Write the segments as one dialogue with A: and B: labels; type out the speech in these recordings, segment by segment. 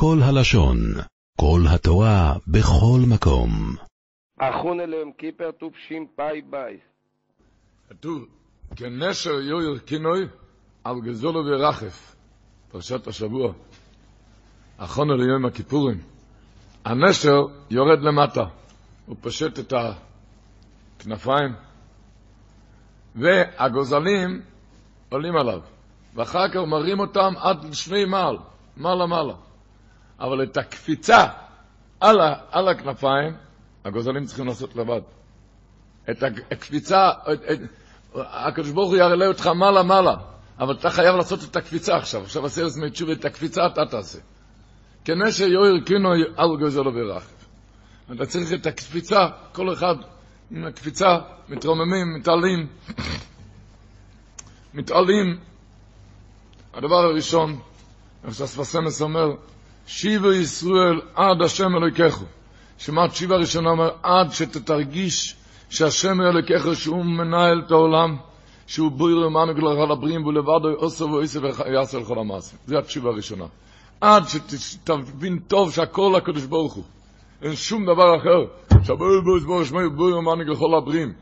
A: כל הלשון, כל התורה, בכל מקום.
B: אחון אליהם קיפר תופשים פאי בייס.
C: כתוב, כנשר יויר כינוי על גזולו ורחף. פרשת השבוע. אחון אל יום הכיפורים. הנשר יורד למטה. הוא פושט את הכנפיים, והגוזלים עולים עליו. ואחר כך מרים אותם עד שני מעל, מעלה מעלה. אבל את הקפיצה על, ה, על הכנפיים, הגוזלים צריכים לעשות לבד. את הקפיצה, הקדוש ברוך הוא יראה אותך מעלה מעלה, אבל אתה חייב לעשות את הקפיצה עכשיו. עכשיו עשה עצמי תשובה, את הקפיצה אתה תעשה. כנשר יויר קינו על גוזלו ורחב. אתה צריך את הקפיצה, כל אחד עם הקפיצה, מתרוממים, מתעלים, מתעלים. הדבר הראשון, איך שהספסמס אומר, שיבו ישראל עד השם אלוהיכךו. שמעת שיבה ראשונה אומר, עד שתתרגיש שהשם אלוהיכךו שהוא מנהל את העולם, שהוא בויר למען גלח הבריים ולבדו עושה ועושה ויעשה לכל המעשים. זו התשיבה הראשונה. עד שתבין טוב שהכל הקדוש ברוך הוא. אין שום דבר אחר. שבוי בוי סבור שמי בוי ומנהיג לכל הבריים.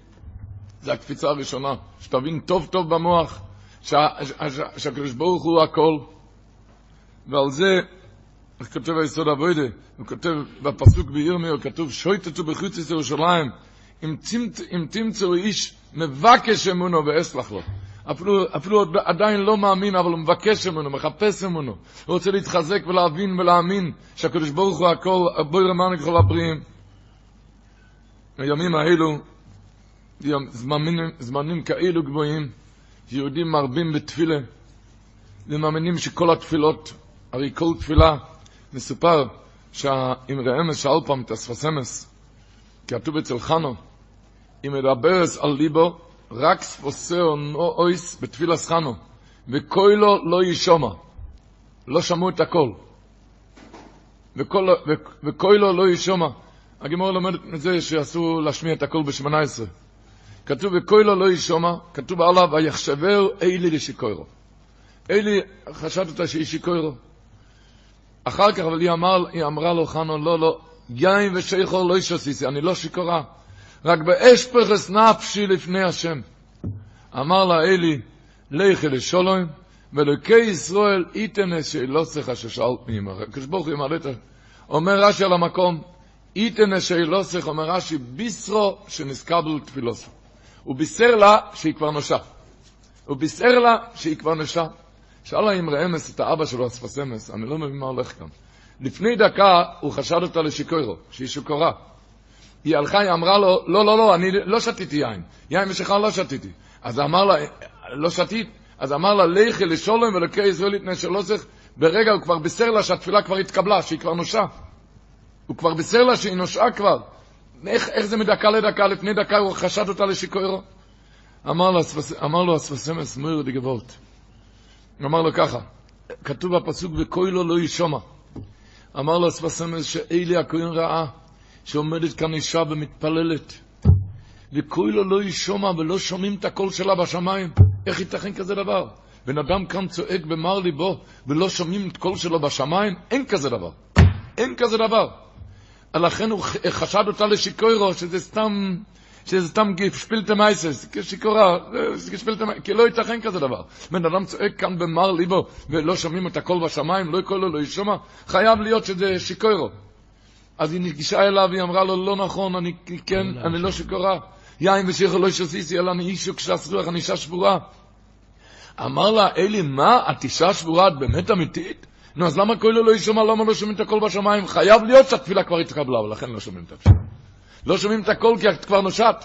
C: זה הקפיצה הראשונה. שתבין טוב טוב במוח שהקדוש ברוך הוא הכל. ועל זה, איך כותב היסוד אבוידה, הוא כותב בפסוק בירמיהו, כתוב שויטתו בחוץ ירושלים, אם תמצאו איש מבקש אמונו ואסלח לו. אפילו, אפילו עדיין לא מאמין, אבל הוא מבקש אמונו, מחפש אמונו. הוא רוצה להתחזק ולהבין ולהאמין שהקדוש ברוך הוא הכל, בואי רמנו ככל הבריאים. הימים האלו, זמנים, זמנים כאלו גבוהים, יהודים מרבים בתפילה, ומאמינים שכל התפילות, הרי כל תפילה, מסופר שהאמרי אמס שאל פעם את הספסמס, כתוב אצל חנו, אם מדברס על ליבו, רק ספוסר אויס בתפילה סחנו, וקוילו לא ישומע. לא שמעו את הכל. וקוילו לא ישומע. הגמור לומדת מזה שאסור להשמיע את הכל בשמונה עשרה. כתוב וקוילו לא ישומע, כתוב עליו ויחשבר אילי לשיקוירו. אילי חשד אותה שהיא שיקוירו. אחר כך אבל היא, אמר, היא אמרה לו חנו לא לא יין ושיכור לא ישוסיסי, אני לא שיכורה. רק באש פרס נפשי לפני השם. אמר לה אלי, לכי לשולוים, ולוקי ישראל איתן שאלוסך ששאלת מימה. הקדוש ברוך הוא ימלא את. אומר רש"י על המקום, איתן שאלוסך, אומר רש"י, בישרו שנסקבל תפילוסו. הוא בישר לה שהיא כבר נושה. הוא בישר לה שהיא כבר נושה. שאלה אמרי אמס את האבא שלו, אספס אמס, אני לא מבין מה הולך כאן. לפני דקה הוא חשד אותה לשיקורו, שהיא שיכורה. היא הלכה, היא אמרה לו, לא, לא, לא, אני לא שתיתי יין. יין ושכר לא שתיתי. אז אמר לה, לא שתית? אז אמר לה, לכי לשולם ולקי ישראל יתנה שלא צריך. ברגע הוא כבר בישר לה שהתפילה כבר התקבלה, שהיא כבר נושה. הוא כבר בישר לה שהיא נושעה כבר. איך, איך זה מדקה לדקה? לפני דקה הוא חשד אותה לשיקורו. אמר לו, אמר לו אספסמס מויר דגבולט. אמר לו ככה, כתוב בפסוק, וקוילו לא ישומע. אמר לו אספסמס שאלי הכהן ראה. שעומדת כאן אישה ומתפללת, וכוילו לא ישומע ולא שומעים את הקול שלה בשמיים. איך ייתכן כזה דבר? בן אדם כאן צועק במר ליבו ולא שומעים את קול שלו בשמיים? אין כזה דבר. אין כזה דבר. לכן הוא חשד אותה לשיקוירו, שזה סתם, שזה סתם גשפילטה מייסס, כשיקורה, גשפילטה מייסס, כי לא ייתכן כזה דבר. בן אדם צועק כאן במר ליבו ולא שומעים את הקול בשמיים, לא יקול לו, לא ישומע, חייב להיות שזה שיקוירו. אז היא נגישה אליו, היא אמרה לו, לא נכון, אני כן, אני לא שיכורה. יין ושיכו לא שסיסי, אלא אני איש וכשס רוח, אני אישה שבורה. אמר לה, אלי, מה, את אישה שבורה, את באמת אמיתית? נו, אז למה כהלו לא ישמע, למה לא שומעים את הקול בשמיים? חייב להיות שהתפילה כבר התקבלה, ולכן לא שומעים את התפילה. לא שומעים את הקול כי את כבר נושעת.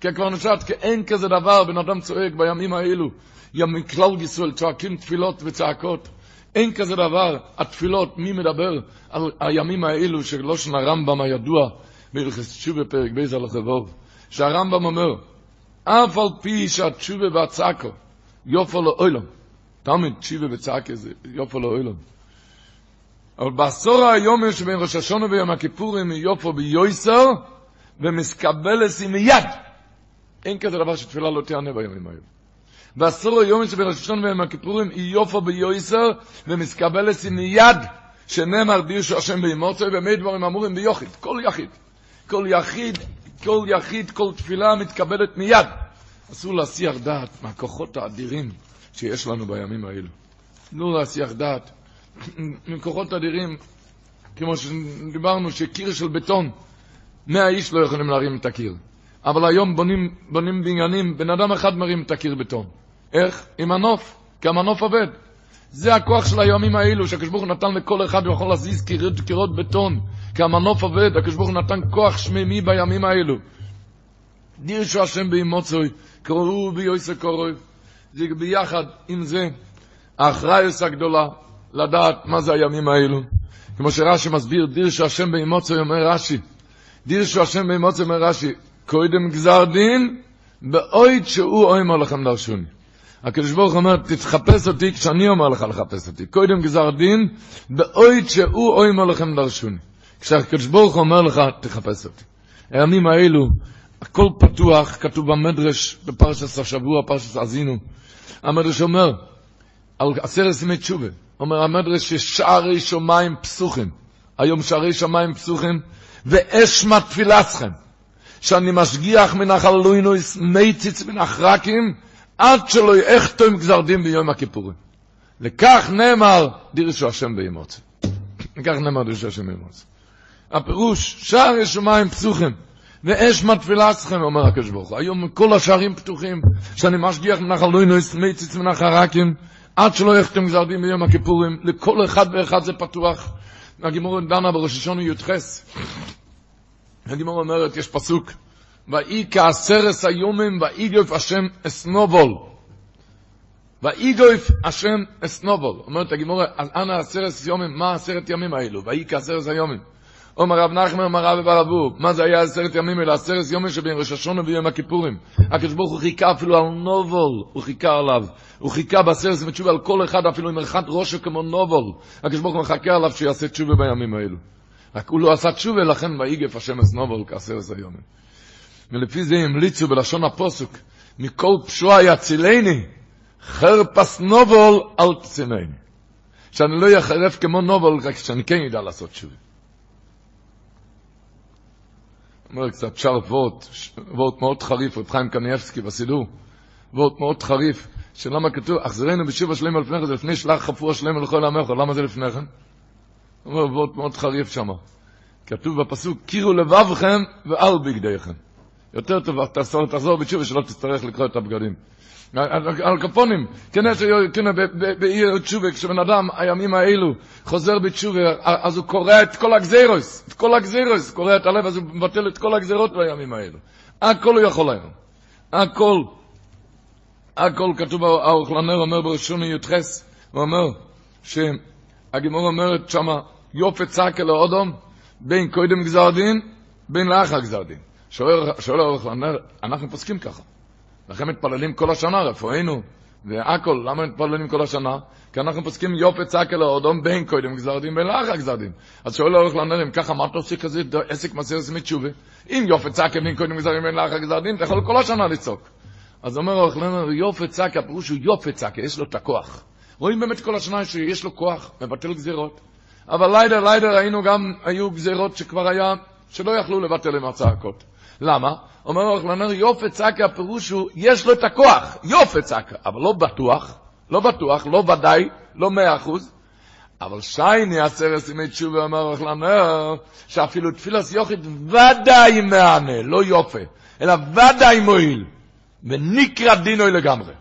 C: כי כבר נושעת, כי אין כזה דבר, בן אדם צועק בימים האלו. ימים כלל ישראל צועקים תפילות וצעקות. אין כזה דבר, התפילות, מי מדבר על הימים האלו של לשון הרמב"ם הידוע, בהלכות תשובה פרק ב' הלכה ו', שהרמב"ם אומר, אף על פי שהתשובה והצעקה יפה לעולם, תמיד תשובה וצעקה זה יפה לעולם, אבל בעשרה הימים שבין ראש השנה ויום הכיפורים יפה ביותר, ומתקבלת מיד. אין כזה דבר שתפילה לא תענה בימים האלו. ואסור היום שבין השושון ויום הכיפורים יופו ביועסר ומסקבלס עם יד שנאמר דירשו השם באמוצו, ומי דברים אמורים ביוחיד, כל יחיד. כל יחיד, כל יחיד, כל תפילה מתקבלת מיד. אסור להסיח דעת מהכוחות האדירים שיש לנו בימים האלו. לא להסיח דעת מכוחות אדירים, כמו שדיברנו, שקיר של בטון, מאה איש לא יכולים להרים את הקיר. אבל היום בונים, בונים בניינים, בן אדם אחד מרים את הקיר בטון. איך? עם מנוף, כי המנוף עובד. זה הכוח של הימים האלו, שהקדוש הוא נתן לכל אחד ויכול להזיז קירות, קירות בטון, כי המנוף עובד, הקדוש הוא נתן כוח שמימי בימים האלו. דירשו השם באמוצוי, קראו ביוסי קורוי, זה ביחד עם זה, האחראיוס הגדולה, לדעת מה זה הימים האלו. כמו שרש"י מסביר, דירשו השם באמוצוי, אומר רש"י, דירשו השם באמוצוי, אומר רש"י, קודם גזר דין, באויד שהוא אומר לכם דרשוני. הקדוש ברוך אומר, תתחפש אותי כשאני אומר לך לחפש אותי. קודם גזר דין, באויד שהוא אומר לכם דרשוני. כשהקדוש ברוך אומר לך, תחפש אותי. הימים האלו, הכל פתוח, כתוב במדרש, בפרשת השבוע, פרשת עזינו. המדרש אומר, על עשרת ימי תשובה, אומר המדרש ששערי שמיים פסוחים. היום שערי שמיים פסוחים, ואש מתפילתכם. שאני משגיח מנחל לוינויס מייציץ מן החרקים, עד שלא יחתום גזר דין ביום הכיפורים. לכך נאמר דירשו השם באמוצי. לכך נאמר דירשו השם באמוצי. הפירוש, שער שמיים פסוחים, ואש מתפילה אצלכם, אומר הקדוש ברוך הוא. היום כל השערים פתוחים, שאני משגיח מנחל לוינויס מייציץ מן החרקים, עד שלא יחתום גזר דין ביום הכיפורים, לכל אחד ואחד זה פתוח. הגימור דנה בראש השונה י"ח. הגימור אומרת, יש פסוק, ואי כעשרס היומים ואיגוף השם אסנובול. ואיגוף השם אסנובול. אומרת הגימור, אנא עשרס יומים, מה עשרת ימים האלו? ואי כעשרס היומים. אומר רב נחמן, אומר רב ברבו, מה זה היה עשרת ימים אלא עשרת יומים שבין ראש השונה ויום הכיפורים. הקדוש ברוך הוא חיכה אפילו על נובול, הוא חיכה עליו. הוא חיכה בעשרת ימי תשובה על כל אחד, אפילו עם אחד ראשו כמו נובול. הקדוש ברוך הוא מחכה עליו שיעשה תשובה בימים האלו. רק הוא לא עשה תשובה, לכן ויגף השם אסנובול כעשרת היומים. ולפי זה המליצו בלשון הפוסק, מכל פשועה יצילני, חרפס נובול אל תצילני. שאני לא יחרף כמו נובול, רק שאני כן ידע לעשות תשובה. אומר קצת שר וורט, וורט מאוד חריף, רב חיים קניאבסקי בסידור, וורט מאוד חריף, שלמה כתוב, אחזרנו בשיבה שלם על לפני כן, זה לפני שלח חפור שלם לכל עמך, למה זה לפני כן? אומר וורט מאוד חריף שם. כתוב בפסוק, קירו לבבכם ואל בגדיכם. יותר טוב, תחזור בתשובה שלא תצטרך לקרוא את הבגדים. על כפונים, כן, כן, באי תשובה, כשבן אדם, הימים האלו, חוזר בתשובה, אז הוא קורא את כל הגזירוס, את כל הגזירוס, קורא את הלב, אז הוא מבטל את כל הגזירות בימים האלו. הכל הוא יכול היום. הכל. הכל כתוב, האוכלנר אומר בראשוני י"ח, הוא אומר, שהגימור אומרת שמה, יופי צעקה לאודום, בין קודם גזר דין, בין לאחר גזר דין. שואל האוכלנר, אנחנו פוסקים ככה. לכן מתפללים כל השנה, רפואינו והכל, למה מתפללים כל השנה? כי אנחנו פוסקים יופי צעקה לאודום בין קודם גזר דין בין לאחר גזר דין. אז שואל האורך לנר, אם ככה, מה אתה עושה כזה עסק מסיר עשמי תשובה? אם יופי צעקה בין קודם גזר דין בין לאחר גזר דין, אתה יכול כל השנה לצעוק. אז אומר האורך לנר, יופי צעקה, הפירוש הוא יופי צעקה, יש לו את הכוח. רואים באמת כל השנה שיש לו כוח, מבטל גזירות. אבל לידר, לידר, ראינו גם, היו גזירות שכבר היה, שלא יכלו לבטל עם הצעקות. למה? אומר אוכלנר, יופי צעקה, הפירוש הוא, יש לו את הכוח, יופי צעקה, אבל לא בטוח, לא בטוח, לא ודאי, לא מאה אחוז. אבל שייני עשרת ימי תשובה אומר אוכלנר, שאפילו תפילס יוכית ודאי מענה, לא יופי, אלא ודאי מועיל, ונקרא דינוי לגמרי.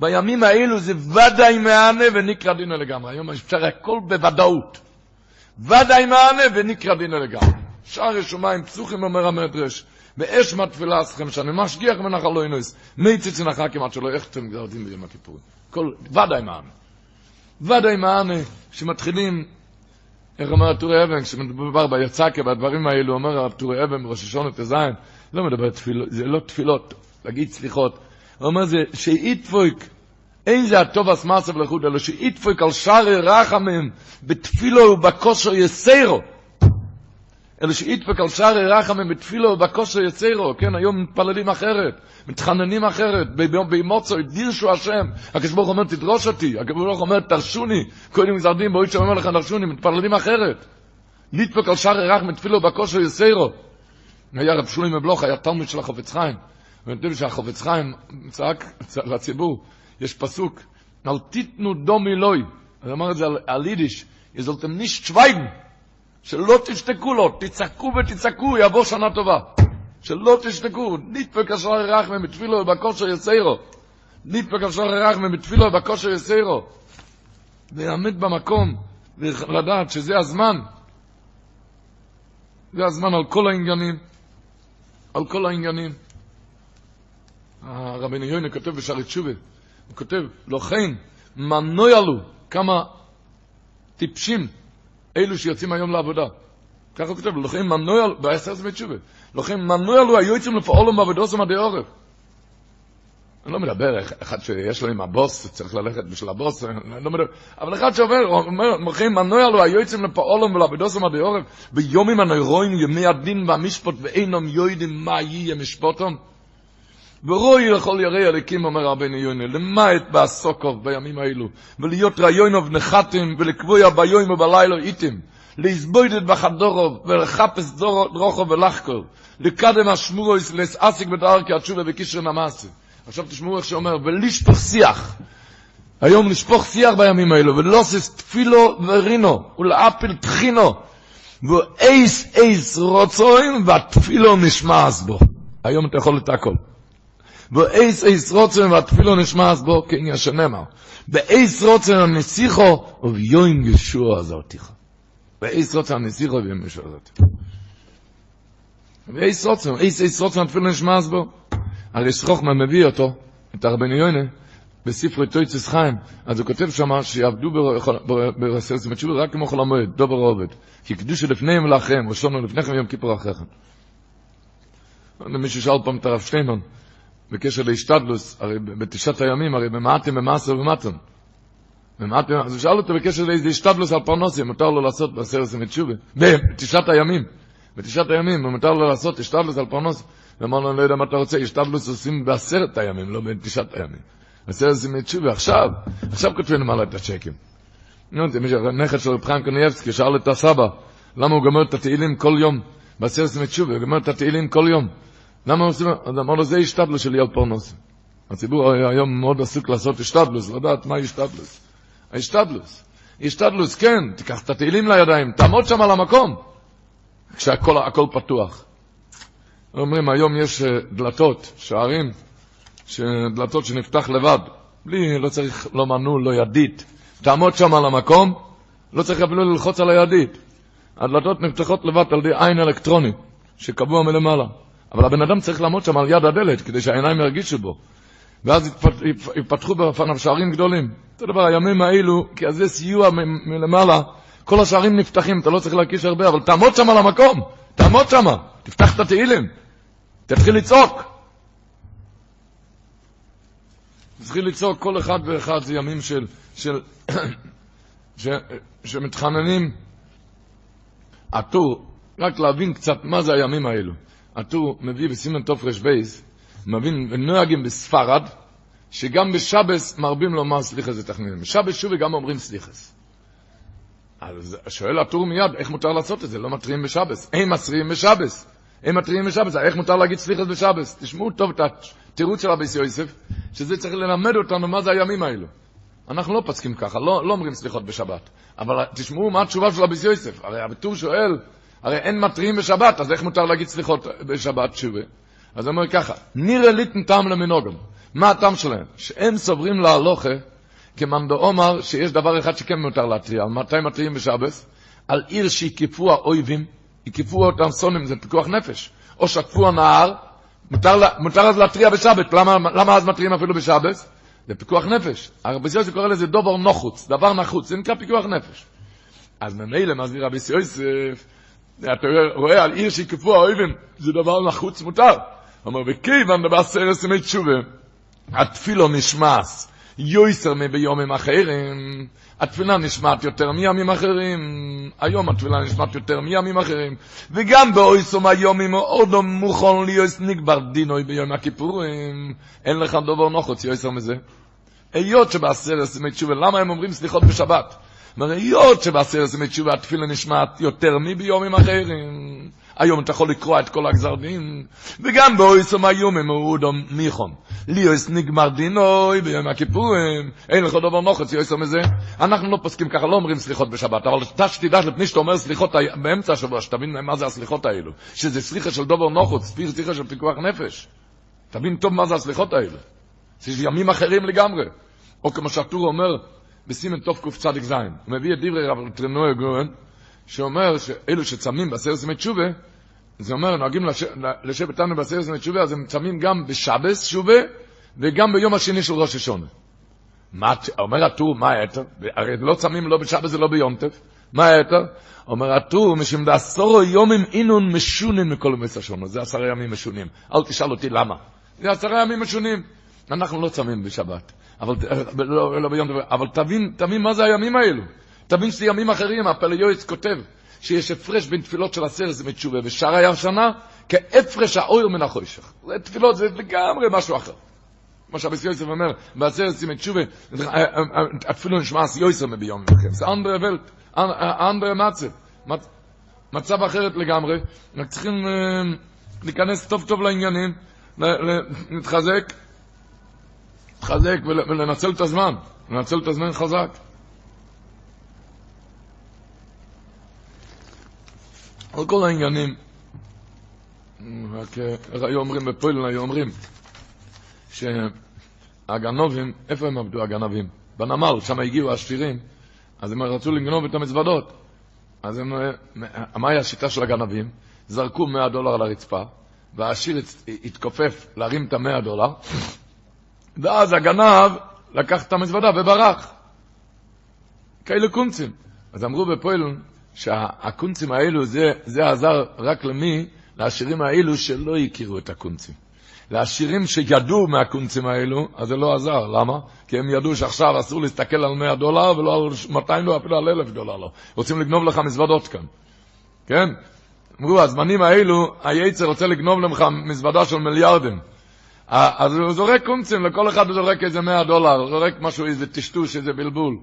C: בימים האלו זה ודאי מענה ונקרא דינו לגמרי. היום אפשר הכל בוודאות. ודאי מענה ונקרא דינו לגמרי. שער ישומיים פסוחים אומר המדרש. באש מתפילה אסכם שאני משגיח מנחל לא ינויס. מי ציצי נחק כמעט שלא יחתם גזר דין ביום הכיפורים. כל, ודאי מענה. ודאי מענה שמתחילים, איך אומר הטורי אבן, כשמדובר ביצקה, בדברים האלו, אומר הטורי אבן בראש השונה ט"ז, לא מדבר תפילות, זה לא תפילות, להגיד סליחות. הוא אומר זה שאיתפויק, אין זה הטוב אסמאסב לחוד, אלא שאיתפויק על שערי רחמים בתפילו ובכושר יסרו. אלא שידפק על שערי רחמים בתפילו ובכושר יצרו, כן, היום מתפללים אחרת, מתחננים אחרת, במוצו, דירשו השם, הוא אומר, תדרוש אותי, הוא אומר, תרשוני, קודם מזרדים, בואי שאומר לך, תרשוני, מתפללים אחרת. נדפק על שערי רחמים בתפילו ובכושר יצרו. היה רב שולי מבלוך, היה תלמיד של החופץ חיים, ונתן שהחופץ חיים צעק לציבור, יש פסוק, אל תיתנו דומי לוי, אני אומר את זה על, על יידיש, יזולתם נישט שווייגן, שלא תשתקו לו, תצעקו ותצעקו, יבוא שנה טובה. שלא תשתקו, נדפק אשר רחמי בתפילו ובכושר יסיירו. נדפק אשר רחמי בתפילו ובכושר יסיירו. ויעמד במקום, ולדעת שזה הזמן. זה הזמן על כל העניינים. על כל העניינים. הרבי יוני כותב בשערי תשובה, הוא כותב, לכן, מנוי עלו, כמה טיפשים אלו שיוצאים היום לעבודה. ככה הוא כותב, לכן מנוי עלו, בעשר זה בתשובה, לכן מנוי עלו היו יוצאים לפעולו מעבודו עדי עורף. אני לא מדבר, אחד שיש לו עם הבוס, צריך ללכת בשביל הבוס, אני לא מדבר, אבל אחד שעובר, אומר, לכן מנוי עלו היו יוצאים לפעולו ולעבודו עדי עורף, ביומים הנוירואים, ימי הדין והמשפט, ואינם יודעים מה יהיה משפוטם. ורואי לכל ירי הליקים, אומר רבנו יוני, למעט בעסוקוב בימים האלו, ולהיות רעיונוב נחתם, ולקבוע ביום ובלילה איתם, להסבוידת בחדורוב, ולחפש דרוכו ולחקור, לקדם השמורויס, להסעסיק בדרכי התשובה בקשר נמאסי. עכשיו תשמעו איך שאומר, ולשפוך שיח. היום לשפוך שיח בימים האלו, ולוסיס תפילו ורינו, ולאפל תחינו, ואייס אייס רוצוין, והתפילו נשמעס בו. היום אתה יכול את הכל. ואיס איס רוצן והתפילו נשמעס בו כעניין שנאמר. ואיס רוצן הנסיכו וביום ישוע עזרתיך. ואיס רוצן הנסיכו וביום ישוע עזרתיך. ואיס רוצן, איס איס רוצן התפילו נשמעס בו. הרי שחוכמה מביא אותו, את הרבני יוינה, בספרי טויצס חיים, אז הוא כותב שמה שיעבדו ברסרס מצ'ובי רק כמו חול המועד, דובר עובד. כי קדושה לפניהם ולאחריהם, ראשונו לפניכם יום כיפור אחריכם. מישהו שאל פעם את הרב שטיינמן, בקשר להשתדלוס, הרי בתשעת הימים, הרי במעטים במעשר ובמטון. אז הוא שאל אותו בקשר לאיזה השתדלוס על פרנוסים, מותר לו לעשות בעשרת תשובה, בתשעת הימים, בתשעת הימים, מותר לו לעשות השתדלוס על פרנוסים. ואמר לו, אני לא יודע מה אתה רוצה, השתדלוס עושים בעשרת הימים, לא בתשעת הימים. עשרת תשובה, עכשיו, עכשיו כותבים למעלה את הצ'קים. נו, זה נכד של רב חיים קניאבסקי, שאל את הסבא, למה הוא גומר את התהילים כל יום, בעשרת תשובה, הוא גומר את התהילים כל יום. למה עושים, אז אמר לו, זה השתדלוס שלי על פרנוס. הציבור היום מאוד עסוק לעשות השתדלוס, לדעת מה השתדלוס. ההשתדלוס. השתדלוס, כן, תיקח את התהילים לידיים, תעמוד שם על המקום, כשהכל פתוח. אומרים, היום יש דלתות, שערים, דלתות שנפתח לבד, בלי, לא צריך, לא מנעול, לא ידית. תעמוד שם על המקום, לא צריך אפילו ללחוץ על הידית. הדלתות נפתחות לבד על ידי עין אלקטרונית, שקבוע מלמעלה. אבל הבן אדם צריך לעמוד שם על יד הדלת, כדי שהעיניים ירגישו בו. ואז יפתחו בפניו שערים גדולים. אותו דבר, הימים האלו, כי אז זה סיוע מלמעלה, כל השערים נפתחים, אתה לא צריך להקיש הרבה, אבל תעמוד שם על המקום, תעמוד שם, תפתח את התהילים, תתחיל לצעוק. תתחיל לצעוק כל אחד ואחד, זה ימים של, של, ש, שמתחננים. הטור, רק להבין קצת מה זה הימים האלו. הטור מביא בסימן רשבייס, מבין ונוהגים בספרד, שגם בשבס מרבים לומר סליחס ותחמינים. בשבס שובי גם אומרים סליחס. אז שואל הטור מיד, איך מותר לעשות את זה? לא מתריעים בשבס. אין מתריעים בשבס. אין מתריעים בשבס, איך מותר להגיד סליחס בשבס? תשמעו טוב את התירוץ של אביס יוסף, שזה צריך ללמד אותנו מה זה הימים האלו. אנחנו לא פסקים ככה, לא, לא אומרים סליחות בשבת. אבל תשמעו מה התשובה של אביס יוסף. הרי הטור שואל, הרי אין מתריעים בשבת, אז איך מותר להגיד סליחות בשבת שובה? אז הוא אומר ככה, נראה ליטן טעם למנוגם. מה הטעם שלהם? שהם סוברים להלוכה, כמאן דאמר שיש דבר אחד שכן מותר להתריע. על מתי מתריעים בשבס? על עיר שהקיפו האויבים, הקיפו אותם סונים, זה פיקוח נפש. או שקפו הנהר, מותר, מותר אז להתריע בשבת. למה, למה אז מתריעים אפילו בשבס? זה פיקוח נפש. הרבי סיוסף קורא לזה דובר נחוץ, דבר נחוץ, זה נקרא פיקוח נפש. אז ממילא מסביר רבי סיוסף, אתה רואה על עיר שיקפו האויבים, זה דבר נחוץ מותר. אומר, וכיוון דבר סרס ימי תשובה, התפילו נשמס, יויסר מביומים אחרים. התפילה נשמעת יותר מימים אחרים, היום התפילה נשמעת יותר מימים אחרים, וגם באויסום היומים אודו מוכן ליוס נגבר דינוי ביום הכיפורים, אין לך דובר נוחוץ יויסר מזה. היות שבעשרת ימי תשובה, למה הם אומרים סליחות בשבת? אומר, היות שבעשרת ימי תשובה התפילה נשמעת יותר מביומים אחרים, היום אתה יכול לקרוא את כל הגזר דין, וגם באויסום היום הם אודום מיכון. ליאוס נגמר דינוי ביום הכיפורים, אין לך דבר נוחץ, יויסר מזה. אנחנו לא פוסקים ככה, לא אומרים סליחות בשבת, אבל אתה שתדע לפני שאתה אומר סליחות באמצע השבוע, שתבין מה זה הסליחות האלו. שזה סליחה של דבר נוחץ, סליחה של פיקוח נפש. תבין טוב מה זה הסליחות האלו. זה ימים אחרים לגמרי. או כמו שהטור אומר, בסימן תוף קצ"ז, הוא מביא את דברי רב טרנוי גורן, שאומר שאלו שצמים בעשרת ימי תשובה, זה אומר, נוהגים לשבת איתנו בעשרת ימי תשובה, אז הם צמים גם בשבס תשובה, וגם ביום השני של ראש השונה. מה, אומר הטור, מה היתר? הרי לא צמים לא בשבס ולא ביונטף. מה היתר? אומר הטור, משום דעשורו יומים אינון משונים מכל ימי השונה. זה עשרה ימים משונים. אל תשאל אותי למה. זה עשרה ימים משונים. אנחנו לא צמים בשבת. אבל, לא, לא ביונטף, אבל תבין, תבין מה זה הימים האלו. תבין שזה ימים אחרים, הפליואץ כותב שיש הפרש בין תפילות של עשרת ימי תשובה ושאר שנה, כהפרש האויר מן החושך. זה תפילות, זה לגמרי משהו אחר. כמו שהביס יוסף אומר, בעשרת ימי תשובה, אפילו נשמע אס יוסף מביום מכם. זה אנדרה ולט, אנדרה מצב. מצב אחרת לגמרי. רק צריכים להיכנס טוב טוב לעניינים, להתחזק, להתחזק ולנצל את הזמן. לנצל את הזמן חזק. על כל העניינים, רק היו אומרים בפוילן, היו אומרים שהגנובים, איפה הם עבדו הגנבים? בנמל, שם הגיעו העשירים, אז הם רצו לגנוב את המזוודות. אז הם, מה היה השיטה של הגנבים? זרקו 100 דולר על הרצפה, והעשיר התכופף להרים את ה-100 דולר, ואז הגנב לקח את המזוודה וברח. כאלה קונצים. אז אמרו בפוילון, שהקונצים האלו, זה, זה עזר רק למי? לעשירים האלו שלא הכירו את הקונצים. לעשירים שידעו מהקונצים האלו, אז זה לא עזר. למה? כי הם ידעו שעכשיו אסור להסתכל על 100 דולר ולא על 200 דולר, אפילו על 1,000 דולר לא. רוצים לגנוב לך מזוודות כאן. כן? אמרו, הזמנים האלו, היצר רוצה לגנוב לך מזוודה של מיליארדים. אז הוא זורק קונצים, לכל אחד הוא זורק איזה 100 דולר, זורק משהו, איזה טשטוש, איזה בלבול.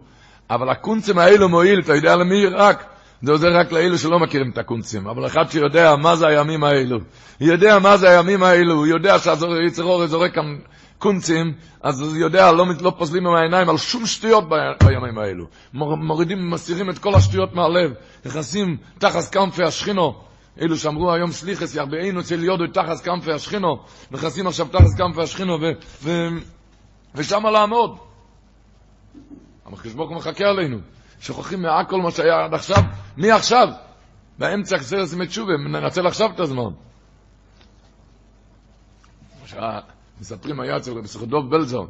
C: אבל הקונצים האלו מועיל, אתה יודע למי? רק זה עוזר רק לאלו שלא מכירים את הקונצים, אבל אחד שיודע מה זה הימים האלו, יודע מה זה הימים האלו, הוא יודע שהיצר אורי זורק כאן קונצים, אז הוא יודע, לא, לא פוזלים עם העיניים על שום שטויות בימים האלו. מורידים, מסירים את כל השטויות מהלב, נכנסים תחת כנפי השכינו, אלו שאמרו היום סליחס, ירבענו אצל יודו תחת כנפי השכינו, נכנסים עכשיו תחת כנפי השכינו, ושם לעמוד. המחקש ברוך מחכה עלינו. שוכחים מהכל מה שהיה עד עכשיו, מי עכשיו? באמצע חסר ימי תשובה, ננצל עכשיו את הזמן. מספרים היה אצל רבי סחדוב בלזון,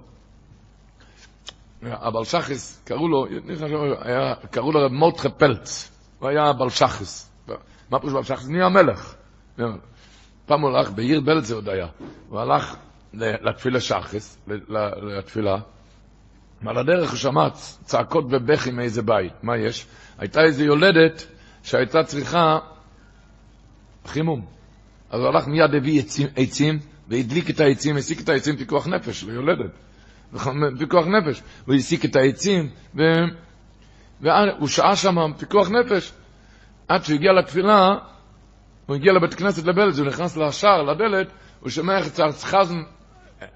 C: הבלשחס, קראו לו, קראו לו רב מורדכי פלץ, הוא היה בלשחס. מה פירוש? נהיה מלך. פעם הוא הלך, בעיר בלז עוד היה, הוא הלך לתפילה שחס, לתפילה, ועל הדרך הוא שמע צעקות ובכי מאיזה בית. מה יש? הייתה איזו יולדת שהייתה צריכה חימום. אז הוא הלך מיד, הביא עצים, עצים והדליק את העצים, הסיק את העצים פיקוח נפש ליולדת. פיקוח נפש. הוא הסיק את העצים. והוא שעה שם פיקוח נפש. עד שהוא הגיע לתפילה, הוא הגיע לבית כנסת לבלז, הוא נכנס לשער, לדלת, הוא שומע איך צער חזן,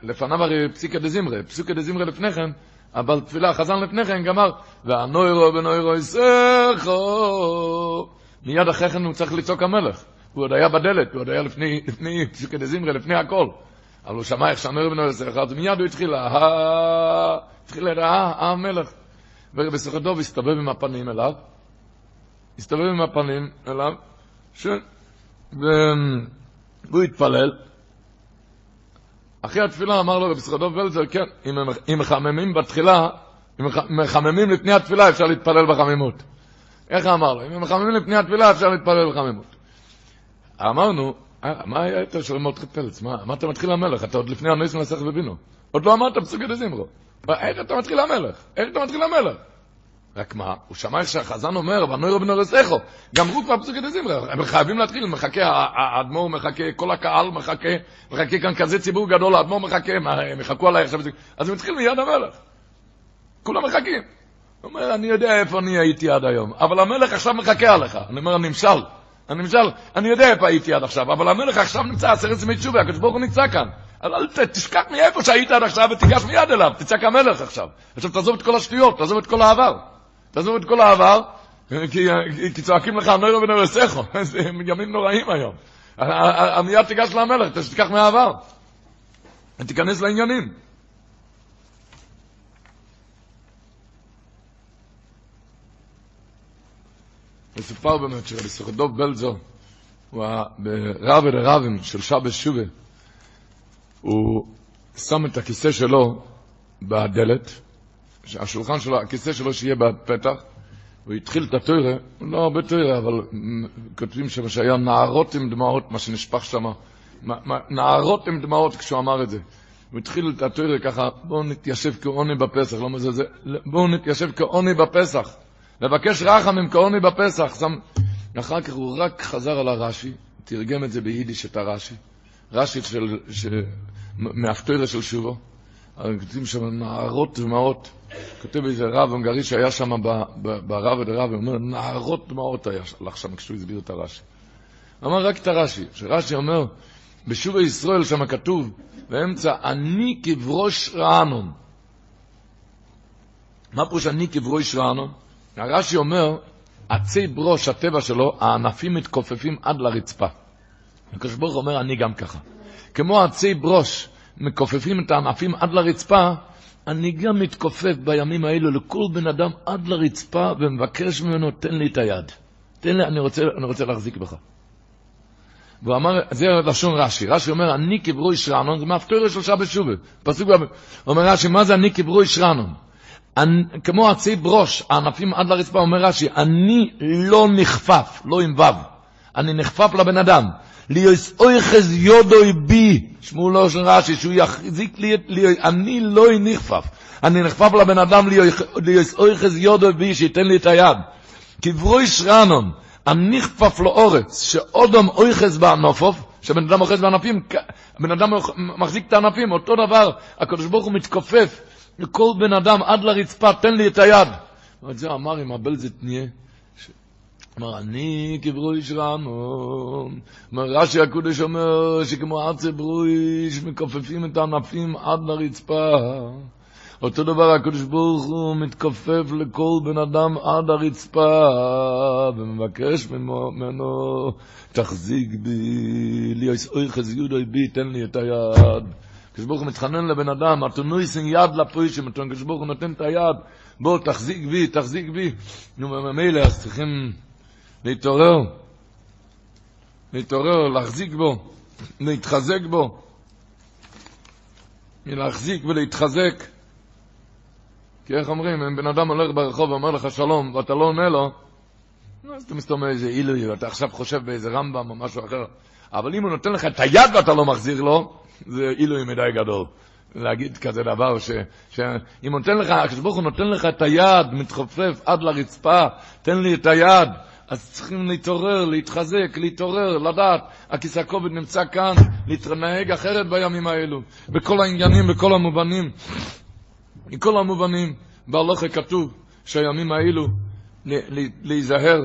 C: לפניו הרי פסיקה דזמרה, פסיקה דזמרה לפני כן, אבל תפילה חזן לפני כן גמר, והנוירו בנוירו יסכו. מיד אחרי כן הוא צריך לצעוק המלך. הוא עוד היה בדלת, הוא עוד היה לפני, לפני פסוקי זמרי, לפני הכל. אבל הוא שמע איך שהנוירו בנוירו יסכו, אז מיד הוא התחיל, התחיל המלך. ורבי סוכדוב הסתובב עם הפנים אליו, הסתובב עם הפנים אליו, ש... והוא התפלל, אחרי התפילה אמר לו רבי סחדוב ולזר, כן, אם, אם מחממים בתחילה, אם מחממים לפני התפילה אפשר להתפלל בחמימות. איך אמר לו? אם מחממים לפני התפילה אפשר להתפלל בחמימות. אמרנו, מה היה יותר של מלכי פלץ? מה, מה אתה מתחיל למלך? אתה עוד לפני הנויס מנסח ובינו. עוד לא אמרת פסוקי דזימרו. איך אתה מתחיל למלך? איך אתה מתחיל למלך? רק מה, הוא שמע איך שהחזן אומר, ונוירו בנורסכו, גמרו כבר פסוקי דזמרה, הם חייבים להתחיל, מחכה, האדמו"ר מחכה, כל הקהל מחכה, מחכה כאן כזה ציבור גדול, האדמו"ר מחכה, הם יחכו עליי עכשיו, אז הם התחילו מיד המלך. כולם מחכים. הוא אומר, אני יודע איפה אני הייתי עד היום, אבל המלך עכשיו מחכה עליך. אני אומר, הנמשל, הנמשל, אני יודע איפה הייתי עד עכשיו, אבל המלך עכשיו נמצא עשרת ימי תשובה, הקדוש ברוך הוא נמצא כאן. אז אל תשכח מאיפה שהיית עד עכשיו ותיגש מיד אליו, תצא כמלך עכשיו. עכשיו תעזוב את כל השטויות, תעזוב את כל העבר. תעזוב את כל העבר, כי, צועקים לך נוירו ונורסכו, זה ימים נוראים היום. מיד תיגש למלך, תשכח מהעבר. ותיכנס לעניינים. מסופר באמת שרבי סוכדוב בלזו, הוא ברב ודרבים של שבס שובה, הוא שם את הכיסא שלו בדלת, השולחן שלו, הכיסא שלו שיהיה בפתח, הוא התחיל את התוירה, לא הרבה תוירה, אבל כותבים שם שהיה נערות עם דמעות, מה שנשפך שם, נערות עם דמעות כשהוא אמר את זה. הוא התחיל את התוירה ככה, בואו נתיישב כעוני בפסח, לא מזלזל, בואו נתיישב כעוני בפסח, לבקש רחמים כעוני בפסח. שם... אחר כך הוא רק חזר על הרש"י, תרגם את זה ביידיש את הרש"י, רש"י של, ש... מהפטוירה של שובו, כותבים שם נערות דמעות. כותב איזה רב הונגרי שהיה שם ברב ודרב, אומר, נערות דמעות היה לך שם כשהוא הסביר את הרש"י. הוא אמר רק את הרש"י, שרש"י אומר, בשוב ישראל שם כתוב, באמצע, אני כברוש רענון. מה פירוש אני כברוש רענון? הרש"י אומר, עצי ברוש, הטבע שלו, הענפים מתכופפים עד לרצפה. הקדוש ברוך אומר, אני גם ככה. כמו עצי ברוש, מכופפים את הענפים עד לרצפה, אני גם מתכופף בימים האלו לכל בן אדם עד לרצפה ומבקש ממנו, תן לי את היד. תן לי, אני רוצה, אני רוצה להחזיק בך. והוא אמר, זה לשון רש"י, רש"י אומר, אני כברוי שרנון, זה מהפטורי של שבת שובה. פסוק, אומר רש"י, מה זה אני כברוי שרנון? כמו עצי ברוש, הענפים עד לרצפה, אומר רש"י, אני לא נכפף, לא עם וו, אני נכפף לבן אדם. ליוס אויחז יודוי בי, שמו לא של רש"י, שהוא יחזיק לי, לי, אני לא נכפף. אני נכפף לבן אדם ליוס אויחז יודוי בי, שייתן לי את היד. כברוי שרנון, הנכפף לאורץ, שאודום אויחז בענופוף, שבן אדם אוחז בענפים, בן אדם מחזיק את הענפים, אותו דבר, הקדוש ברוך הוא מתכופף לכל בן אדם עד לרצפה, תן לי את היד. ואת זה אמר עם הבלזת נהיה. אמר, אני כברויש רענון. אומר, רש"י הקודש אומר שכמו ארצי ברויש מכופפים את הענפים עד לרצפה. אותו דבר הקדוש ברוך הוא מתכופף לכל בן אדם עד הרצפה ומבקש ממנו, תחזיק בי, לי אויכס יודוי בי, תן לי את היד. הקדוש ברוך הוא מתחנן לבן אדם, אתה נויסן יד לפוישים, הקדוש ברוך הוא נותן את היד, בוא תחזיק בי, תחזיק בי. נו, ממילא, אז צריכים... להתעורר, להתעורר, להחזיק בו, להתחזק בו, מלהחזיק ולהתחזק. כי איך אומרים, אם בן אדם הולך ברחוב ואומר לך שלום, ואתה לא עונה לו, אז אתה מסתובב איזה עילוי, ואתה עכשיו חושב באיזה רמב"ם או משהו אחר. אבל אם הוא נותן לך את היד ואתה לא מחזיר לו, זה עילוי מדי גדול. להגיד כזה דבר, ש, שאם נותן לך, הקדוש ברוך הוא נותן לך את היד, מתחופף עד לרצפה, תן לי את היד. אז צריכים להתעורר, להתחזק, להתעורר, לדעת, הכיסא הכובד נמצא כאן, להתנהג אחרת בימים האלו, בכל העניינים, בכל המובנים. מכל המובנים, בהלוכה כתוב שהימים האלו, להיזהר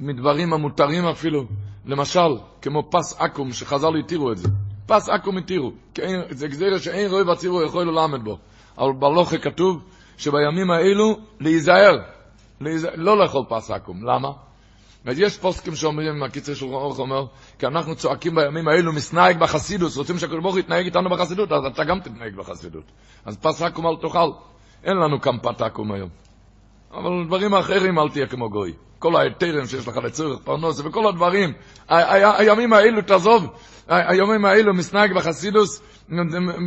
C: מדברים המותרים אפילו, למשל, כמו פס עכו"ם, שחז"ל התירו את זה. פס עכו"ם התירו, זה גזירה שאין רואה והציבור יכול ללמד בו. אבל בהלוכה כתוב שבימים האלו להיזהר, להיזהר לא לאכול פס עכו"ם. למה? יש פוסקים שאומרים, הקיצר של אורך אומר, כי אנחנו צועקים בימים האלו מסנהג בחסידות, רוצים שהקדוש ברוך יתנהג איתנו בחסידות, אז אתה גם תתנהג בחסידות. אז פס עקום אל תאכל. אין לנו קמפת עקום היום. אבל דברים אחרים אל תהיה כמו גוי. כל ההיתרים שיש לך לצורך פרנוס וכל הדברים, הימים האלו, תעזוב, הימים האלו מסנהג בחסידוס,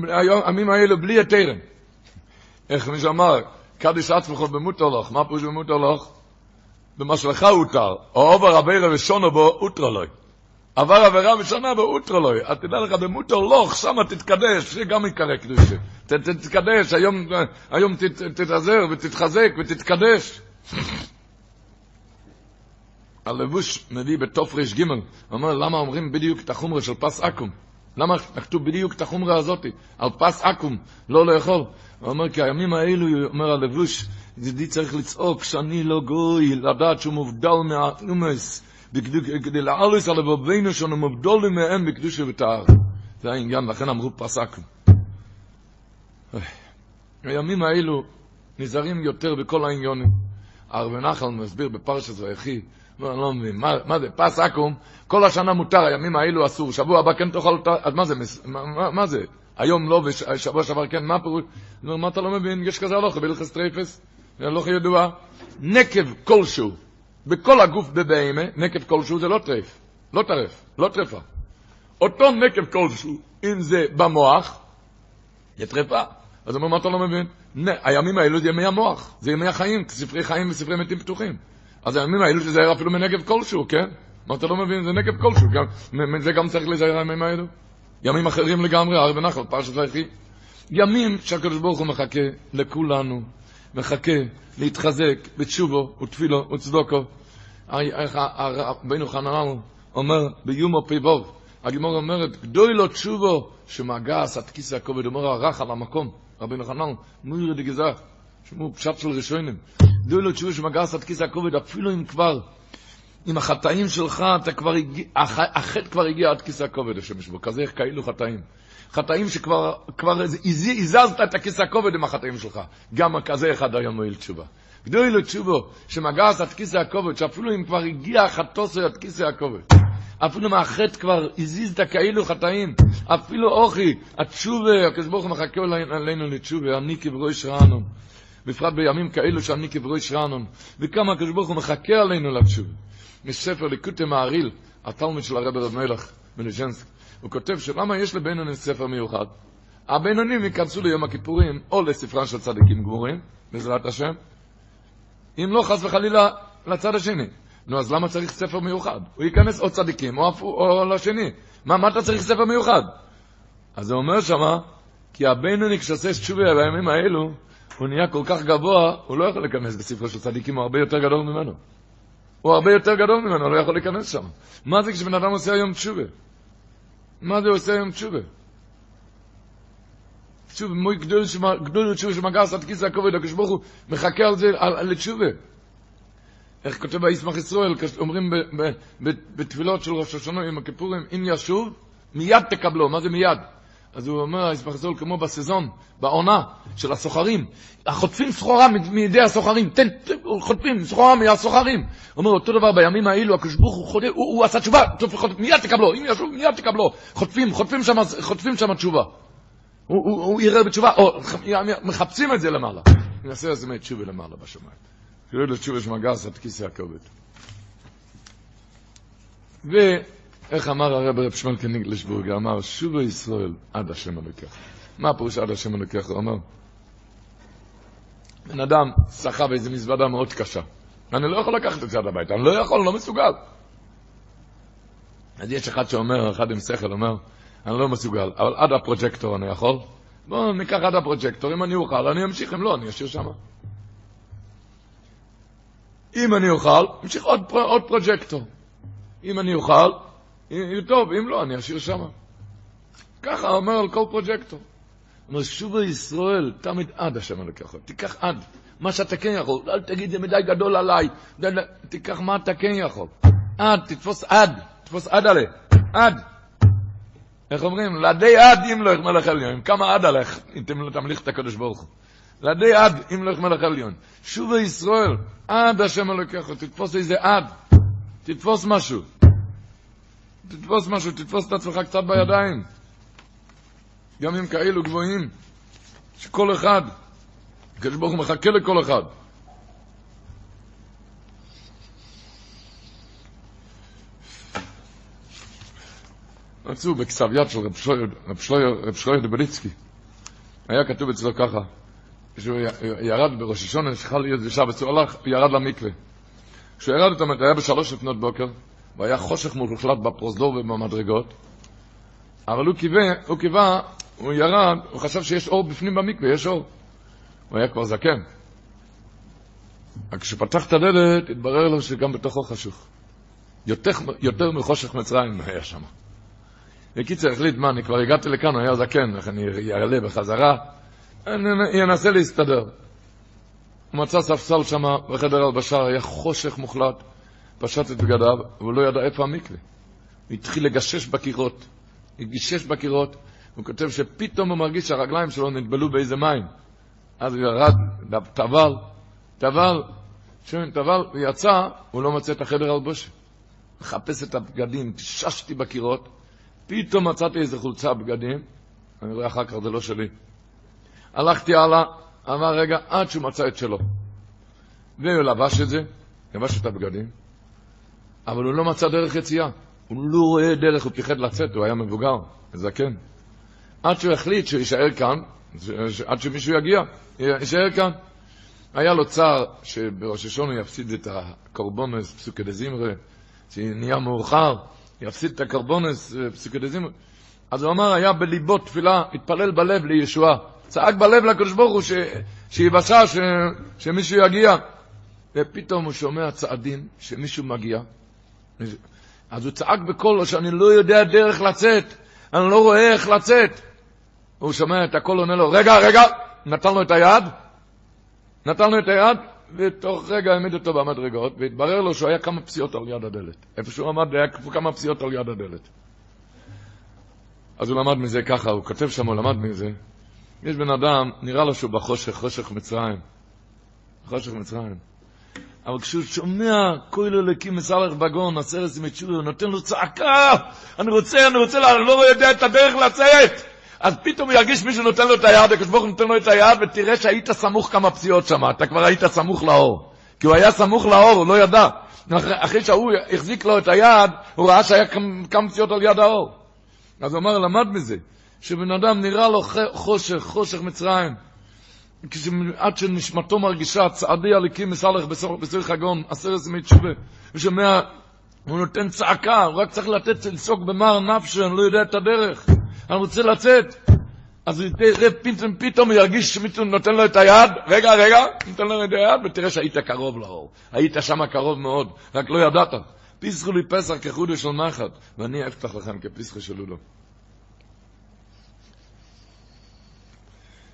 C: הימים האלו בלי היתרים. איך מישהו אמר, קדיש עצמך במוטרלוך, מה פירוש במוטרלוך? במה שלך הותר, או עובר הבירה ושונו בו, הותר לו. עבר עבירה משנה באוטרו לא, את תדע לך במוטו לוך, שם תתקדש, זה גם יקרא קדושה. תתקדש, היום, היום תת- תתעזר ותתחזק ותתקדש. הלבוש מביא בתוף ג' אומר למה אומרים בדיוק את החומרה של פס עכו"ם? למה כתוב בדיוק את החומרה הזאת על פס עכו"ם, לא לאכול? הוא אומר כי הימים האלו, אומר הלבוש, ידידי צריך לצעוק שאני לא גוי, לדעת שהוא מובדל מהאומס, כדי לעלוס על לבבינו שאנו מובדלים מהם בקדושה וטהר. זה העניין, לכן אמרו פת עכו"ם. הימים האלו נזהרים יותר בכל העניינים. הרב נחל מסביר בפרשת ויחי, אני לא מבין, מה, מה זה, פת עכו"ם, כל השנה מותר, הימים האלו אסור, שבוע הבא כן תאכל אותה, אז מה זה, מה, מה, זה, היום לא ושבוע שעבר כן, מה פירוש, נו, מה אתה לא מבין, יש כזה הלכה, בהלכות טריפות, זה הלכה ידוע, נקב כלשהו, בכל הגוף בבהמה, נקב כלשהו זה לא טרף, לא טרף, לא טרפה. אותו נקב כלשהו, אם זה במוח, זה טרפה. אז הוא אומר, מה אתה לא מבין? הימים האלו זה ימי המוח, זה ימי החיים, ספרי חיים וספרי מתים פתוחים. אז הימים האלו שזה אפילו מנגב כלשהו, כן? מה אתה לא מבין? זה נגב כלשהו, גם, זה גם צריך להיזהר הימים האלו. ימים אחרים לגמרי, הר ונחל, פרשת ויחי. ימים שהקדוש ברוך הוא מחכה לכולנו, מחכה להתחזק בתשובו ותפילו וצדוקו. רבינו חננאל אומר ביומו פיבוב, הגימור אומרת, גדוי לו תשובו שמגס עד כיסא הכובד, אומר הרך על המקום, רבינו חננאל, מויר דגזר, שמו פשט של ראשונים, גדוי לו תשובו שמגס עד כיסא הכובד, אפילו אם כבר, עם החטאים שלך, אתה כבר הגיע, הח- החטא כבר הגיע עד כיסא הכובד, השם ישבו, כזה כאילו חטאים. חטאים שכבר כבר הז- הזזת את הכיסא הכובד עם החטאים שלך. גם כזה אחד היום מועיל תשובה. גדוי לו תשובו, שמגס עד כיסא הכובד, שאפילו אם כבר הגיע חטוסו עד כיסא הכובד. אפילו מהחטא כבר הזיזת כאילו חטאים. אפילו אוכי, התשובה, הקדוש ברוך הוא מחכה עלי- עלינו לתשובה, אני כבראש רענון. בפרט בימים כאלו שאני כבראש רענון. וכמה הקדוש ברוך הוא מחכה עלינו לתשובה. מספר ליקוטי מעריל, התלמיד של הרב רב מלך מליז'נסק. הוא כותב שלמה יש לבינוני ספר מיוחד? הבינונים ייכנסו ליום הכיפורים או לספרן של צדיקים גמורים, בעזרת השם, אם לא חס וחלילה לצד השני. נו, אז למה צריך ספר מיוחד? הוא ייכנס או צדיקים או, או לשני. מה, מה אתה צריך ספר מיוחד? אז הוא אומר שמה, כי הבינוני כשעושה תשובה בימים האלו, הוא נהיה כל כך גבוה, הוא לא יכול להיכנס בספרו של צדיקים, הוא הרבה יותר גדול ממנו. הוא הרבה יותר גדול ממנו, הוא לא יכול להיכנס שם. מה זה כשבן אדם עושה היום תשובה? מה זה עושה היום תשובה? תשובה, מוי גדול תשובה שמגס עד כיסא הכובד, הקדוש ברוך הוא מחכה על זה, לתשובה. איך כותב הישמח ישראל, אומרים בתפילות של ראש השנה עם הכיפורים, אם ישוב, מיד תקבלו, מה זה מיד? אז הוא אומר, ישראל, כמו בסזון, בעונה של הסוחרים, חוטפים סחורה מידי הסוחרים, תן, חוטפים סחורה מהסוחרים. הוא אומר, אותו דבר בימים האלו, הקדוש ברוך הוא חוטף, הוא, הוא עשה תשובה, מיד תקבלו, אם ישוב, מיד תקבלו. חוטפים, חוטפים שם, חוטפים שם תשובה. הוא, הוא, הוא יראה בתשובה, או מחפשים את זה למעלה. נעשה את זה תשובה למעלה בשמיים. קורא לו תשובה שמגס עד כיסא הכובד. ואיך אמר הרב רב שמואל קניגלשבורגר, אמר, שובו ישראל עד השם אלוקיך. מה הפירוש עד השם אלוקיך? הוא אומר, בן אדם סחב איזו מזוודה מאוד קשה. אני לא יכול לקחת את זה עד הביתה, אני לא יכול, לא מסוגל. אז יש אחד שאומר, אחד עם שכל אומר, אני לא מסוגל, אבל עד הפרוג'קטור אני יכול. בואו ניקח עד הפרוג'קטור, אם אני אוכל, אני אמשיך, אם לא, אני אשאיר שמה. אם אני אוכל, אמשיך עוד, פר, עוד פרוג'קטור. אם אני אוכל, טוב, אם לא, אני אשאיר שמה. ככה אומר על כל פרוג'קטור. אומר, שובו ישראל, תמיד עד השם אלוקיך. תיקח עד, מה שאתה כן יכול. אל תגיד, זה מדי גדול עליי. תיקח מה אתה כן יכול. עד, תתפוס עד, תתפוס עד עלה. עד. איך אומרים? לדי עד ימלוך מלך עליון. כמה עד עליך, אם תמ- תמליך את הקדוש ברוך הוא. לדי עד ימלוך מלך עליון. שובו ישראל, עד השם אלוקיך. תתפוס איזה עד. תתפוס משהו. תתפוס משהו, תתפוס את עצמך קצת בידיים. גם אם כאלו גבוהים, שכל אחד, הקדוש ברוך הוא מחכה לכל אחד. מצאו בכתב יד של רב שלויר- דבליצקי, היה כתוב אצלו ככה, כשהוא ירד בראש השונה, שחל להיות בשבת, הוא הלך, ירד למקווה. כשהוא ירד אותו, היה בשלוש לפנות בוקר, והיה חושך מוחלט בפרוזדור ובמדרגות, אבל הוא קיווה, הוא קיווה, הוא ירד, הוא חשב שיש אור בפנים במקווה, יש אור. הוא היה כבר זקן. רק כשפתח את הדלת, התברר לו שגם בתוכו חשוך. יותר, יותר מחושך מצרים היה שם. בקיצר, החליט, מה, אני כבר הגעתי לכאן, הוא היה זקן, איך אני אעלה בחזרה, אני אנסה להסתדר. הוא מצא ספסל שם בחדר הלבשה, היה חושך מוחלט, פשט את בגדיו, והוא לא ידע איפה המקווה. הוא התחיל לגשש בקירות, גישש בקירות, הוא כותב שפתאום הוא מרגיש שהרגליים שלו נטבלו באיזה מים. אז הוא ירד, טבל, טבל, שומעים, טבל, הוא יצא, הוא לא מצא את החדר הלבושה. מחפש את הבגדים, ששתי בקירות, פתאום מצאתי איזה חולצה בגדים, אני רואה אחר כך, זה לא שלי. הלכתי הלאה, אמר רגע, עד שהוא מצא את שלו. והוא לבש את זה, לבש את הבגדים, אבל הוא לא מצא דרך יציאה. הוא לא רואה דרך, הוא פיחד לצאת, הוא היה מבוגר, זקן. עד שהוא החליט שהוא יישאר כאן, עד שמישהו יגיע, יישאר כאן. היה לו צער שבראש השון יפסיד את הקורבונס פסוקי דזימרה, שנהיה מאוחר, יפסיד את הקורבונס פסוקי דזימרה. אז הוא אמר, היה בליבו תפילה, התפלל בלב לישועה. צעק בלב לקדוש ברוך הוא שיבשה, ש, שמישהו יגיע. ופתאום הוא שומע צעדים שמישהו מגיע. אז הוא צעק בקולו שאני לא יודע דרך לצאת, אני לא רואה איך לצאת. הוא שומע את הקול, עונה לו, רגע, רגע, נתן לו את היד, נתן לו את היד, ותוך רגע העמיד אותו במדרגות, והתברר לו שהוא היה כמה פסיעות על יד הדלת. איפה שהוא עמד, היה כמה פסיעות על יד הדלת. אז הוא למד מזה ככה, הוא כותב שם, הוא למד מזה. יש בן אדם, נראה לו שהוא בחושך, חושך מצרים. חושך מצרים. אבל כשהוא שומע כולל אלוקים מסלח בגון, עשרת ימי תשובה, הוא נותן לו צעקה, אני רוצה, אני רוצה, אני לא יודע את הדרך לצאת. אז פתאום הוא ירגיש מישהו נותן לו את היד, הקדוש ברוך הוא נותן לו את היד, ותראה שהיית סמוך כמה פציעות שם, אתה כבר היית סמוך לאור. כי הוא היה סמוך לאור, הוא לא ידע. אחרי שההוא החזיק לו את היד, הוא ראה שהיה כמה פציעות על יד האור. אז הוא אמר, למד מזה, שבן אדם נראה לו חושך, חושך מצרים. עד שנשמתו מרגישה, צעדי הליקים מסלח בסור חגון, עשרת ימי תשובה. הוא שומע, הוא נותן צעקה, הוא רק צריך לתת לצעוק במר נפשו, אני לא יודע את הדרך. אני רוצה לצאת. אז יראה פתאום, פתאום ירגיש שמישהו נותן לו את היד, רגע, רגע, נותן לו את היד, ותראה שהיית קרוב לאור. היית שם קרוב מאוד, רק לא ידעת. פיסחו לי פסח כחודש של נחת, ואני אפתח לכם כפיסחו של לולו.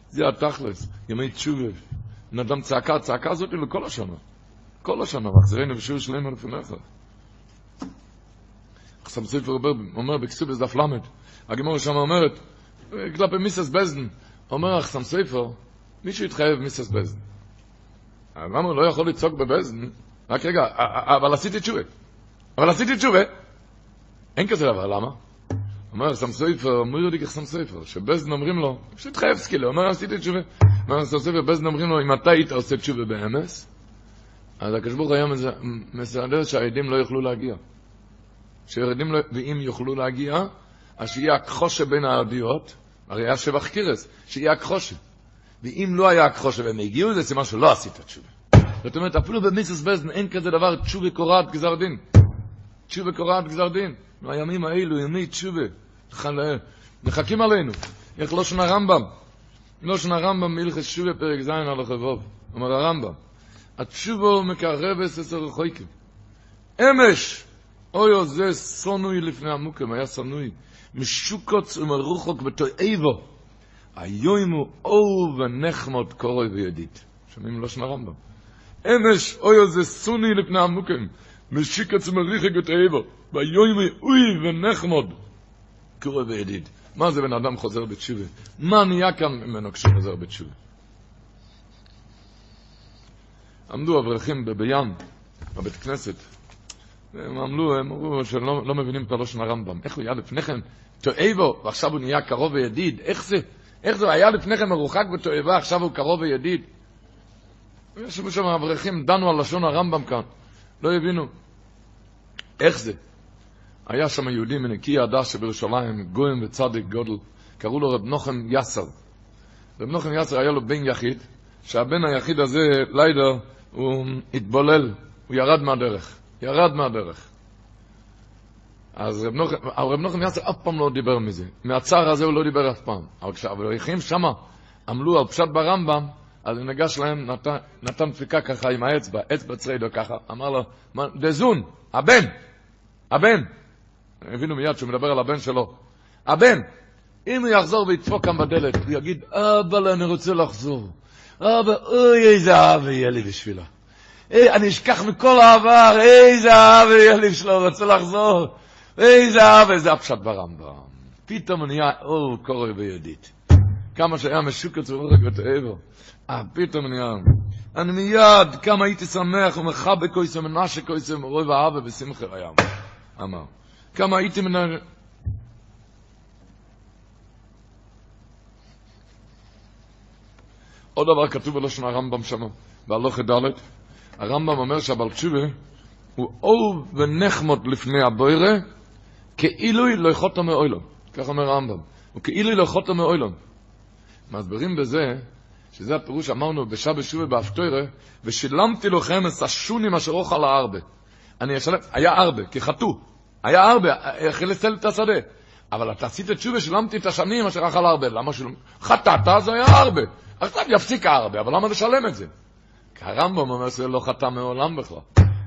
C: זה התכלס, ימי תשובה. אדם צעקה, הצעקה הזאת היא לכל השנה. כל השנה, מחזירנו בשיעור שלנו לפניך. חסם ספר אומר בכסובס דף למד, הגימור שם אומרת, כלפי מיסס בזדן, אומר החסם ספר, מישהו התחייב מיסס בזדן. למה הוא לא יכול לצעוק בבזדן? רק רגע, אבל עשיתי תשובה. אבל עשיתי תשובה. אין כזה דבר, למה? אומר סם סופר, אומר לי כסם סופר, שבזדן אומרים לו, פשוט חייב סקילה, אומר עשיתי תשובה. אומר סם סופר, בזדן אומרים לו, אם אתה היית עושה תשובה באמס, אז הקשבוך היום מסדר שהעדים לא יוכלו להגיע. שהעדים לא, ואם יוכלו להגיע, אז שיהיה הכחושה בין העדיות, הרי היה שבח קירס, שיהיה הכחושה. ואם לא היה הכחושה והם הגיעו, זה סימן שלא עשית תשובה. זאת אומרת, אפילו במיסוס בזדן אין כזה דבר תשובה קורעת גזר דין. תשובה קורעת גזר דין. הימים האלו, ימי תשובה, מחכים עלינו. איך לא שנה רמב"ם? לא שנה רמב"ם מלכס תשובה פרק ז' על החבוב. אומר הרמב"ם, התשובה מקרבת אצל רחוקים. אמש, אוי זה סונוי לפני המוקם, היה סונוי. משוקוץ ומרוחוק בתואבו. היוימו אור ונחמוד קורוי וידיד. שומעים לא שנה רמב"ם. אמש, אוי זה סוני לפני המוקם. משיקץ ומריחק בתואבו. ויוי אוי ונחמוד קורא וידיד. מה זה בן אדם חוזר בתשובה? מה נהיה כאן ממנו כשהוא חוזר בתשובה? עמדו אברכים בים, בבית כנסת, והם עמלו, הם אמרו שלא לא מבינים את הלושן הרמב"ם. איך הוא היה לפני כן תועבו, ועכשיו הוא נהיה קרוב וידיד? איך זה? איך זה היה לפני כן מרוחק בתועבה, עכשיו הוא קרוב וידיד? יש שם אברכים, דנו על לשון הרמב"ם כאן, לא הבינו. איך זה? היה שם יהודי מנקי הדס שבירושלים, גויים וצדיק גודל, קראו לו רב נוחם יסר. רב נוחם יסר היה לו בן יחיד, שהבן היחיד הזה, ליידר, הוא התבולל, הוא ירד מהדרך, ירד מהדרך. אז רב נוחם, הרב נוחם יאסר אף פעם לא דיבר מזה. מהצער הזה הוא לא דיבר אף פעם. אבל כשהאברכים שמה עמלו על פשט ברמב"ם, אז הוא ניגש להם, נתן, נתן דפיקה ככה עם האצבע, אצבע צרידו ככה, אמר לו, "מה, דזון, הבן, הבן. הבינו מיד שהוא מדבר על הבן שלו. הבן, אם הוא יחזור וידפוק כאן בדלת, הוא יגיד, אבא, אני רוצה לחזור. אבא, אוי, איזה אהבה יהיה לי בשבילה. אי, אני אשכח מכל העבר, איזה אהבה יהיה לי שלו, רוצה לחזור. איזה אהבה, זה הפשט ברמב"ם. פתאום נהיה אור קורא ביהודית. כמה שהיה משוקץ ומרק ותאבו. אה, פתאום נהיה... אני מיד, כמה הייתי שמח ומחבק כויסם ומנשה כויסם ורוי ואהבה ושמחה היה. אמר. כמה הייתי מן... ה- עוד דבר כתוב בלשון הרמב"ם שם, בהלוכי ד', הרמב"ם אומר שהבעל תשובה הוא אור ונחמוד לפני הבוירה, כאילו לא יכולת מאוילון. כך אומר הרמב"ם. הוא כאילו לא יכולת מאוילון. מסבירים בזה, שזה הפירוש אמרנו בשעה שובה באפטוירה, ושילמתי לו חמס השונים אשר אוכל הארבה. אני אשלם, היה ארבה, כי חטאו. היה ארבה, החל לסל את השדה. אבל אתה עשית תשובה, שילמתי את השנים אשר אכל הרבה. למה שילם? חטאת, זה היה הרבה. עכשיו יפסיק הרבה, אבל למה לשלם את זה? כי הרמב"ם אומר שזה לא חטא מעולם בכלל.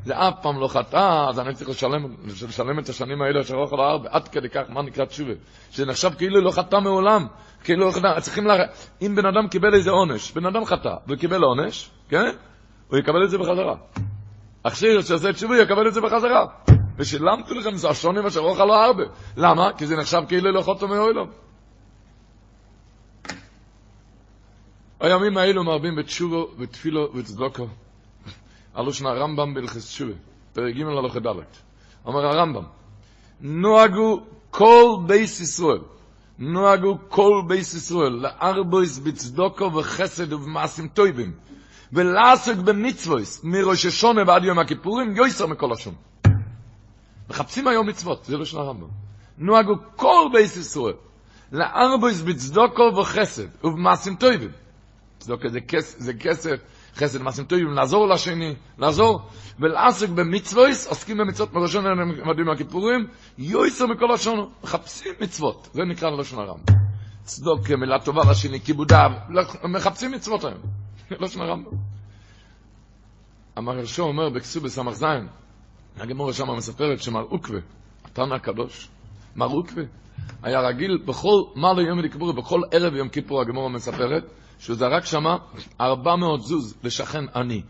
C: זה אף פעם לא חטא, אז אני צריך לשלם, לשלם את השנים האלה אשר אוכל הרבה. עד כדי כך, מה נקרא תשובה? שזה נחשב כאילו לא חטא מעולם. כאילו צריכים לה... אם בן אדם קיבל איזה עונש, בן אדם חטא וקיבל עונש, כן? הוא יקבל את זה בחזרה. עכשיו שעושה תשובה יקבל את זה בחזרה. ושילמתי לכם זה השונים אשר אוכל לא הרבה. למה? כי זה נחשב כאילו לא חטא מעולם. הימים האלו מרבים בתשובה ותפילה וצדקה. הלשון הרמב"ם בהלכות תשובה, פרק ג' הלכה ד'. אומר הרמב"ם, נוהגו כל בית ישראל, נוהגו כל בית ישראל, להרבות בצדקה וחסד ובמעשים טובים, ולעסוק במצוות, מראש השנה ועד יום הכיפורים, יותר מכל השנה. מחפשים היום מצוות, זה לא של הרמב"ם. נוהגו כל בייס ישראל, לארבויס בצדוקו וחסד ובמעשים טויבים. צדוקה זה כסף, זה כסף, חסד מעשים טובים, לעזור לשני, לעזור, ולעסק במצוויס, עוסקים במצוות מראשון ועדים הכיפורים, יויסר מכל השונו, מחפשים מצוות, זה נקרא ללשון הרמב"ם. צדוקה, מילה טובה לשני, כיבודיו, מחפשים מצוות היום, לשון הרמב"ם. המהרשו אומר בכסוב בסמ"ך זין, הגמורה שם מספרת שמר עוקווה, התנא הקדוש, מר עוקווה, היה רגיל בכל, מה ליום לכיפור, בכל ערב יום כיפור הגמורה מספרת, שהוא זרק שמה 400 זוז לשכן עני.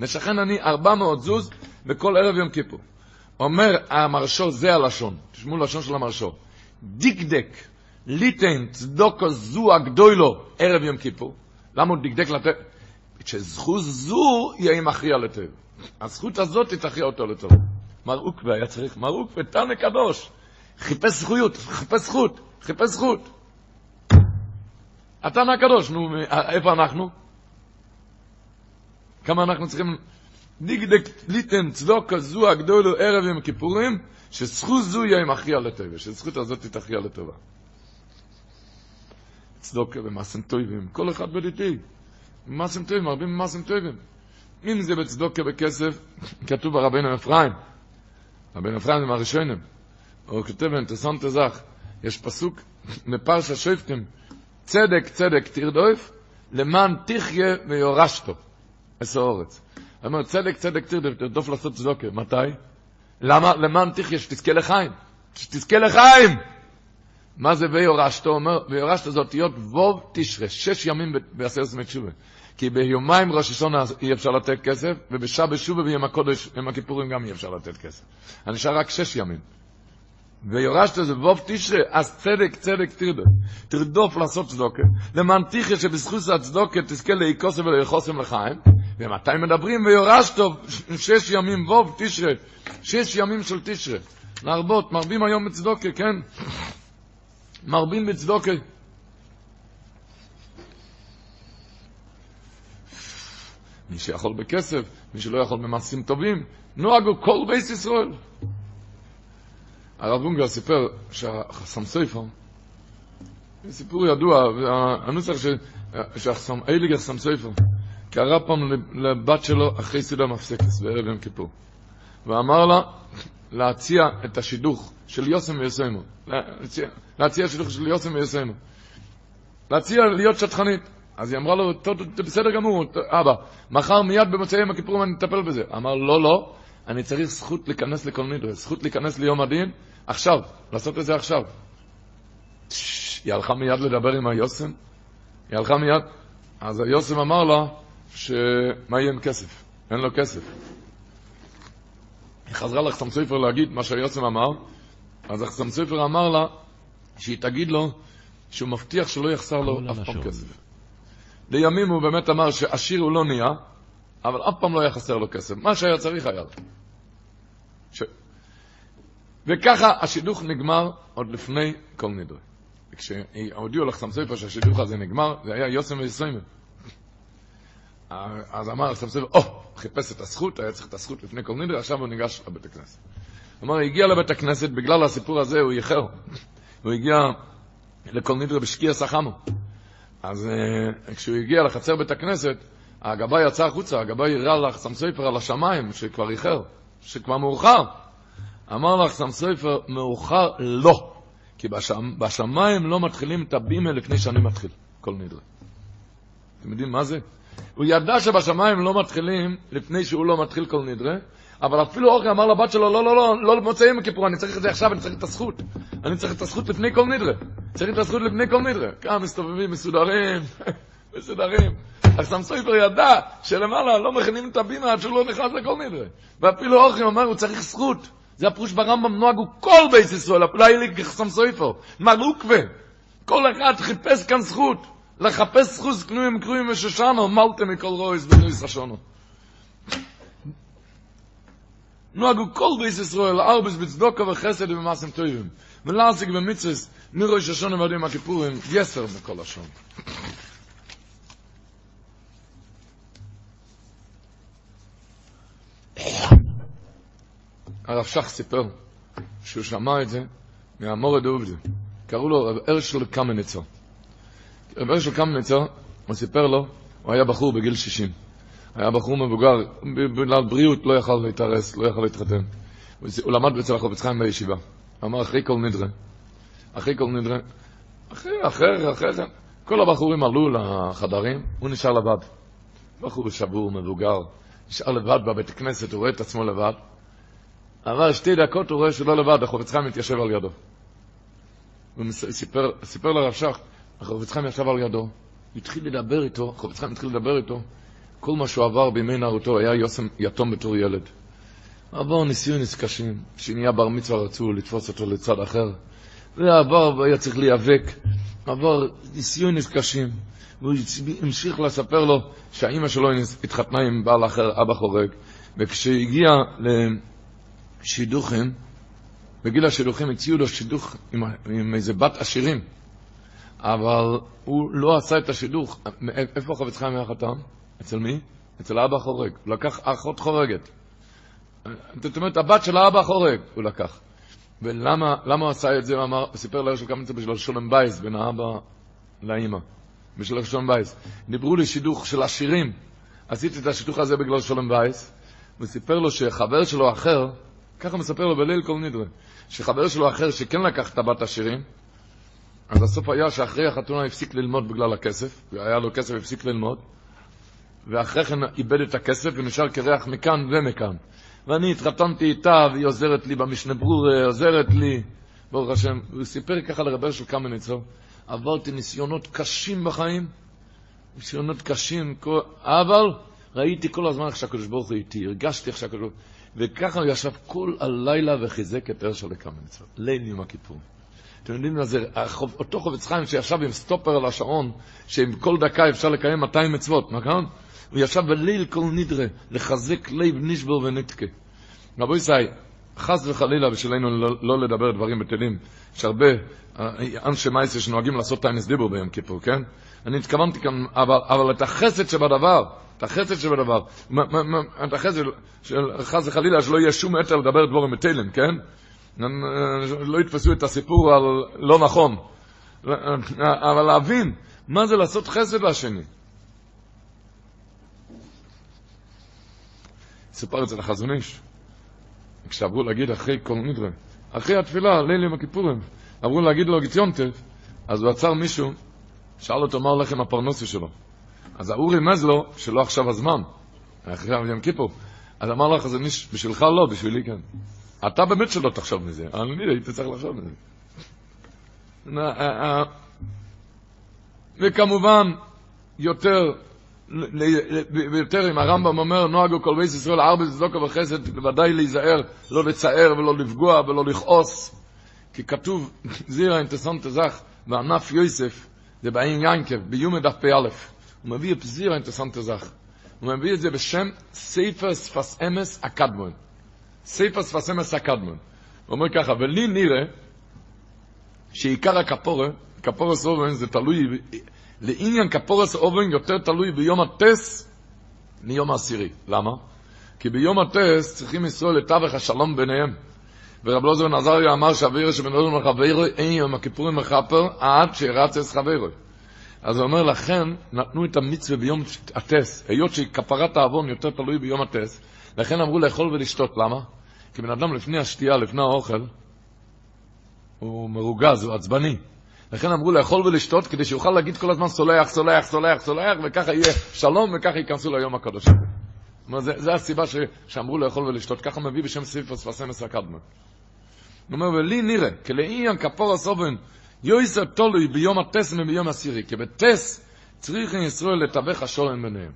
C: לשכן עני 400 זוז בכל ערב יום כיפור. אומר המרשו, זה הלשון, תשמעו לשון של המרשו, דקדק, ליטן, צדוקו זו הגדולו, ערב יום כיפור. למה הוא דקדק לתת? שזכות זו יהיה מכריע לטוב. הזכות הזאת תכריע אותו לטוב. מר עוקווה היה צריך, מר עוקווה, תנא קדוש, חיפש זכויות, חיפש זכות, חיפש זכות. התנא הקדוש, נו, איפה אנחנו? כמה אנחנו צריכים... דיגדק ליטן צדוקה זו הגדולו ערב יום כיפורים, שזכות זו יהיה מכריע לטובה, שזכות הזאת תכריע לטובה. צדוקה ומעשים טובים, כל אחד בדיתי. מעשים טובים, הרבה מעשים טובים. אם זה בצדוקה בכסף, כתוב ברבינו אפרים, רבינו אפרים זה מהראשונים, הוא כותב אינטרסנט זך, יש פסוק בפרשה שופטים, צדק צדק תרדוף, למען תחיה ויורשתו. עשר אורץ. הוא אומר, צדק צדק תרדוף, תרדוף לעשות צדוקה. מתי? למה? למען תחיה, שתזכה לחיים. שתזכה לחיים! מה זה ויורשתו? אומר, ויורשתו זה אותיות ווב תשרה, שש ימים בעשרת ימי תשובה. כי ביומיים ראש השונה אי אפשר לתת כסף, ובשעה בשובה ביום הקודש, יום הכיפורים גם אי אפשר לתת כסף. נשאר רק שש ימים. ויורשת זה ווב תשרה, אז צדק צדק תרדוף. תרדוף לעשות צדוקה, למען תחיה שבזכות הצדוקה תזכה להיקוסם ולאחוסם לחיים. ומתי מדברים ויורשת שש ימים ווב תשרה, שש ימים של תשרה. להרבות, מרבים היום בצדוקה, כן? מרבים בצדוקה. מי שיכול בכסף, מי שלא יכול במעשים טובים, נוהגו כל בית ישראל. הרב אונגר סיפר שהחסם סופר, סיפור ידוע, הנוסח שהחסם, אייליגר חסם סופר, קרא פעם לבת שלו אחרי סעודה מפסקת בערב יום כיפור, ואמר לה להציע את השידוך של יוסם ויוסמו. להציע, להציע שידוך של יוסם ויוסמו. להציע להיות שטחנית. אז היא אמרה לו, טוב, בסדר גמור, אבא, מחר מיד במוצאי יום הכיפורים אני אטפל בזה. אמר, לא, לא, אני צריך זכות להיכנס לכל נדרי, זכות להיכנס ליום הדין, עכשיו, לעשות את זה עכשיו. היא הלכה מיד לדבר עם היוסם, היא הלכה מיד, אז היוסם אמר לה, שמה יהיה עם כסף? אין לו כסף. היא חזרה לחסם סופר להגיד מה שהיוסם אמר, אז החסם סופר אמר לה שהיא תגיד לו שהוא מבטיח שלא יחסר לו אף פעם כסף. לימים הוא באמת אמר שעשיר הוא לא נהיה, אבל אף פעם לא היה חסר לו כסף. מה שהיה צריך היה. ש... וככה השידוך נגמר עוד לפני כל נדרי. כשהודיעו לחסם סופר שהשידוך הזה נגמר, זה היה יוסם וישראלים. אז אמר סופר, או, חיפש את הזכות, היה צריך את הזכות לפני כל נדרי, עכשיו הוא ניגש לבית הכנסת. אמר, הגיע לבית הכנסת, בגלל הסיפור הזה הוא איחר. הוא הגיע לכל נדרי בשקיע סחמו. אז uh, כשהוא הגיע לחצר בית הכנסת, הגבאי יצא החוצה, הגבאי הראה לך סמסויפר על השמיים, שכבר איחר, שכבר מאוחר. אמר לך סמסויפר, מאוחר לא, כי בשמ, בשמיים לא מתחילים את הבימה לפני שאני מתחיל, כל נדרי. אתם יודעים מה זה? הוא ידע שבשמיים לא מתחילים לפני שהוא לא מתחיל כל נדרי, אבל אפילו אוכל אמר לבת שלו, לא, לא, לא, לא מוצאי יום הכיפור, אני צריך את זה עכשיו, אני צריך את הזכות. אני צריך את הזכות לפני כל נדרה. צריך את הזכות לפני כל נדרה. כאן מסתובבים מסודרים, מסודרים. אז סמסויפר ידע שלמעלה לא מכינים את הבינה עד שהוא לא נכנס לכל נדרה. ואפילו אוכל אמר, הוא צריך זכות. זה הפרוש ברמב"ם נוהגו כל בייס ישראל, אפילו היה לי סמסויפר, מלוקווה. כל אחד חיפש כאן זכות. לחפש זכות קנויים קרויים ושושנו, מלתם מכל רויס ונויס השונו. נוהגו כל בייס ישראל, ארבס בצדוקה וחסד ובמעשים טובים. ולעסיק במצווס, מראש השונה ועד יום הכיפורים, יסר בכל השון. הרב שך סיפר שהוא שמע את זה מהמורד עובדי. קראו לו רב הרשל קמניצר. רב הרשל קמניצר, הוא סיפר לו, הוא היה בחור בגיל 60. היה בחור מבוגר, בגלל בריאות לא יכל להתארס, לא יכל להתחתן. הוא למד אצל החופץ חיים בישיבה. אמר, אחרי כל נדרה, אחרי כל נדרה, אחרי, אחרי, אחרי זה, כל הבחורים עלו לחדרים, הוא נשאר לבד. בחור שבור, מבוגר, נשאר לבד בבית הכנסת, הוא רואה את עצמו לבד. אבל שתי דקות הוא רואה שלא לבד, החופץ חיים מתיישב על ידו. הוא סיפר, סיפר לרב שך, החופץ חיים ישב על ידו, התחיל לדבר איתו, החופץ חיים התחיל לדבר איתו, כל מה שהוא עבר בימי נערותו, היה יוסם יתום בתור ילד. עבר ניסיונס קשים, שנהיה בר מצווה רצו לתפוס אותו לצד אחר. ועבר, והיה צריך להיאבק, עבר ניסיונס קשים. והוא המשיך לספר לו שהאימא שלו התחתנה עם בעל אחר, אבא חורג, וכשהגיע לשידוכים, בגיל השידוכים הציעו לו שידוך עם, עם איזה בת עשירים, אבל הוא לא עשה את השידוך. איפה חפץ חיים היה חתם? אצל מי? אצל האבא חורג. הוא לקח אחות חורגת. זאת אומרת, הבת של האבא חורג הוא לקח. ולמה הוא עשה את זה? הוא אמר, סיפר להרשל כמה בשביל שלום בית, בין האבא לאימא. בשביל שלום בית. דיברו לי שידוך של עשירים. עשיתי את השידוך הזה בגלל שלום בית. הוא סיפר לו שחבר שלו אחר, ככה מספר לו בליל כל נדרי, שחבר שלו אחר שכן לקח את הבת עשירים, אז הסוף היה שאחרי החתונה הפסיק ללמוד בגלל הכסף, והיה לו כסף, הפסיק ללמוד, ואחרי כן איבד את הכסף ונשאר קרח מכאן ומכאן. ואני התחתנתי איתה, והיא עוזרת לי במשנה ברור, עוזרת לי, ברוך השם. הוא סיפר ככה לרבר של קמניצר, עברתי ניסיונות קשים בחיים, ניסיונות קשים, אבל ראיתי כל הזמן איך שהקדוש ברוך הוא איתי, הרגשתי איך שהקדוש ברוך הוא... וככה הוא ישב כל הלילה וחיזק את הרשל לקמניצר, ליל יום הכיפור. אתם יודעים מה זה, אותו חובץ חיים שישב עם סטופר על השעון, שעם כל דקה אפשר לקיים 200 מצוות, נכון? הוא ישב בליל כל נדרה, לחזק לב נשבר ונתקה. רבו ישראל, חס וחלילה בשבילנו לא, לא לדבר דברים בטלים, יש הרבה אנשי מייסר שנוהגים לעשות טיינס דיבור ביום כיפור, כן? אני התכוונתי כאן, אבל, אבל את החסד שבדבר, את החסד שבדבר, את החסד של חס וחלילה שלא יהיה שום יתר לדבר דבורים בטלים, כן? לא יתפסו את הסיפור על לא נכון. אבל להבין, מה זה לעשות חסד לשני? סופר את זה לחזון איש. כשעברו להגיד אחרי כל נדרה, אחרי התפילה, ליל יום הכיפורים, אמרו להגיד לו גיציונטף, אז הוא עצר מישהו, שאל אותו מה הולך עם הפרנסה שלו. אז האור רמז לו שלא עכשיו הזמן, אחרי יום כיפור. אז אמר לך, זה מיש, בשבילך לא, בשבילי כן. אתה באמת שלא תחשוב מזה, אני הייתי צריך לחשוב מזה. אה, אה, וכמובן, יותר, ויותר אם הרמב"ם אומר, נוהגו כל בית ישראל, ארבע צדוקה וחסד, בוודאי להיזהר, לא לצער ולא לפגוע ולא לכעוס. כי כתוב, זירה אינטרסנטה זך, בענף יוסף, זה בעין ינקב, ביומי דף פ"א. הוא מביא את זירה אינטרסנטה זך. הוא מביא את זה בשם ספר שפס אמס הקדמון. ספר שפס אמס הקדמון. הוא אומר ככה, ולי נראה שעיקר הכפורה, כפורס אובן זה תלוי, לעניין כפורס אובן יותר תלוי ביום הטס מיום העשירי. למה? כי ביום הטס צריכים ישראל לתווך השלום ביניהם. ורב לוזר נזריה אמר שאווירו שבנודו מחברו אין יום הכיפורים מחפר עד שרץ אס חברו. אז הוא אומר לכן נתנו את המצווה ביום הטס, היות שכפרת העוון יותר תלוי ביום הטס, לכן אמרו לאכול ולשתות, למה? כי בן אדם לפני השתייה, לפני האוכל, הוא מרוגז, הוא עצבני. לכן אמרו לאכול ולשתות כדי שיוכל להגיד כל הזמן סולח, סולח, סולח, סולח, וככה יהיה שלום וככה ייכנסו ליום הקדוש. זה, זה הסיבה ש, שאמרו לאכול ולשתות, ככה מביא בשם ספר ספסמס הקדמה. הוא אומר, ולי נראה, כלעניין כפור הסובן, יויסר תולוי ביום הטס וביום עשירי, כי בטס צריכים ישראל לתווך השולם ביניהם.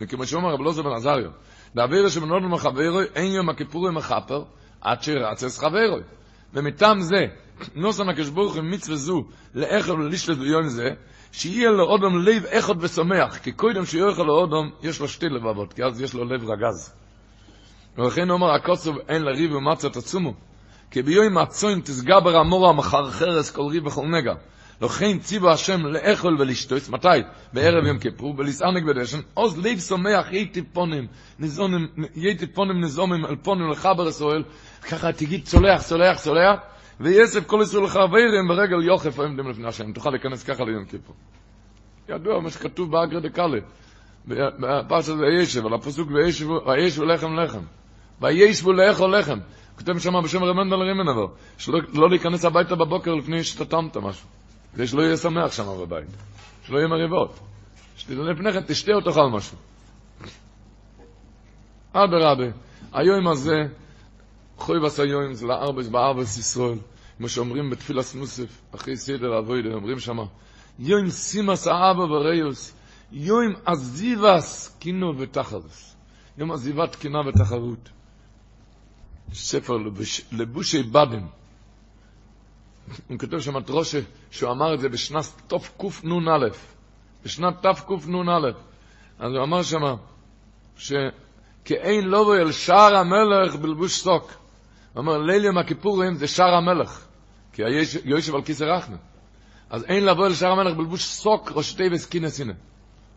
C: וכמו שאומר רב לוזר בן עזריו, באווירה שבנודו מחברו, אין יום הכיפורים מחפר, עד שרצס חברו. ומטעם זה, נוסן הקדוש ברוך הוא מצווה זו לאכול ולשלט ביום זה, שיהיה לאודם לב אחד ושמח, כי קודם שיאכל לאודם יש לו שתי לבבות, כי אז יש לו לב רגז. ולכן אומר הקוסוב אין לריב ומצת עצומו, כי ביום הצוין תסגבר המורה מחרחרס כל ריב וכל נגע. לכן ציבו השם לאכול ולשתות, מתי? בערב יום כיפור, ולסענק בדשן, עוז לב שמח יתי פונים, נזונים, יתי פונים נזומים אל פונים לחבר ישראל, ככה תגיד צולח, צולח, צולח, ויסף כל ישראל לחברים ברגל יוחף עומדים לפני השם, תוכל להיכנס ככה ליום כיפור. ידוע מה שכתוב באגר דקאלה, בפרשת וישב, על הפסוק וישבו לחם לחם, וישבו לאכול לחם, כותב שם בשם רמנדל רימנבר, שלא להיכנס הביתה בבוקר לפני שתתמת משהו. כדי שלא יהיה שמח שם בבית, שלא יהיה מריבות. שתדע לפני כן, תשתה או תאכל משהו. אדרבה, היום הזה, חוי היום זה לארבס בארבס ישראל, כמו שאומרים בתפילת מוסף, אחרי סדר אבוידה, אומרים שם, יום סימס האבא וריוס, יום עזיבס קינו ותחרס. יום עזיבת קינה ותחרות. ספר לבושי בדם. הוא כותב שם את ראשה, שהוא אמר את זה בשנת תקנ"א, בשנת תקנ"א. אז הוא אמר שם, שכאין לא אל שער המלך בלבוש סוק. אומר, ליל יום הכיפורים זה שער המלך, כי יושב על כיסא רחנה. אז אין לבוא אל שער המלך בלבוש סוק, ראשי וסקינס הנה.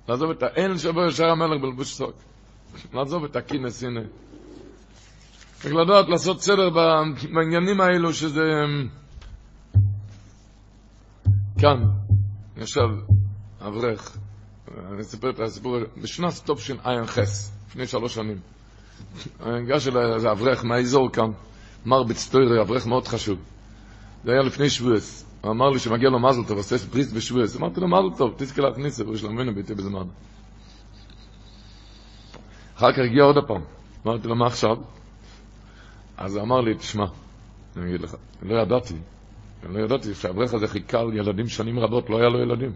C: לעזוב את האין לבוא אל המלך בלבוש סוק. לעזוב את הקינס הנה. צריך לדעת לעשות סדר בעניינים האלו שזה... כאן ישב אברך, אני אספר את הסיפור, בשנת סטופשין עין חס, לפני שלוש שנים. ניגש אליי איזה אברך מהאזור כאן, מר בצטוירי, אברך מאוד חשוב. זה היה לפני שבועס. הוא אמר לי שמגיע לו מזל טוב, עושה פריסט בשבועס. אמרתי לו, מזל טוב, תזכה להכניס, לו מבינו ביתי בזמן. אחר כך הגיע עוד הפעם. אמרתי לו, מה עכשיו? אז הוא אמר לי, תשמע, אני אגיד לך, לא ידעתי לא ידעתי שהאברך הזה חיכה על ילדים שנים רבות, לא היה לו ילדים.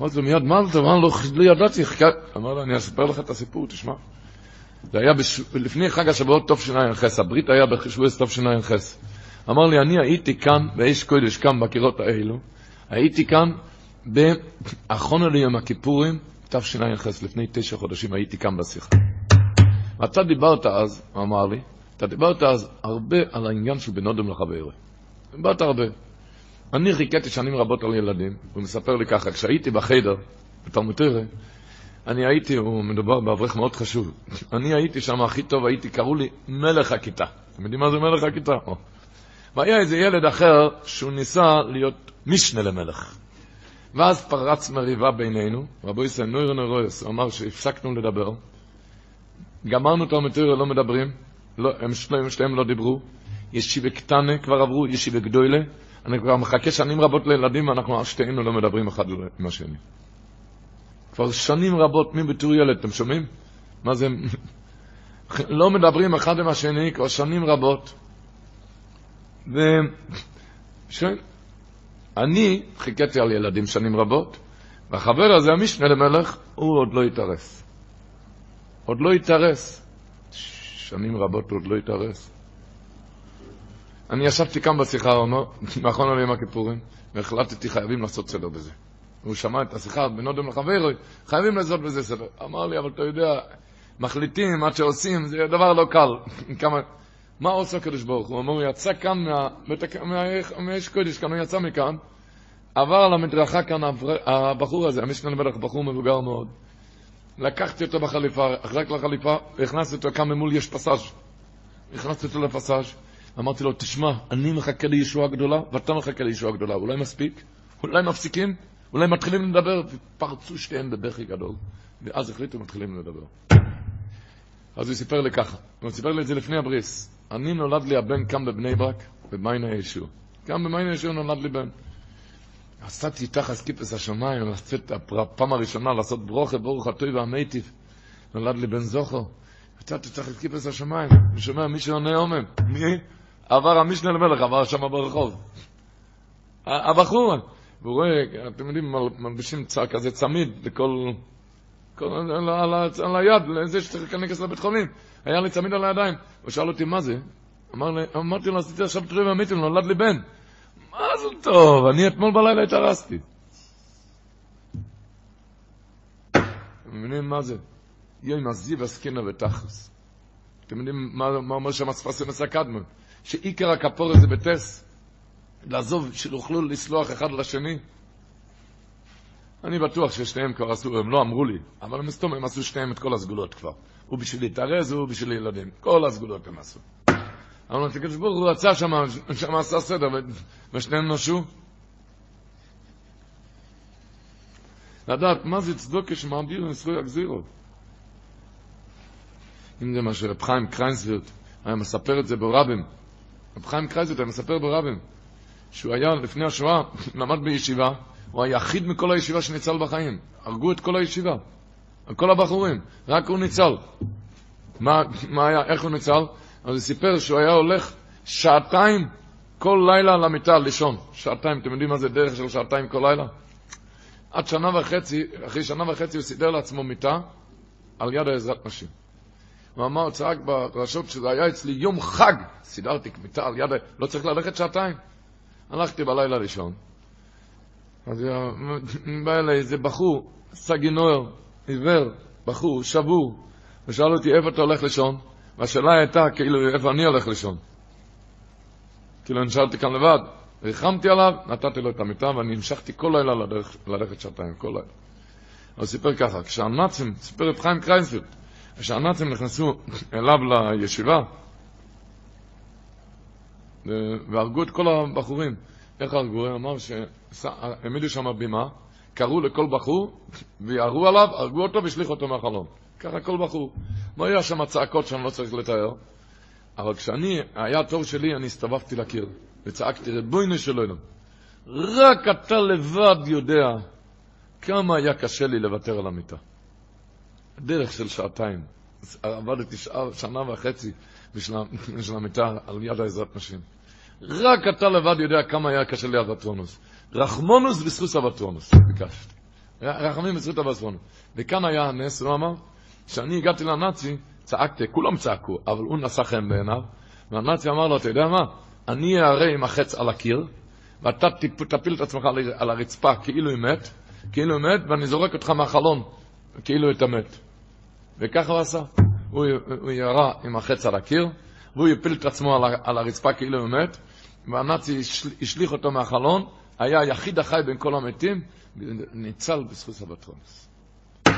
C: אמרתי לו מיד, מה זה? לו, לא ידעתי, חיכה... אמר לו, אני אספר לך את הסיפור, תשמע. זה היה בש... לפני חג השבועות תשע"ח, הברית היה בשבועס תשע"ח. אמר לי, אני הייתי כאן, באש קודש, כאן בקירות האלו, הייתי כאן באחרונה ליום הכיפורים, תשע"ח, לפני תשע חודשים הייתי כאן בשיחה. אתה דיברת אז, הוא אמר לי, אתה דיברת אז הרבה על העניין של בן אדם לחברו. דיברת הרבה. אני חיכיתי שנים רבות על ילדים, הוא מספר לי ככה, כשהייתי בחדר, בתלמותירה, אני הייתי, הוא מדובר באברך מאוד חשוב, אני הייתי שם הכי טוב, הייתי, קראו לי מלך הכיתה. אתם יודעים מה זה מלך הכיתה? והיה איזה ילד אחר שהוא ניסה להיות משנה למלך. ואז פרץ מריבה בינינו, רבו ישראל נוירו נוירויס, הוא אמר שהפסקנו לדבר, גמרנו את המטריה, לא מדברים, לא, הם שניהם, שניהם לא דיברו, ישיבה קטנה כבר עברו, ישיבה גדולה. אני כבר מחכה שנים רבות לילדים, ואנחנו שתינו לא מדברים אחד עם השני. כבר שנים רבות, מי בתור ילד, אתם שומעים? מה זה? לא מדברים אחד עם השני כבר שנים רבות. ו... שואל, אני חיכיתי על ילדים שנים רבות, והחבר הזה, המשנה למלך, הוא עוד לא התארס. עוד לא התארס. שנים רבות הוא עוד לא התארס. אני ישבתי כאן בשיחה, מאחרון על יום הכיפורים, והחלטתי חייבים לעשות סדר בזה. הוא שמע את השיחה בנודם לחברו, חייבים לעשות בזה סדר. אמר לי, אבל אתה יודע, מחליטים עד שעושים, זה דבר לא קל. כמה... מה עושה הקדוש ברוך הוא? הוא אומר, הוא יצא כאן מהאש קודש, כאן הוא יצא מכאן, עבר על המדרכה כאן הבחור הזה, המשנה למלך, בחור מבוגר מאוד. לקחתי אותו בחליפה, רק לחליפה, והכנסתי אותו כאן ממול, יש פסאז'. הכנסתי אותו לפסאז', אמרתי לו, תשמע, אני מחכה לישועה גדולה, ואתה מחכה לישועה גדולה. אולי מספיק? אולי מפסיקים? אולי מתחילים לדבר? ופרצו שתיהם בבכי גדול. ואז החליטו, מתחילים לדבר. אז הוא סיפר לי ככה, הוא סיפר לי את זה לפני הבריס. אני נולד לי הבן כאן בבני ברק, במיינה ישוע. כאן במיינה ישוע נולד לי בן. עשיתי תחת כיפס השמיים, רציתי הפעם הראשונה לעשות ברוכה, ברוך הטוי והמיטיב. נולד לי בן זוכר. יצאתי תחת כיפס השמיים, אני שומע מישהו עונה אומם. מי? עבר המשנה למלך, עבר שם ברחוב. הבחור, והוא רואה, אתם יודעים, מלבישים כזה צמיד לכל... על, על, על היד, לזה שצריך להיכנס לבית חולים. היה לי צמיד על הידיים. הוא שאל אותי, מה זה? אמר לי, אמרתי לו, עשיתי עכשיו תרועה מהמיתים, נולד לי בן. מה זה טוב? אני אתמול בלילה התארסתי. אתם מבינים מה זה? יום הזיו עסקינא ותכלס. אתם יודעים מה, מה אומר שם הספסים הקדמן? שעיקר הכפור זה בטס. לעזוב, שיוכלו לסלוח אחד לשני. אני בטוח ששניהם כבר עשו, הם לא אמרו לי, אבל הם מסתום, הם עשו שניהם את כל הסגולות כבר. הוא בשביל להתארז, הוא בשביל ילדים. כל הסגולות הם עשו. אבל הקדוש ברוך הוא רצה שם, שם עשה סדר, ושניהם נשו. לדעת מה זה צדוקה שמעביר לזכוי הגזירות. אם זה מה שרב חיים קריינסווירט היה מספר את זה ברבים. רב חיים קריינסווירט היה מספר ברבים, שהוא היה לפני השואה, למד בישיבה, הוא היחיד מכל הישיבה שניצל בחיים. הרגו את כל הישיבה, כל הבחורים, רק הוא ניצל. מה, מה היה, איך הוא ניצל? אז הוא סיפר שהוא היה הולך שעתיים כל לילה למיטה לישון. שעתיים, אתם יודעים מה זה דרך של שעתיים כל לילה? עד שנה וחצי, אחרי שנה וחצי הוא סידר לעצמו מיטה על יד העזרת נשים. הוא אמר, צעק ברשות שזה היה אצלי יום חג, סידרתי מיטה על יד, לא צריך ללכת שעתיים. הלכתי בלילה לישון. אז בא אליי איזה בחור, סגינור, עיוור, בחור, שבור, ושאל אותי איפה אתה הולך לישון, והשאלה הייתה כאילו איפה אני הולך לישון. כאילו נשארתי כאן לבד, ריחמתי עליו, נתתי לו את המיטה ואני המשכתי כל לילה לדרך, ללכת שעתיים, כל לילה. הוא סיפר ככה, כשהנאצים, סיפר את חיים קרייזווירט, כשהנאצים נכנסו אליו לישיבה והרגו את כל הבחורים, איך הרגו? הוא אמר שהעמידו שם בימה, קראו לכל בחור וירו עליו, הרגו אותו והשליכו אותו מהחלון. ככה כל בחור. לא היה שם צעקות שאני לא צריך לתאר, אבל כשאני, היה תור שלי, אני הסתובבתי לקיר וצעקתי, ריבונו של עולם, רק אתה לבד יודע כמה היה קשה לי לוותר על המיטה. דרך של שעתיים. עבדתי שעה, שנה וחצי בשביל המיטה על יד העזרת נשים. רק אתה לבד יודע כמה היה קשה לי אבטרונוס. רחמונוס בזכות אבטרונוס, ביקשתי. רחמים בזכות אבטרונוס. וכאן היה הנס, הוא אמר, כשאני הגעתי לנאצי, צעקתי, כולם צעקו, אבל הוא נשא חן בעיניו, והנאצי אמר לו, אתה יודע מה? אני אערה עם החץ על הקיר, ואתה תפיל את עצמך על הרצפה כאילו היא מת, כאילו היא מת, ואני זורק אותך מהחלון, כאילו אתה מת. וככה הוא עשה. הוא, הוא ירה עם החץ על הקיר, והוא יפיל את עצמו על, על הרצפה כאילו הוא מת, והנאצי השליך אותו מהחלון, היה היחיד החי בין כל המתים, ניצל בזכות סבתרונס.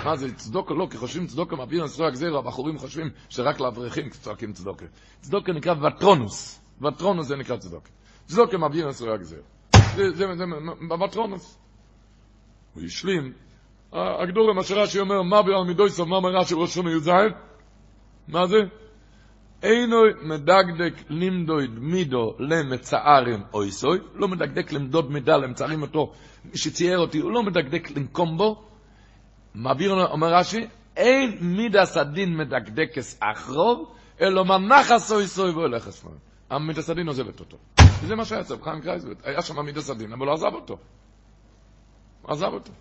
C: מה זה צדוקה? לא, כי חושבים צדוקה מעביר נסוי הגזיר, הבחורים חושבים שרק לאברכים צועקים צדוקה. צדוקה נקרא וטרונוס. וטרונוס זה נקרא צדוקה. צדוקה מעביר נסוי הגזיר. זה, זה, זה, בוטרונוס. הוא השלים, הגדול למה שרש"י אומר, מה בעל מידוי סוף, מה אומר רש"י ראש שונה י"ז? מה זה? אינו מדקדק לימדויד מידו למצערים אויסוי, לא מדקדק למדוד מידה למצערים אותו, מי שצייר אותי, הוא לא מדקדק לנקום בו. מעביר, אומר רש"י, אין מידס הדין מדקדקס אחרוב, אלא מנחס אויסוי והולך אסמאל. המידס הדין עוזבת אותו. וזה מה שהיה אצל חיים קרייזוויט, היה שם מידס הדין, אבל הוא עזב אותו. הוא עזב אותו.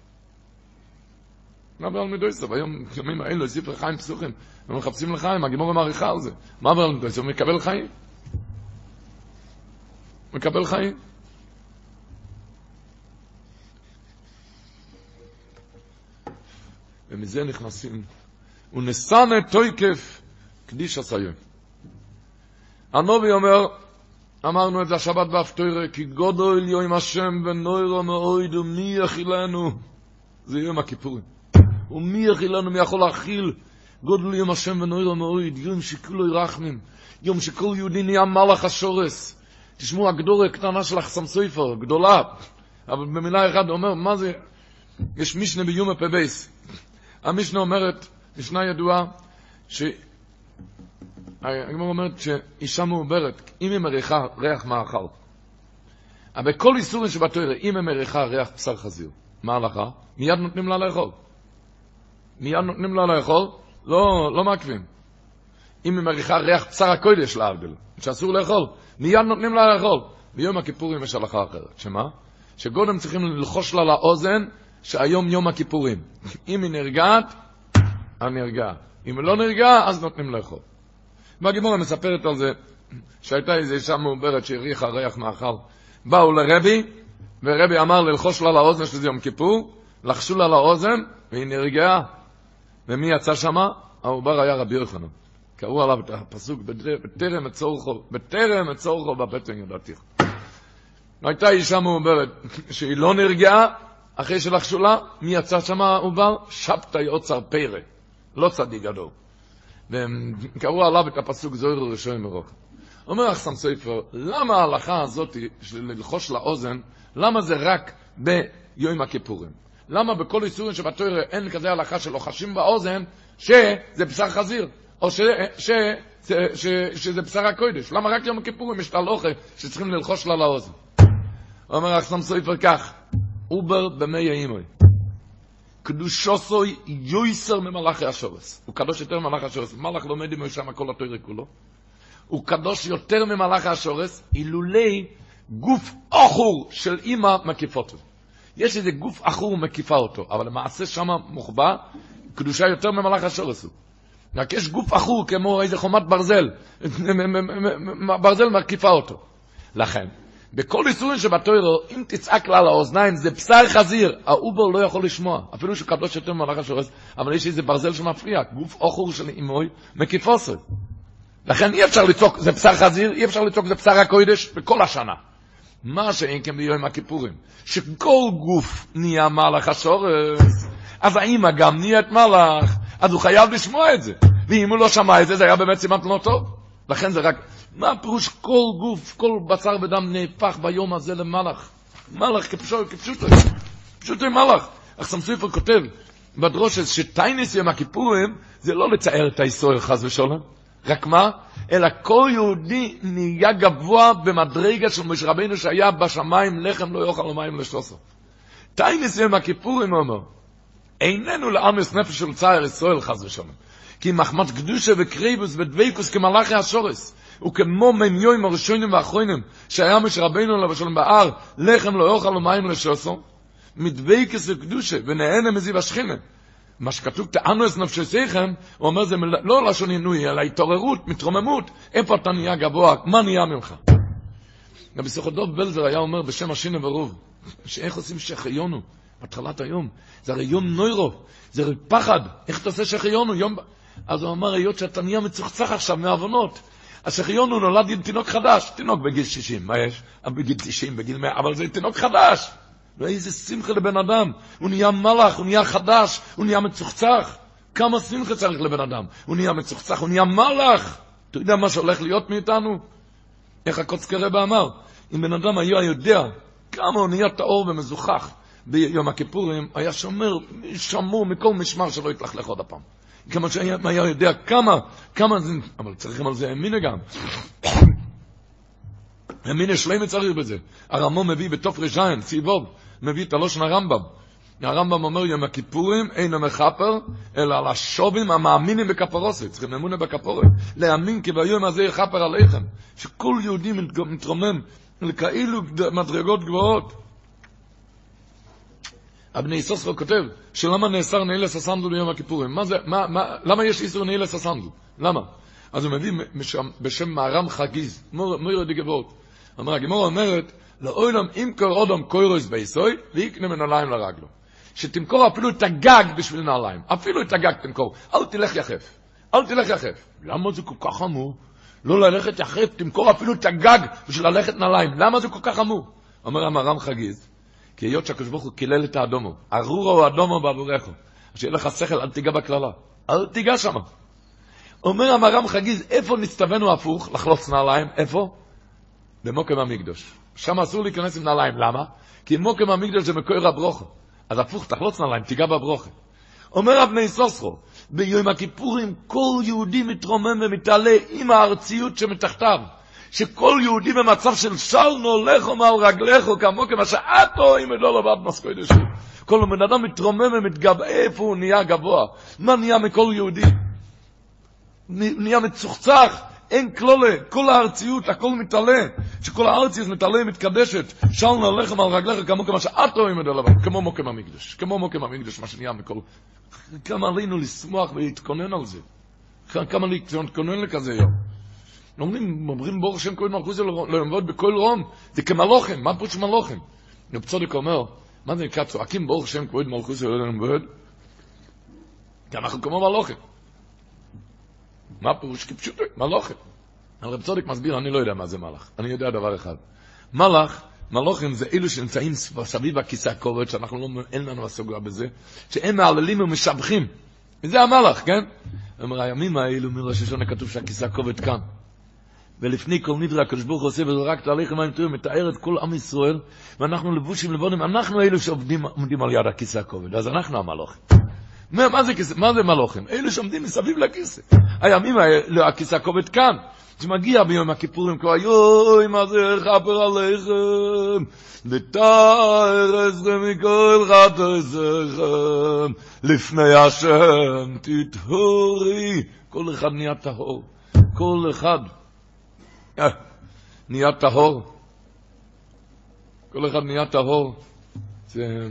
C: מה בעל מדויסוב? היום, ימים האלו, ספר חיים פסוחים, הם מחפשים לחיים, הגימור מעריכה על זה. מה בעל מדויסוב? מקבל חיים? מקבל חיים? ומזה נכנסים, ונסנה תויקף קדיש הסיום. הנובי אומר, אמרנו את זה השבת באפטוירה, כי גודל יום השם ונוירו מאויד ומי יכילנו. זה יום הכיפורים. ומי יכילנו, מי יכול להכיל? גודל יום השם ונוירו מאויד, יום שכולו ירחמים, יום שכל יהודי נהיה מלאך השורס. תשמעו, הגדורה הקטנה של החסם סופר, גדולה, אבל במילה אחת הוא אומר, מה זה? יש משנה ביום הפבייס. המשנה אומרת, משנה ידועה, ש... הגמרא אומרת שאישה מעוברת, אם היא מריחה ריח מאכל, אבל כל איסורים שבתוירה, אם היא מריחה ריח בשר חזיר, מה ההלכה? מיד נותנים לה לאכול. מיד נותנים לה לאכול, לא, לא מעכבים. אם היא מריחה ריח בשר הקודש להבדיל, שאסור לאכול, מיד נותנים לה לאכול. ביום הכיפורים יש הלכה אחרת, שמה? שגודם צריכים ללחוש לה לאוזן שהיום יום הכיפורים. אם היא נרגעת, אני נרגע. אם היא לא נרגעה, אז נותנים לאכול. והגימורה מספרת על זה שהייתה איזו אישה מעוברת שהריחה ריח מאכל. באו לרבי, ורבי אמר ללחוש לה לאוזן שזה יום כיפור, לחשו לה לאוזן, והיא נרגעה. ומי יצא שמה? העובר היה רבי יוחנן. קראו עליו את הפסוק, בטרם אצורכו, בטרם אצורכו בפתן ידעתיך. הייתה אישה מעוברת שהיא לא נרגעה, אחרי שלחשו לה, מי יצא שמה העובר? שבתאי אוצר פרא, לא צדיק גדול. והם קראו עליו את הפסוק זוהר ראשון מרוק. אומר אחסם סופר, למה ההלכה הזאת של ללחוש לאוזן, למה זה רק ביום הכיפורים? למה בכל איסורים שבתורה אין כזה הלכה שלוחשים באוזן שזה בשר חזיר, או ש, ש, ש, ש, שזה בשר הקודש? למה רק יום הכיפורים יש את הלכה שצריכים ללחוש לה לאוזן? אומר החתם סופר כך, עובר במעי אימו. קדושתו יותר ממלאכי השרת. הוא קדוש יותר ממלאכי השרת. מלאך לומד עם שם כל התורה כולה. הוא קדוש יותר ממלאכי השרת, אילולי גוף עכור של אימא מקיפתו. יש איזה גוף עכור מקיפה אותו, אבל למעשה שם מוחבא, קדושה יותר ממלאך השרת הוא. רק יש גוף עכור כמו איזה חומת ברזל, ברזל מקיפה אותו. לכן, בכל איסורים שבתורה, אם תצעק לה לאוזניים, זה בשר חזיר, העובר לא יכול לשמוע, אפילו שהוא קדוש יותר ממלאך השרת, אבל יש איזה ברזל שמפריע, גוף עכור של אימו, מקיפתו. לכן אי אפשר לצעוק, זה בשר חזיר, אי אפשר לצעוק, זה בשר הקוידש, בכל השנה. מה שאין כן ביום הכיפורים, שכל גוף נהיה מלאך השורס, אז האמא גם נהיית מלאך, אז הוא חייב לשמוע את זה. ואם הוא לא שמע את זה, זה היה באמת סימן תלונות טוב. לכן זה רק מה פירוש כל גוף, כל בשר ודם נהפך ביום הזה למלאך? מלאך כפשוטו, כפשוטו, פשוטו מלאך. אך סמסויפר כותב בדרושס שטיינס יום הכיפורים זה לא לצייר את ההיסטוריה חס ושלום, רק מה? אלא כל יהודי נהיה גבוה במדרגה של משה רבינו שהיה בשמיים לחם לא יאכל ומים לשוסו. טיינס יום הכיפורים אומר, איננו לעמס נפש של צייר ישראל חס ושלום. כי מחמת קדושה וקריבוס ודבקוס כמלאכי השורס. וכמו מימיום הראשונים והאחרונים שהיה מש רבינו עליו השלום בהר לחם לא יאכל ומים לשוסו מדבקס וקדושה ונהנה מזיו השכינה מה שכתוב תענו את נפשסיכם הוא אומר זה לא לשון עינוי אלא התעוררות, מתרוממות. איפה אתה נהיה גבוה, מה נהיה ממך? גם בסוכדוב בלזר היה אומר בשם השינה ורוב שאיך עושים שחיונו התחלת היום. זה הרי יום נוירו זה הרי פחד. איך אתה עושה שחיונו יום אז הוא אמר היות שאתה נהיה מצוחצח עכשיו מהבנות השחיון הוא נולד עם תינוק חדש, תינוק בגיל 60, מה יש? בגיל 90, בגיל 100, אבל זה תינוק חדש. ואיזה שמחה לבן אדם, הוא נהיה מלאך, הוא נהיה חדש, הוא נהיה מצוחצח. כמה שמחה צריך לבן אדם? הוא נהיה מצוחצח, הוא נהיה מלאך. אתה יודע מה שהולך להיות מאיתנו? איך הקוצקי רבה אמר, אם בן אדם היה יודע כמה הוא נהיה טהור ומזוכח ביום הכיפורים, היה שומר, שמור מכל משמר שלא יתלכלך עוד הפעם. כמה שהיה היה יודע כמה, כמה זה, אבל צריכים על זה אמינה גם. אמינה שלמה צריך בזה. הרמו מביא בתוף רשעים, סיבוב, מביא את הלושן הרמב"ם. הרמב"ם אומר יום הכיפורים אין המכפר, אלא על השובים המאמינים בכפרוסת, צריכים אמונה בכפורת. להאמין כי ביום הזה יכפר עליכם, שכל יהודי מתרומם לכאילו מדרגות גבוהות. אבני סוסרו כותב, שלמה נאסר נעילס הסנדל ביום הכיפורים? מה זה, מה, מה, למה יש איסור נעילס הסנדל? למה? אז הוא מביא משם, בשם מערם חגיז, מויר דגבות. אומר, הגמור אומרת, לאוילם אם קור אודם קוירוס בייסוי, ויקנה מנעליים לרגלו. שתמכור אפילו את הגג בשביל נעליים. אפילו את הגג תמכור. אל תלך יחף. אל תלך יחף. למה זה כל כך חמור? לא ללכת יחף, תמכור אפילו את הגג בשביל ללכת נעליים. למה זה כל כך חמור? אומר המרם חגיז, כי היות שהקדוש ברוך הוא קילל את האדומו, ארורו הוא אדומו בעבורך, שיהיה לך שכל, אל תיגע בקללה. אל תיגע שמה. אומר המרם חגיז, איפה נצטווינו הפוך, לחלוץ נעליים? איפה? במוקם המקדוש. שם אסור להיכנס עם נעליים. למה? כי מוקם המקדוש זה מקור הברוכו. אז הפוך, תחלוץ נעליים, תיגע בברוכה. אומר אבני סוסרו, ביום הכיפורים כל יהודי מתרומם ומתעלה עם הארציות שמתחתיו. שכל יהודי במצב של שלנו הולך מעל רגליך כמו כמה שעתו אם לא לבד מסקוי דשו. כל בן אדם מתרומם ומתגבע, איפה הוא נהיה גבוה? מה נהיה מכל יהודי? נהיה מצוחצח, אין כלולה, כל הארציות, הכל מתעלה, שכל הארציות מתעלה, מתקדשת, שלנו הלחם על רגליך כמו כמה שאת רואים את הלבן, כמו מוקם המקדש, כמו מוקם המקדש, מה שנהיה מכל... כמה עלינו לשמוח ולהתכונן על זה, כמה להתכונן לכזה יום. אומרים, אומרים ברוך השם כהן מלכוס לעמוד בכל רום, זה כמלוכם, מה פרוץ מלוכם? רב צודק אומר, מה זה נקרא צועקים ברוך השם כהן מלכוס לעמוד? כי אנחנו כמו מלוכם. מה פירוש? כפשוטו, מלוכים. אבל רב צודק מסביר, אני לא יודע מה זה מלאך. אני יודע דבר אחד. מלאך, מלוכים זה אלו שנמצאים סביב הכיסא הכובד, שאנחנו לא, אין לנו הסוגיה בזה, שהם מעללים ומשבחים. וזה המלאך, כן? אומר, הימים האלו מראש השונה כתוב שהכיסא הכובד כאן. ולפני כל נדרה הקדוש ברוך הוא עושה וזה רק תהליך מים טובים, מתאר את כל עם ישראל, ואנחנו לבושים לבונים, אנחנו אלו שעומדים על יד הכיסא הכובד, אז אנחנו המלוכים. מה, מה, זה, מה זה מלוכים? אלה שעומדים מסביב לכיסא. הימים האלה, הכיסא הכובד כאן. שמגיע ביום הכיפורים כבר, יוי, מה זה כפר עליכם? ותאר עזרם מכל חטאיכם, לפני השם תטהורי. כל אחד נהיה טהור. כל אחד נהיה טהור. כל אחד נהיה טהור. זה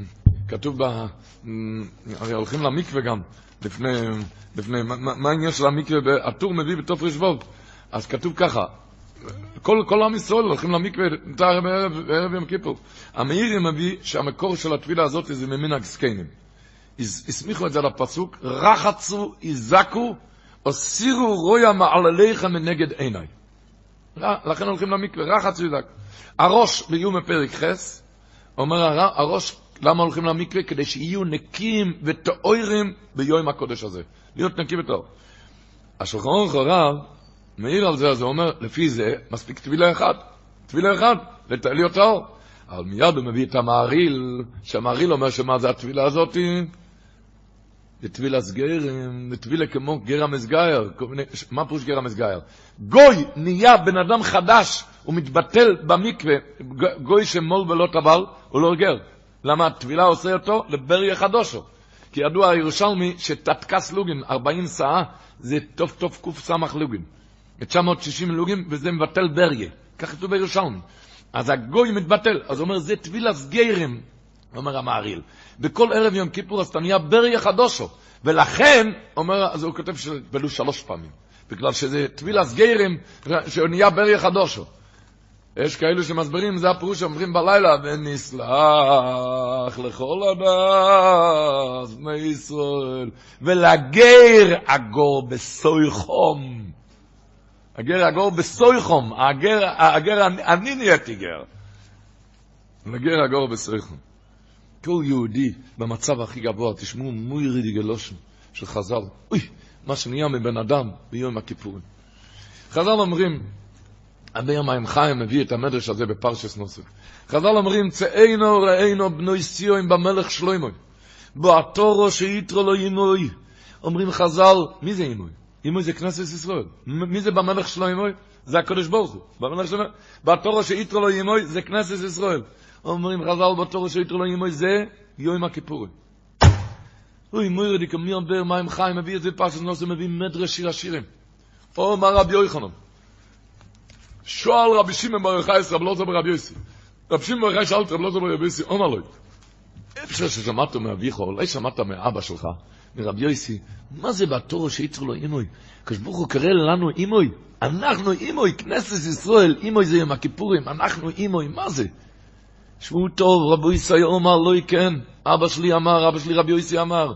C: כתוב ב... הרי הולכים למקווה גם, לפני, לפני, מה, מה העניין של המקווה, הטור מביא בתוף רשבוב, אז כתוב ככה, כל, כל עם ישראל הולכים למקווה בערב, בערב יום כיפור. המאירי מביא שהמקור של התפילה הזאת זה ממנהג זקנים. הסמיכו את זה לפסוק, רחצו, יזקו, הסירו רויה מעלליך מנגד עיניי. לכן הולכים למקווה, רחצו יזקו. הראש ביום בפרק חס, אומר הראש למה הולכים למקווה? כדי שיהיו נקיים וטהורים ביום הקודש הזה. להיות נקי וטהור. השולחן ערוך הרב מעיר על זה, אז הוא אומר, לפי זה מספיק טבילה אחד. טבילה אחד, להיות טהור. אבל מיד הוא מביא את המעריל, שהמעריל אומר שמה זה הטבילה הזאת? זה טבילה סגרם, זה טבילה כמו גר המסגייר. מה פירוש גר המסגייר? גוי נהיה בן אדם חדש, הוא מתבטל במקווה, גוי שמול ולא טבל, הוא לא גר. למה הטבילה עושה אותו? לבריה חדושו. כי ידוע הירושלמי שתתקס לוגין, 40 שאה, זה טוב קוף סמך לוגין. 960 לוגין, וזה מבטל בריה. כך כתוב בירושלמי. אז הגוי מתבטל. אז הוא אומר, זה טבילה סגיירים, אומר המעריל. בכל ערב יום כיפור אז אתה נהיה בריה חדושו. ולכן, אומר, אז הוא כותב שטבלו שלוש פעמים. בגלל שזה טבילה סגיירים, נהיה בריה חדושו. יש כאלו שמסבירים, זה הפירוש שאומרים בלילה, ונסלח לכל הדס מישראל, ולגר אגור בסוי חום. הגר אגור בסוי חום, הגר, הגר, אני נהייתי גר. לגר אגור בסוי חום. כל יהודי במצב הכי גבוה, תשמעו מוירי דיגלושן של חז"ל, אוי, מה שנהיה מבן אדם ביום הכיפורים. חז"ל אומרים, אבי המים חיים מביא את המדרש הזה בפרשס נוסף. חז"ל אומרים, צאינו ראינו בנוי סיועים במלך שלוימוי, בו התורו שיתרו לו ימוי, אומרים חז"ל, מי זה אימוי? אימוי זה כנסת ישראל. מי זה במלך שלו אימוי? זה הקדוש ברוך הוא. במלך שלו, בתורה שיתרו לו אימוי זה כנסת ישראל. אומרים חז"ל בתורה שיתרו לו אימוי זה יום הכיפורים. אוי מוירדי כמי אומר מים חיים מביא את זה פרשת נוסף מביא מדרש שיר השירים. או מה רבי יוחנן. שואל רבי שמעון בר יוחאי רב לא זבר רבי יוסי. רבי שמעון בר יוחאי שאל רב לא זבר רבי יוסי, אומר לו, אפשר ששמעת מאביך, אולי שמעת מאבא שלך, מרבי יוסי, מה זה בתור שיצרו לו אימוי? כשברוך הוא קרא לנו אימוי, אנחנו אימוי, כנסת ישראל, אימוי זה יום הכיפורים, אנחנו אימוי, מה זה? שבו טוב, רבי יוסי אומר, לא כן, אבא שלי אמר, אבא שלי רבי יוסי אמר,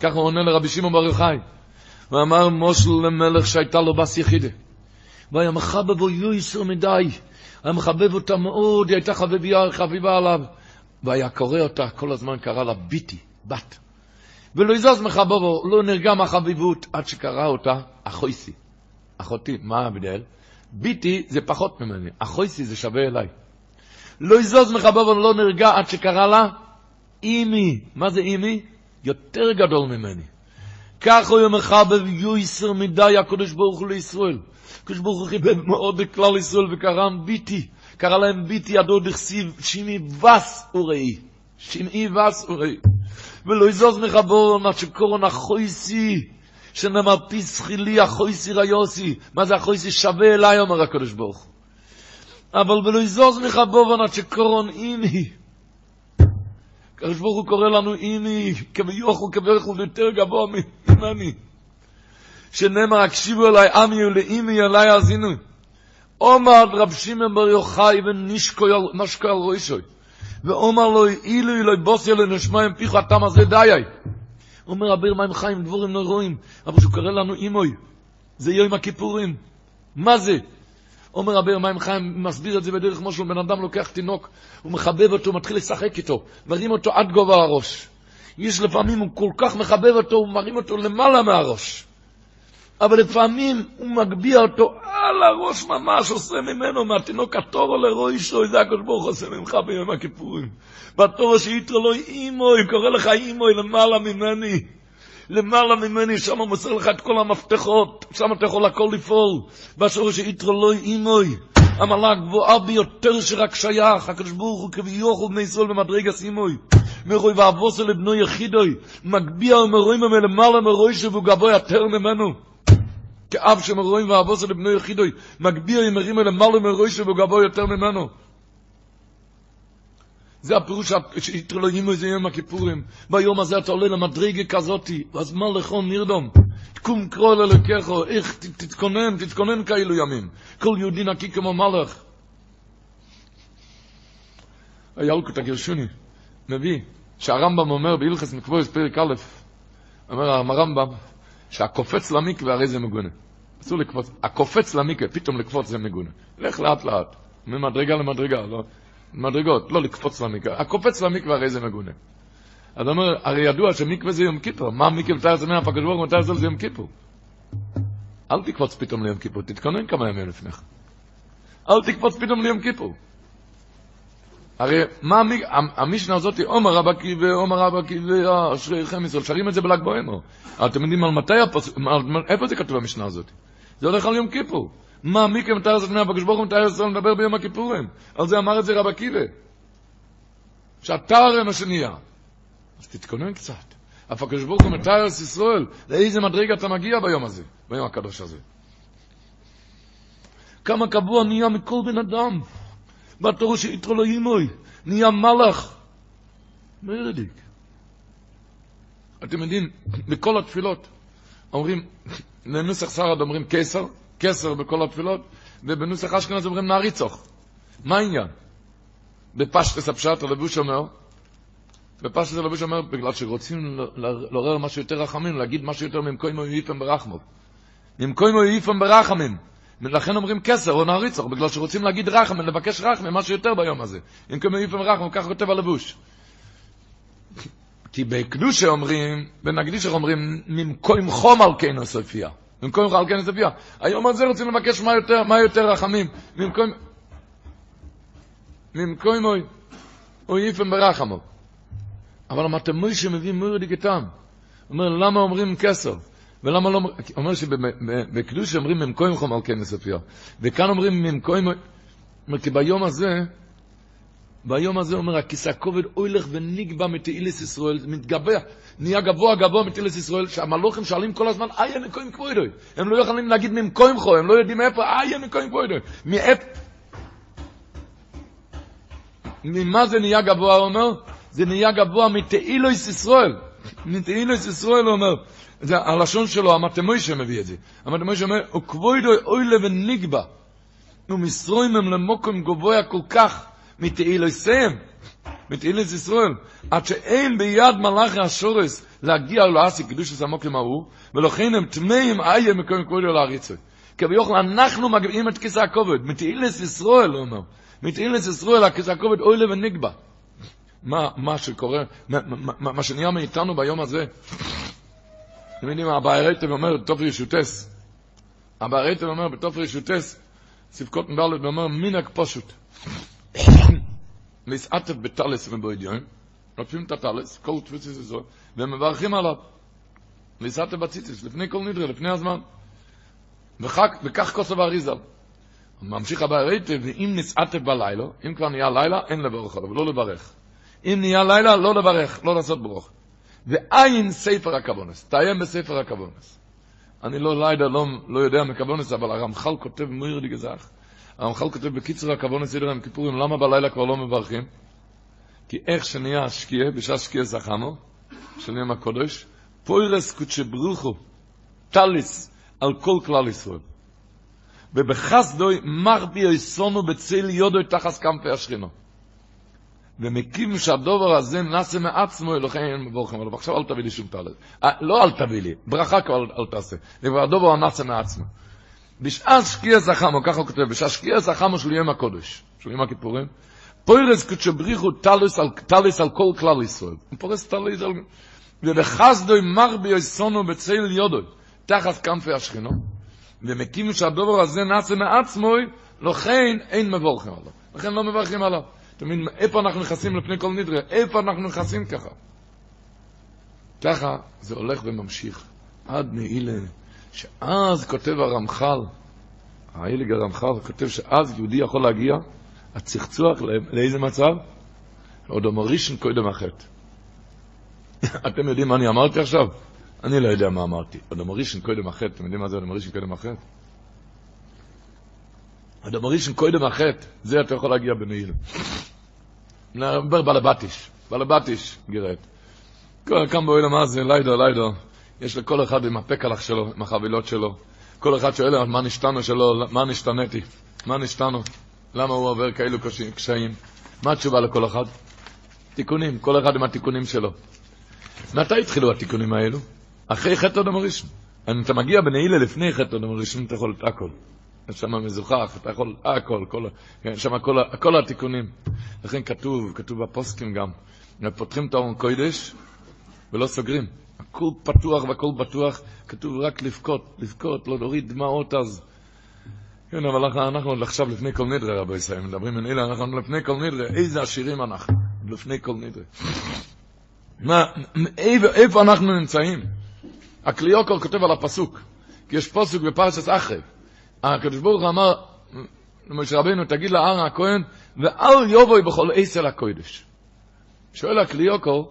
C: ככה הוא עונה לרבי שמעון בר יוחאי, הוא אמר מושל למלך שהייתה לו בס יחידה, והיה מחבב או יויסר מדי, היה מחבב אותה מאוד, היא הייתה חביבה, חביבה עליו, והיה קורא אותה, כל הזמן קרא לה ביתי, בת. ולא יזוז מחבבו, לא נרגע מהחביבות, עד שקרא אותה אחויסי. אחותי, מה ההבדל? ביתי זה פחות ממני, אחויסי זה שווה אליי. לא יזוז מחבבו, לא נרגע עד שקרא לה אימי. מה זה אימי? יותר גדול ממני. כך הוא מחבב יויסר מדי הקדוש ברוך הוא לישראל. הקדוש ברוך הוא חיבב מאוד לכלל ישראל וקרם ביתי. קרא להם ביתי ידו דכסיב שימי ווס וראי. שימי ווס וראי. ולא יזוז מחבור עד שקורון החויסי, שנאמר פיסחי החויסי ריוסי. מה זה החויסי? שווה אליי, אומר הקדוש ברוך אבל ולא יזוז מחבור עד שקורון אימי. הקדוש ברוך הוא קורא לנו אימי, כביוכו כברכו יותר גבוה ממני. שנאמר, הקשיבו אליי עמי ולאימי אליי האזינו. עומד רב שמעון בר יוחאי ונשקו על רוישוי. ואומר לו, אילו אלוהי בוסי אלוהי נשמעים פיך התם הזה דיי. אומר אביר מים חיים, דבורים לא רואים, אבל שהוא קורא לנו אימוי, זה יום הכיפורים. מה זה? אומר אביר מים חיים, מסביר את זה בדרך כמו שהוא בן אדם לוקח תינוק, הוא מחבב אותו, מתחיל לשחק איתו, מרים אותו עד גובה הראש. יש לפעמים, הוא כל כך מחבב אותו, הוא מרים אותו למעלה מהראש. אבל לפעמים הוא מגביה אותו על הראש ממש, עושה ממנו, מהתינוק התורו לרוישו, זה הקדוש ברוך עושה ממך ביום הכיפורים. והתורו שיתרו לו אימוי, קורא לך אימוי למעלה ממני. למעלה ממני, שם הוא מוסר לך את כל המפתחות, שם אתה יכול הכל לפעול. והתורו שיתרו לו אימוי. המעלה גבוהה ביותר שרק שייך, הקדוש ברוך הוא כביכול בני ישראל במדרגה סימוי. מרוי ואבוסו לבנו יחידוי, מגביה ומרואים מלמעלה מרוישו והוא גבוה יותר ממנו. כאב שמרואים ואבוסו לבנו יחידוי, מגביה ימרים למעלה מרוישו והוא גבוה יותר ממנו. זה הפירוש שהתרלויים איזה יום הכיפורים. ביום הזה אתה עולה למדרגה כזאתי, אז מה לכון נרדום? קום קרוא ללקחו, איך תתכונן, תתכונן כאלו ימים. כל יהודי נקי כמו מלך. הילקוט הגרשוני מביא שהרמב"ם אומר בהלכס מקבורס פרק א', אומר הרמב"ם שהקופץ למקווה הרי זה מגונה. אסור לקפוץ, הקופץ למקווה, פתאום לקפוץ זה מגונה. לך לאט לאט, ממדרגה למדרגה, לא, מדרגות, לא לקפוץ למקווה. הקופץ למקווה הרי זה מגונה. אז אומר, הרי ידוע שמקווה זה יום כיפור, מה מקווה מתאר עצמי, הפקדוש ברוך הוא עצמי זה יום כיפור. אל תקפוץ פתאום ליום כיפור, תתכונן כמה ימים לפניך. אל תקפוץ פתאום ליום כיפור. הרי מה המשנה הזאת, עומר רבא קיבי, עומר רבא קיבי, אשריכם ישראל, שרים את זה בל"ג בעומר. אתם יודעים על מתי, איפה זה כתוב במשנה הזאת? זה הולך על יום כיפור. מה, מי כמתאר עצמי, הפקדוש ברוך הוא מתאר עצמי לדבר ביום הכיפורים. על זה אמר את זה רבא קיבי. שאתה הרי מה שנהיה. אז תתכונן קצת. הפקדוש ברוך הוא מתאר ישראל, לאיזה מדרגה אתה מגיע ביום הזה, ביום הקדוש הזה. כמה קבוע נהיה מכל בן אדם. בתור שיתרו לו אימוי, נהיה מלאך. מרדיק. אתם יודעים, בכל התפילות אומרים, בנוסח סרד אומרים קסר, קסר בכל התפילות, ובנוסח אשכנז אומרים נעריצוך. מה העניין? בפשטס הפשט הלבוש אומר, בפשטס הלבוש אומר, בגלל שרוצים לעורר משהו יותר רחמים, להגיד משהו יותר ממקוימו יפם ברחמוב. ממקוימו יפם ברחמים. ולכן אומרים כסר או נעריצוך, בגלל שרוצים להגיד רחם, לבקש רחם, משהו יותר ביום הזה. אם כמו יפם רחם, ככה כותב הלבוש. כי בקדושה אומרים, בנקדישה אומרים, ממקוים חום על כן הסופיה. ממקוים חום על כן הסופיה. היום הזה רוצים לבקש מה יותר, מה יותר רחמים. ממקוים... ממקוים או יפם ברחמו. אבל המתמוי שמביא מורי דיגתם. אומר, למה אומרים כסר? ולמה לא... אומר שבקדוש אומרים ממקוים חום על כנס אופיה. וכאן אומרים ממקוים... אומר, כי ביום הזה, ביום הזה אומר, הכיסא הכובד הולך ונגבה מתהילס ישראל, מתגבע, נהיה גבוה גבוה מתהילס ישראל, שהמלוכים שואלים כל הזמן, איה מקוים כבודוי. הם לא יכולים להגיד ממקוים חו, הם לא יודעים איפה, איה מקוים כבודוי. מאיפה... ממה זה נהיה גבוה, הוא אומר? זה נהיה גבוה מתהילוס ישראל. מתהילוס ישראל, הוא אומר. זה הלשון שלו, המתמוישה מביא את זה. המתמוישה אומר, וכבודוי אוי. ומסרוים הם למוקם גבוה כל כך, מתהילוסיהם, מתהילוס ישראל, עד שאין ביד מלאכי השורס להגיע לעשי קדוש הסמוק למהוא, ולכן הם טמאים איה מקום כבודו להריצוי. כביכול אנחנו מגביעים את כיסא הכובד, מתהילס ישראל, הוא אומר. מתהילס ישראל, הכיסא הכובד אוי ונגבה. מה, מה שקורה, מה, מה, מה שנהיה מאיתנו ביום הזה, אתם יודעים, הבעיירתם אומר, בתוף רשוטס, הבעיירתם אומר, בתוף רשוטס, ספקות מבלת, ואומר, מינק פשוט. mis atet betalis im boydion rafim tatalis kol tfis ze zo ve mevarchim alav. Mis atet batzitis לפני kol nidre לפני הזמן וכך וכך כוסב אריזה ממשיך הבא ראיתם ואם נסעתם בלילה אם כבר נהיה לילה אין לברך עליו לא לברך אם נהיה לילה לא לברך לא לעשות ברוך ואין ספר הקבונס תאיים בספר הקבונס אני לא לילה לא, לא יודע מקבונס אבל הרמח"ל כותב מויר דגזך גזח. הרמח"ל כותב בקיצר הקבונס סדר עם כיפורים, למה בלילה כבר לא מברכים? כי איך שנהיה השקיע, בשעה שקיע זכמו, שנהיה מהקודש, פוירס קודשי ברוכו, טליס, על כל כלל ישראל. ובחסדוי מרבי יסונו בצל יודוי תחס כנפי השכינו. ומקים שהדובר הזה נעשה מעצמו אלוהים אין מבורכם עליו. עכשיו אל תביא לי שום טלת. לא אל תביא לי, ברכה כבר אל תעשה. והדובר נעשה מעצמו. בשעה שקיע זכמו, ככה הוא כותב, בשעה שקיע זכמו של יום הקודש, של יום הכיפורים, פוירס קודשבריחו טלוס על, טלוס על כל כלל ישראל. הוא פורס טלוס על... ובחסדוי מרבי יסונו בצל יודוי, תחת כנפי השכינו, ומקים שהדובר הזה נעשה מעצמו, לכן אין מבורכים עליו. לכן לא מברכים עליו. אתה מבין, איפה אנחנו נכנסים לפני כל נדרה? איפה אנחנו נכנסים ככה? ככה זה הולך וממשיך. עד נעילה, שאז כותב הרמח"ל, האיליג הרמח"ל כותב שאז יהודי יכול להגיע, הצחצוח לאיזה מצב? עוד המורישן קודם החטא. אתם יודעים מה אני אמרתי עכשיו? אני לא יודע מה אמרתי. עוד המורישן קודם החטא, אתם יודעים מה זה עוד המורישן קודם החטא? אדם הראשון קודם החטא, זה אתה יכול להגיע בנעיל. נדבר בלבטיש, בלבטיש, גרד. כאן באוהל מה זה, לידו, לידו. יש לכל אחד עם הפקלח שלו, עם החבילות שלו. כל אחד שואל מה נשתנו שלו, מה נשתנתי, מה נשתנו, למה הוא עובר כאלו קשיים. מה התשובה לכל אחד? תיקונים, כל אחד עם התיקונים שלו. מתי התחילו התיקונים האלו? אחרי חטא אדם הראשון. אתה מגיע בנעילה לפני חטא אדם הראשון, אתה יכול את הכל. יש שם מזוכח, אתה יכול, הכל, כל, כן, שם כל, כל התיקונים. לכן כתוב, כתוב בפוסקים גם, פותחים את האורן קוידש ולא סוגרים. הכל פתוח והכל בטוח, כתוב רק לבכות, לבכות, לא להוריד דמעות אז. כן, אבל אנחנו, עכשיו לפני כל נדרה, רבי ישראל, מדברים עם אלה, אנחנו לפני כל נדרה, איזה עשירים אנחנו, לפני כל נדרה. מה, איפה, אנחנו נמצאים? הקליוקר כותב על הפסוק, כי יש פסוק בפרשת אחרי. הקדוש ברוך אמר למשה רבינו, תגיד לארן הכהן, ואל יובוי בכל אל הקודש. שואל הקליוקו,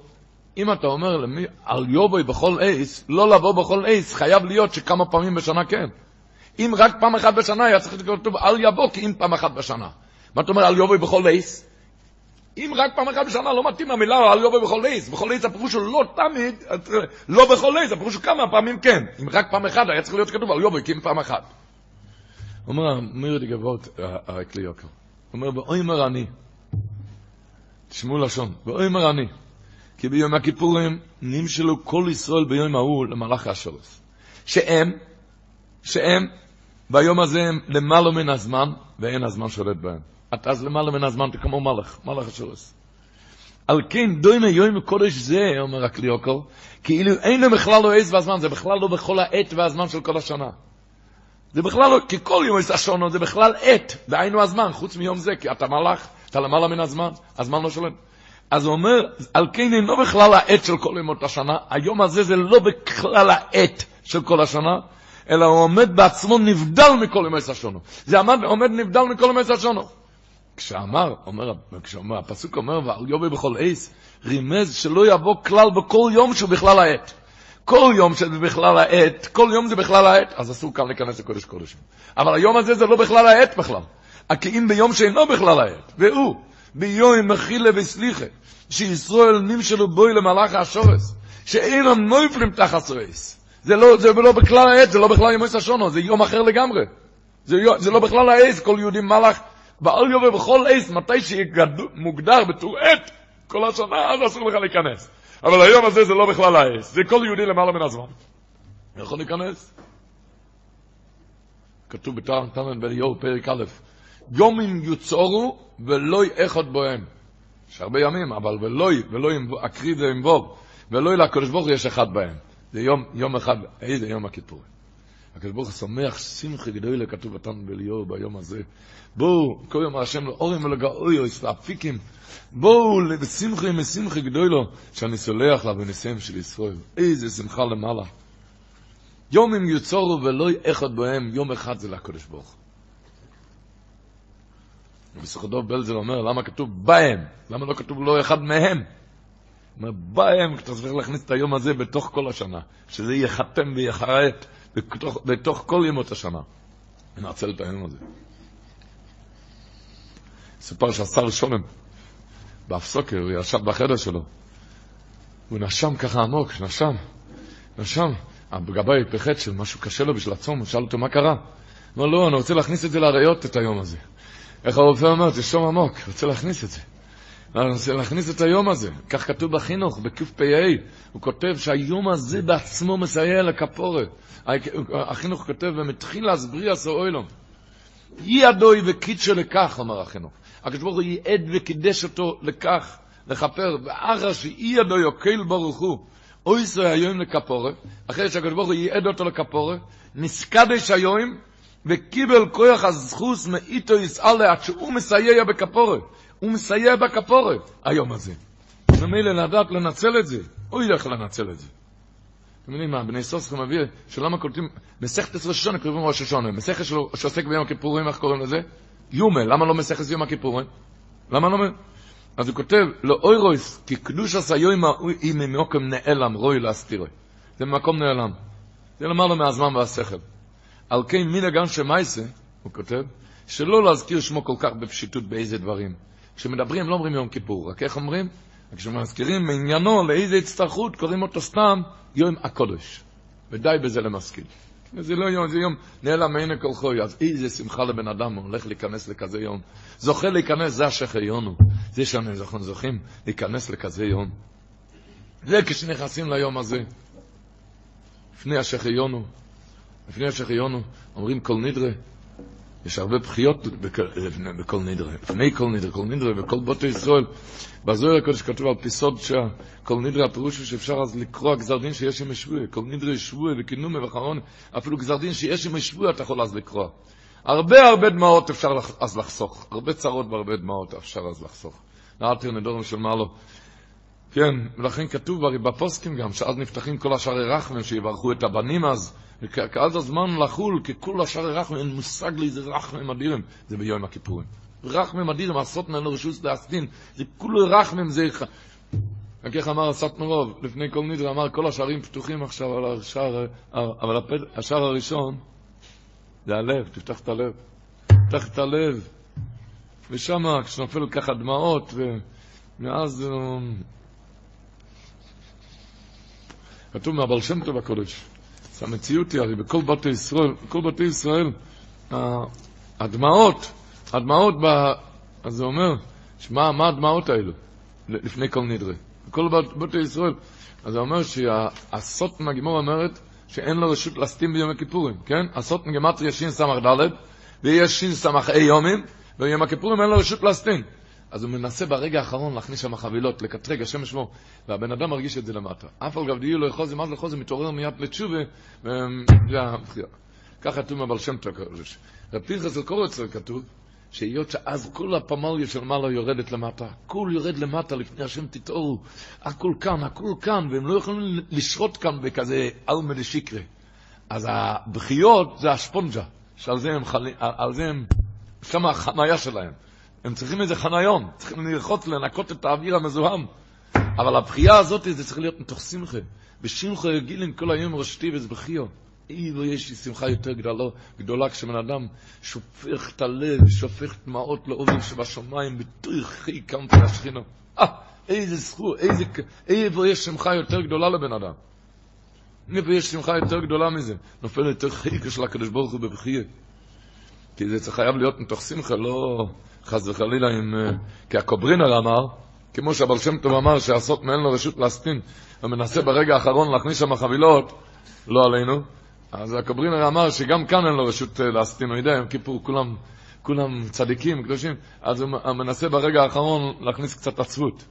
C: אם אתה אומר למי, על יובוי בכל עץ, לא לבוא בכל עץ, חייב להיות שכמה פעמים בשנה כן. אם רק פעם אחת בשנה, היה צריך לקרוא כתוב, אל יבוא, כי אם פעם אחת בשנה. מה אתה אומר, על יובוי בכל עץ? אם רק פעם אחת בשנה, לא מתאים המילה על יובוי בכל עץ. בכל עץ הפירוש הוא לא תמיד, לא בכל עץ, הפירוש הוא כמה פעמים כן. אם רק פעם אחת, היה צריך להיות כתוב על יובוי, כי אם פעם אחת. אומר, אומר די גבות, הכלי יוקר. אומר, ואוימר אני, תשמעו לשון, ואוימר אני, כי ביום הכיפורים נמשלו כל ישראל ביום ההוא למלאכי השורס. שהם, שהם, ביום הזה הם למעלה מן הזמן, ואין הזמן שולט בהם. אתה אז למעלה מן הזמן, אתה כמו מלאך, מלאך השורס. על כן דוימה יום קודש זה, אומר הכלי יוקר, כאילו אין לו בכלל לא עז והזמן, זה בכלל לא בכל העת והזמן של כל השנה. זה בכלל לא, כי כל יום יש השונו, זה בכלל עת, דהיינו הזמן, חוץ מיום זה, כי אתה מלאך, אתה למעלה מן הזמן, הזמן לא שולט. אז הוא אומר, על כן אינו בכלל העת של כל ימות השנה, היום הזה זה לא בכלל העת של כל השנה, אלא הוא עומד בעצמו נבדל מכל ימי השונו. זה עמד, עומד נבדל מכל ימי השונו. כשאמר, אומר, כשאומר, הפסוק אומר, ועל יובי בכל עץ, רימז שלא יבוא כלל בכל יום שהוא בכלל העת. כל יום שזה בכלל העת, כל יום זה בכלל העת, אז אסור כאן להיכנס לקודש קודשים. אבל היום הזה זה לא בכלל העת בכלל. כי אם ביום שאינו בכלל העת, והוא, ביום מחילה וסליחה, שישראל נמשלו בוי למלאך השורס, שאינם נויפלים תחת סויס. זה לא, זה לא בכלל העת, זה לא בכלל יום השונו, זה יום אחר לגמרי. זה, זה לא בכלל העץ, כל יהודי מלאך, בעל יובל בכל עץ, מתי שמוגדר בתור עת, כל השנה, אז אסור לך להיכנס. אבל היום הזה זה לא בכלל העץ, זה כל יהודי למעלה מן הזמן. יכול להיכנס? כתוב בתנן בן יור, פרק א', יומים יוצורו ולא אחד בוהם. יש הרבה ימים, אבל ולוי, ולוי אקריב ואמבוב, ולוי לקדוש ברוך יש אחד בהם. זה יום, יום אחד, איזה יום הכיפורים. הקדוש ברוך הוא שמח שמחי גדולה, כתוב בתן בליאור ביום הזה. בואו, כל יום השם לאורים ולגאויוס ואפיקים. בואו בשמחי משמחי גדולו, שאני סולח לבניסיהם של ישראל. איזה שמחה למעלה. יום אם יוצורו ולא אחד בהם, יום אחד זה לקדוש ברוך הוא. ובסוכדוב בלזר אומר, למה כתוב בהם? למה לא כתוב לא אחד מהם? אומר, בהם, אתה צריך להכניס את היום הזה בתוך כל השנה, שזה ייחתם וייחרט בתוך, בתוך כל ימות השנה. ננצל את היום הזה. סופר שהשר שולם, באפסוקר, הוא ישב בחדר שלו. הוא נשם ככה עמוק, נשם, נשם. הגבאי פחד של משהו קשה לו בשביל הצום, הוא שאל אותו מה קרה. אמר לא, אני רוצה להכניס את זה לאריות, את היום הזה. איך הרופא אומר, תשום עמוק, רוצה להכניס את זה. רוצה להכניס את היום הזה. כך כתוב בחינוך, בקפ"א, הוא כותב שהיום הזה בעצמו מסייע לכפורת. החינוך כותב, ומתחיל להסבריא עשו אוילום. אי הדוי וקידשו לכך, אומר החינוך. הקדוש ברוך הוא ייעד וקידש אותו לכך, לכפר, ואחר שאי הדוי אוקיל ברוך הוא, אוי זה היום לכפורת, אחרי שהקדוש ברוך הוא ייעד אותו לכפורת, נסקדש היום, וקיבל כוח הזכוס מאיתו יסעלה עד שהוא מסייע בכפורת. הוא מסייע בכפורת, היום הזה. ומילא לדעת לנצל את זה, הוא ילך לנצל את זה. אתם יודעים מה, בני סוסכם מביא, שלמה קולטים, מסכת עשרה שונה קוראים ראש השונה, מסכת שלו שעוסק ביום הכיפורים, איך קוראים לזה? יומה, למה לא מסכת יום הכיפורים? למה לא? אז הוא כותב, לא אוי רויס, כי קדוש עשה יומה, היא ממקום נעלם, רוי להסתירו. זה ממקום נעלם. זה למעלה מהזמן והשכל. על כן מן הגן שמייסה, הוא כותב, שלא להזכיר שמו כל כך בפשיטות באיזה דברים. כשמדברים לא אומרים יום כיפור, רק איך אומרים? כשמזכירים מעניינו לאיזה הצטרכות, קוראים אותו סתם יום הקודש. ודי בזה למשכיל. זה לא יום, זה יום נעלם מעיני כל חוי, אז איזה שמחה לבן אדם, הוא הולך להיכנס לכזה יום. זוכה להיכנס, זה השחייונו. זה שאנחנו זוכים להיכנס לכזה יום. זה כשנכנסים ליום הזה. לפני השחייונו, לפני השחייונו, אומרים כל נדרה, יש הרבה בחיות בכל נדרה, לפני כל נדרה, כל נדרה וכל בוטי ישראל. בזוהר הקודש כתוב על פיסוד שכל נדרה הפירוש הוא שאפשר אז לקרוא גזר דין שיש עם שבוע, כל נדרה שבוע וכינומה וחרון, אפילו גזר דין שיש עם שבוע אתה יכול אז לקרוא. הרבה הרבה דמעות אפשר אז לחסוך, הרבה צרות והרבה דמעות אפשר אז לחסוך. נעלתי נדורים של מעלו. כן, ולכן כתוב הרי בפוסקים גם, שאז נפתחים כל השערי רחמים, שיברכו את הבנים אז, וכאז הזמן לחול, ככול השערי רחמים, אין מושג לי איזה רחמים אדירים, זה ביום הכיפורים. רחמים אדירים, עשות ממנו רשוס להסטין, זה כולו רחמים, זה... רק איך אמר הסטמרוב, לפני כל נדרה, אמר כל השערים פתוחים עכשיו על השער, אבל השער הראשון, זה הלב, תפתח את הלב. תפתח את הלב. ושם, כשנופל ככה דמעות, ומאז כתוב מהבעל שם טוב הקודש. המציאות היא, הרי בכל בתי ישראל, בכל בתי ישראל, הדמעות, הדמעות, ב... אז זה אומר, שמה, מה הדמעות האלו, לפני כל נדרה? בכל בתי ישראל. אז זה אומר שהסוטן הגימור אומרת שאין לו רשות להסתים ביום הכיפורים, כן? הסוטן גמטריה שין סמך ד' ויש שין אי יומים, וביום הכיפורים אין לו רשות להסתים. אז הוא מנסה ברגע האחרון להכניס שם חבילות, לקטרג, השם שמו, והבן אדם מרגיש את זה למטה. אף על גב דיו לא יחוז, מה זה לחוז, מתעורר מיד לתשובה, וזה הבחירה. ככה כתוב מהבל שם טוב. רב פנחס אל קורצר כתוב, שהיות שאז כל הפמליה של מעלה יורדת למטה, הכול יורד למטה לפני השם תתעוררו, הכול כאן, הכול כאן, והם לא יכולים לשרות כאן בכזה אלמה דשיקרה. אז הבכיות זה הספונג'ה, שעל זה הם, חלי, על זה הם, שם החניה שלהם. הם צריכים איזה חניון, צריכים ללחוץ, לנקות את האוויר המזוהם. אבל הבכייה הזאת זה צריך להיות מתוך שמחה. בשמחה גילן כל היום ראשתי וזה בכיו. אי ויש לי שמחה יותר גדולה, גדולה כשבן אדם שופך את הלב, שופך דמעות לאובים שבשמיים, בתוכי קמת השכינה. אה, איזה זכות, איזה, איפה יש שמחה יותר גדולה לבן אדם? איפה יש שמחה יותר גדולה מזה? נופל יותר חיקה של הקדוש ברוך הוא בבכייה. כי זה חייב להיות מתוך שמחה, לא חס וחלילה עם... כי הקוברינר אמר, כמו שהבר שם טוב אמר, שהסוט מאין לו רשות להסטין, ומנסה ברגע האחרון להכניס שם חבילות, לא עלינו, אז הקוברינר אמר שגם כאן אין לו רשות להסטין, הוא יודע, יום כיפור כולם, כולם צדיקים, קדושים, אז הוא מנסה ברגע האחרון להכניס קצת עצבות.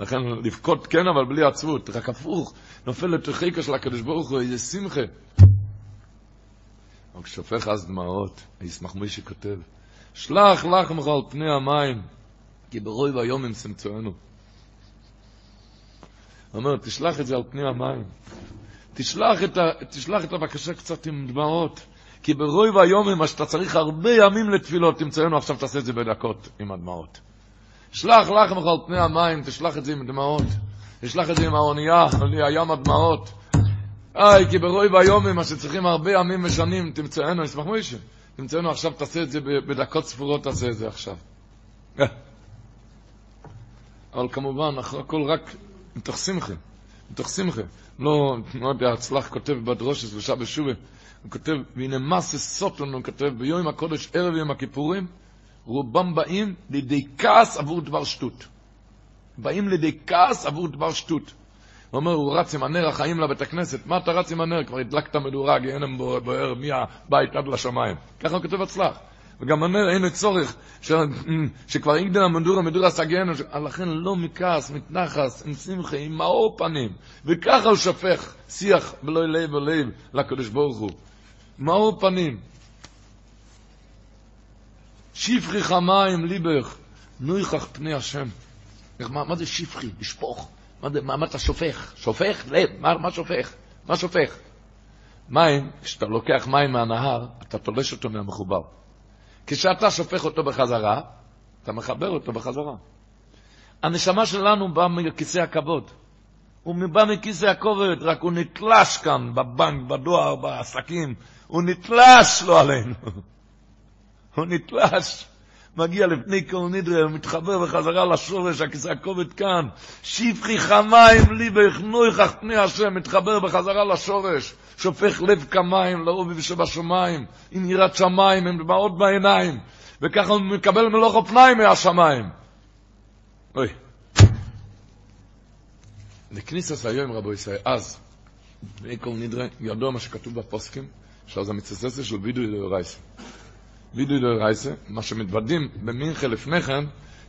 C: לכן לבכות כן, אבל בלי עצבות, רק הפוך, נופל לתוכיקה של הקדוש ברוך הוא, איזה שמחה. אבל כששופך אז דמעות, ישמח מי שכותב, שלח לחמך על פני המים, כי ברוי והיום הם סמצואנו. הוא אומר, תשלח את זה על פני המים. תשלח את, ה, תשלח את הבקשה קצת עם דמעות, כי ברוי והיום מה שאתה צריך הרבה ימים לתפילות, תמצאנו עכשיו תעשה את זה בדקות עם הדמעות. שלח לחמך על פני המים, תשלח את זה עם דמעות. תשלח את זה עם האונייה, הים הדמעות. איי, כי ברוי והיום מה שצריכים הרבה ימים ושנים, תמצאנו, נשמח תמצאנו עכשיו, תעשה את זה בדקות ספורות, תעשה את זה עכשיו. אבל כמובן, הכל רק מתוך שמחה, מתוך שמחה. לא, לא יודע, הצלח כותב בדרושה שלושה בשובה, הוא כותב, והנה מסה סוטון, הוא כותב, ביום הקודש, ערב יום הכיפורים, רובם באים לידי כעס עבור דבר שטות. באים לידי כעס עבור דבר שטות. הוא אומר, הוא רץ עם הנר החיים לבית הכנסת, מה אתה רץ עם הנר? כבר הדלקת מדורה, גיהנם בוער מהבית עד לשמיים. ככה הוא כותב הצלח. וגם הנר אין צורך, ש... שכבר יגדל המדורה, מדורה סגיהנם, ש... לכן לא מכעס, מתנחס, עם שמחה, עם מאור פנים, וככה הוא שפך שיח בלא לב ולב לקדוש ברוך הוא. מאור פנים. שפכי חמיים ליבך, נויכך פני השם. מה, מה זה שפכי? לשפוך. מה, אתה שופך? שופך? לב, מה, מה שופך? מה שופך? מים, כשאתה לוקח מים מהנהר, אתה תולש אותו מהמחובר. כשאתה שופך אותו בחזרה, אתה מחבר אותו בחזרה. הנשמה שלנו באה מכיסא הכבוד. הוא בא מכיסא הכובד, רק הוא נתלש כאן, בבנק, בדואר, בעסקים. הוא נתלש לא עלינו. הוא נתלש. מגיע לפני כל נדרה, בחזרה לשורש, הכובד כאן. שפכי חמיים ליבך נויכך פני השם, מתחבר בחזרה לשורש. שופך לב כמים לאובי שבשמיים, עם יראת שמיים, עם דמעות בעיניים. וככה הוא מקבל מלוך אופניים מהשמיים. אוי. לכניסס היום רבו ישראל, אז, כל נדרה, ידוע מה שכתוב בפוסקים, שאז המצססה של וידוי לאורייסה. וידוי לאורייסה, מה שמתוודים במינכה לפני כן,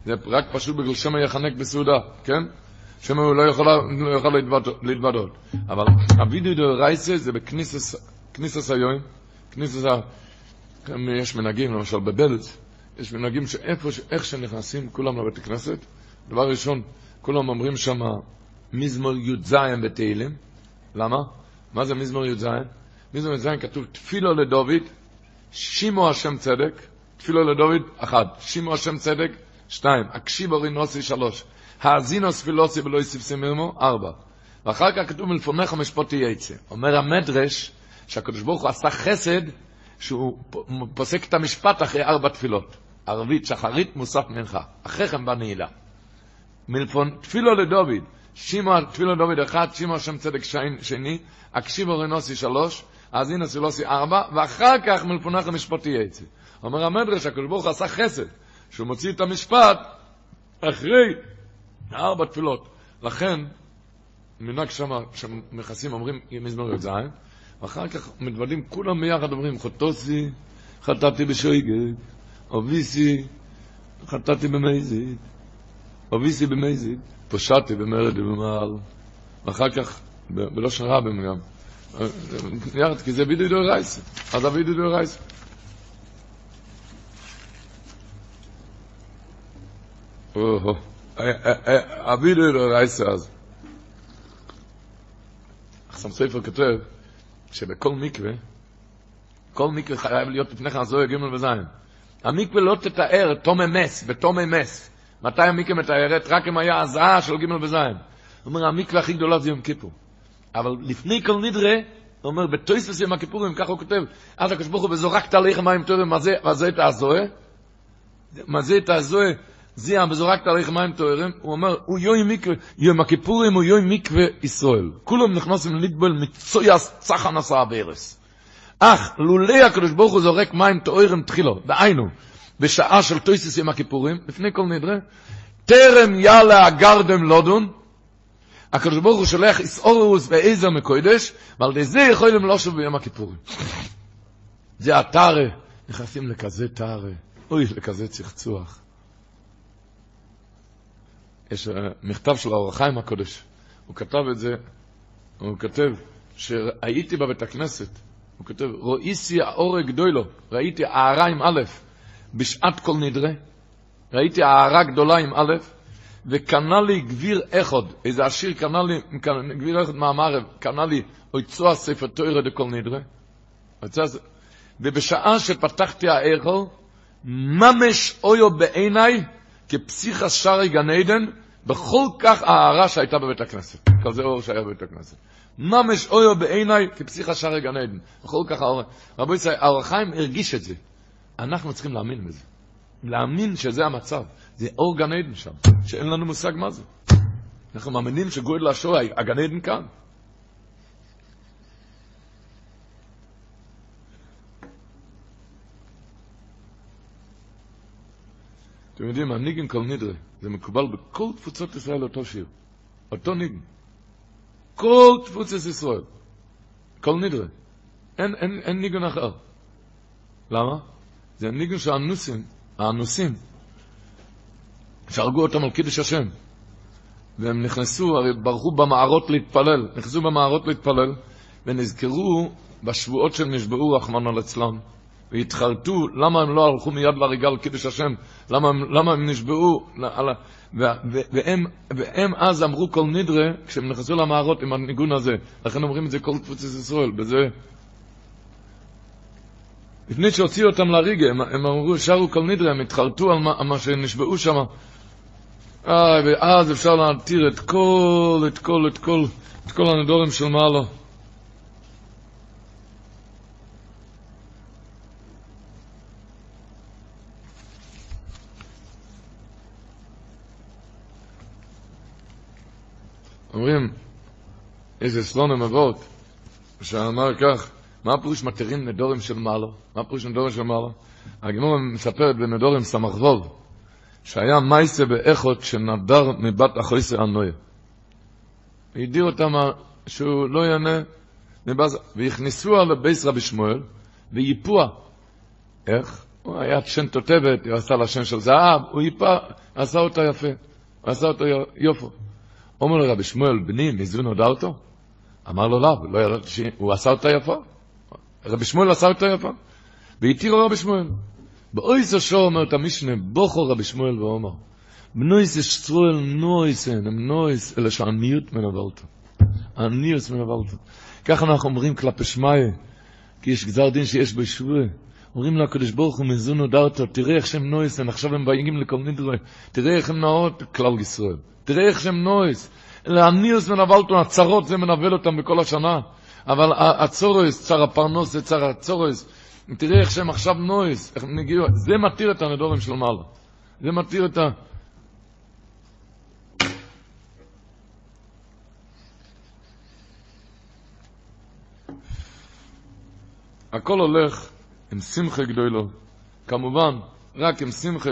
C: זה רק פשוט בגלל שמא יחנק בסעודה, כן? שמא הוא לא יכול, לא יכול להתוודות. אבל הווידוי דאורייסה זה בכניסס היום, כניסס ה... יש מנהגים, למשל בבלץ, יש מנהגים שאיפה, איך שנכנסים כולם לבית הכנסת, דבר ראשון, כולם אומרים שם מזמור י"ז בתהילים. למה? מה זה מזמור י"ז? מזמור י"ז כתוב תפילו לדוד, שימו השם צדק, תפילו לדוד, אחד, שימו השם צדק, שתיים, הקשיבו רינוסי, שלוש, האזינוס פילוסי ולא יוסיף סימימו, ארבע. ואחר כך כתוב מלפונך המשפוט יצא. אומר המדרש שהקדוש ברוך הוא עשה חסד שהוא פוסק את המשפט אחרי ארבע תפילות. ערבית, שחרית, מוסף, מנחה. אחרי כן בנעילה. מלפון, תפילו לדוד, שימו, תפילו לדוד אחד, שימו השם צדק שני, הקשיבו רנוסי שלוש, האזינוס פילוסי ארבע, ואחר כך מלפונך המשפוט יצא. אומר המדרש, הקדוש ברוך עשה חסד, שהוא מוציא את המשפט אחרי ארבע תפילות. לכן, מנהג שמה, כשמכסים אומרים מזמור י"ז, ואחר כך מתוודעים, כולם ביחד אומרים, חוטוסי, חטאתי בשויגת, אוביסי, חטאתי במזיד, אוביסי במזיד, פושעתי במרד ובמעל, ואחר כך, בלושן רבים גם, יחד, כי זה בידי דו רייס, אז בידי דו רייס. או, אבי לא רייסה אז. חסם ספר כותב שבכל מקווה, כל מקווה חייב להיות לפני כן הזוהר ג' וזין. המקווה לא תתאר תום אמס, בתום אמס. מתי המקווה מתארת? רק אם היה הזעה של ג' וזין. הוא אומר, המקווה הכי גדולה זה יום כיפור. אבל לפני כל נדרה, הוא אומר, בתויספס יום הכיפורים, ככה הוא כותב, אז הקדוש ברוך הוא וזורקת עליך מים טובים, מה זה את הזוהר? מה זה את הזוהר? זיע וזורקת עליך מים טהורים, הוא אומר, הוא יום מקווה, יום הכיפורים הוא יום מקווה ישראל. כולם נכנסים לנטבל מצויס צחן עשה בארץ. אך לולי הקדוש ברוך הוא זורק מים טהורים תחילו, דהיינו, בשעה של תויסיס יום הכיפורים, לפני כל נדרה, טרם יאללה הגרדם לודון, הקדוש ברוך הוא שולח איסאורוס ועזר מקודש, ועל ידי זה יכולים לא שוב ביום הכיפורים. זה הטרה, נכנסים לכזה טרה, אוי, לכזה צחצוח. יש מכתב של האור החיים הקודש, הוא כתב את זה, הוא כותב, שהייתי בבית הכנסת, הוא כותב, רואיסי האור גדולו, ראיתי הערה עם א', בשעת כל נדרה, ראיתי הערה גדולה עם א', וקנה לי גביר אחד, איזה עשיר קנה לי, גביר אחד מהמערב, קנה לי אויצוע ספר תוירה דכל נדרה, ובשעה שפתחתי האכל, ממש אויו בעיניי, כפסיכה שרי גן עדן, בכל כך הערה שהייתה בבית הכנסת. כזה אור שהיה בבית הכנסת. ממש אויו בעיניי כפסיכה שרי גן עדן. בכל כך הערה. רבו ישראל, האור החיים הרגיש את זה. אנחנו צריכים להאמין בזה. להאמין שזה המצב. זה אור גן עדן שם, שאין לנו מושג מה זה. אנחנו מאמינים שגואל השואה, הגן עדן כאן. אתם יודעים, הניגן כל נדרה, זה מקובל בכל תפוצות ישראל אותו שיר. אותו ניגן. כל תפוצת ישראל. כל נדרה. אין, אין, אין ניגן אחר. למה? זה הניגן שהאנוסים, האנוסים, שהרגו אותם על קידוש השם. והם נכנסו, הרי ברחו במערות להתפלל, נכנסו במערות להתפלל, ונזכרו בשבועות שהם נשבעו, רחמנא ליצלן. והתחרטו, למה הם לא הלכו מיד להריגה על קידוש השם? למה, למה הם נשבעו? על, והם, והם אז אמרו כל נדרה, כשהם נכנסו למערות עם הניגון הזה. לכן אומרים את זה כל קבוצת ישראל, בזה... לפני שהוציאו אותם להריגה, הם, הם אמרו, שרו כל נדרה, הם התחרטו על מה, מה שנשבעו שם. ואז אפשר להתיר את כל, את כל, את כל, את כל הנדורים של מעלה. אומרים, איזה סלון אבות, שאמר כך, מה הפירוש מתירים נדורים של מעלו? מה הפירוש נדורים של מעלו? הגמור מספרת בנדורים סמכבוב, שהיה מייסה באחות שנדר מבת החויסה הנויה. והדיר אותם שהוא לא יענה, והכניסוה לבייס רבי שמואל, ויפוע. איך? הוא היה שן תותבת, הוא עשה לה שם של זהב, הוא ייפה, עשה אותה יפה, עשה אותה יופו. אומר לו רבי שמואל, בני, מזון הודע אותו? אמר לו לא, לא ידעתי שהוא עשה אותה יפה. רבי שמואל עשה אותה יפה. והתירו רבי שמואל. באויס השור אומר את המשנה, בוכו רבי שמואל ואומר, בנויס ישראל נויסן, הם נויס, אלא שהעניות מנבלתו. העניות מנבלתו. ככה אנחנו אומרים כלפי שמאי, כי יש גזר דין שיש בו. אומרים לו הקדוש ברוך הוא מזון הודעת, תראה איך שהם נויסן, עכשיו הם באים נדרי, תראה איך הם נאות כלל ישראל. תראה איך שהם נויס. להניוס מנבלתו, הצרות זה מנבל אותם בכל השנה. אבל הצורס, צר הפרנוס זה צר הצורס. תראה איך שהם עכשיו נויס, איך הם נגיעו, זה מתיר את הנדורים של מעלה. זה מתיר את ה... הכל הולך עם שמחה גדולו. כמובן, רק עם שמחה,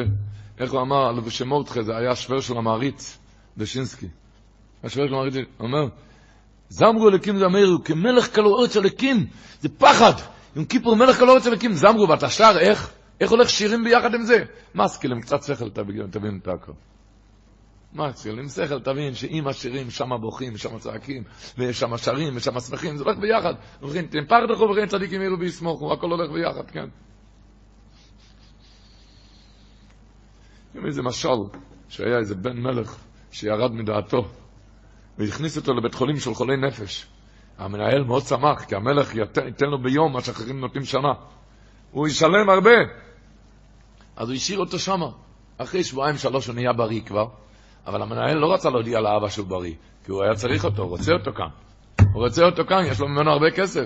C: איך הוא אמר, על בשמורתך, זה היה שוור של המעריץ. בשינסקי. השואל כלומר, אומר, זמרו אלוקים זמרו, כמלך כל ארץ אלוקים, זה פחד. יום כיפור מלך כל ארץ אלוקים, זמרו, ואתה שר, איך? איך הולך שירים ביחד עם זה? מסקיל, עם קצת שכל תבין, את הכל. מסקיל, עם שכל תבין שאם השירים שם בוכים, שם צועקים, ושם שרים, ושם שמחים, זה הולך ביחד. אומרים, תן פחד לכו וכן צדיקים יראו ויסמוכו, הכל הולך ביחד, כן. איזה משל, שהיה איזה בן מלך שירד מדעתו, והכניס אותו לבית חולים של חולי נפש. המנהל מאוד שמח, כי המלך ייתן לו ביום מה שאחרים נותנים שנה. הוא ישלם הרבה. אז הוא השאיר אותו שמה. אחרי שבועיים שלוש הוא נהיה בריא כבר, אבל המנהל לא רצה להודיע לאבא שהוא בריא, כי הוא היה צריך אותו, הוא רוצה אותו כאן. הוא רוצה אותו כאן, יש לו ממנו הרבה כסף.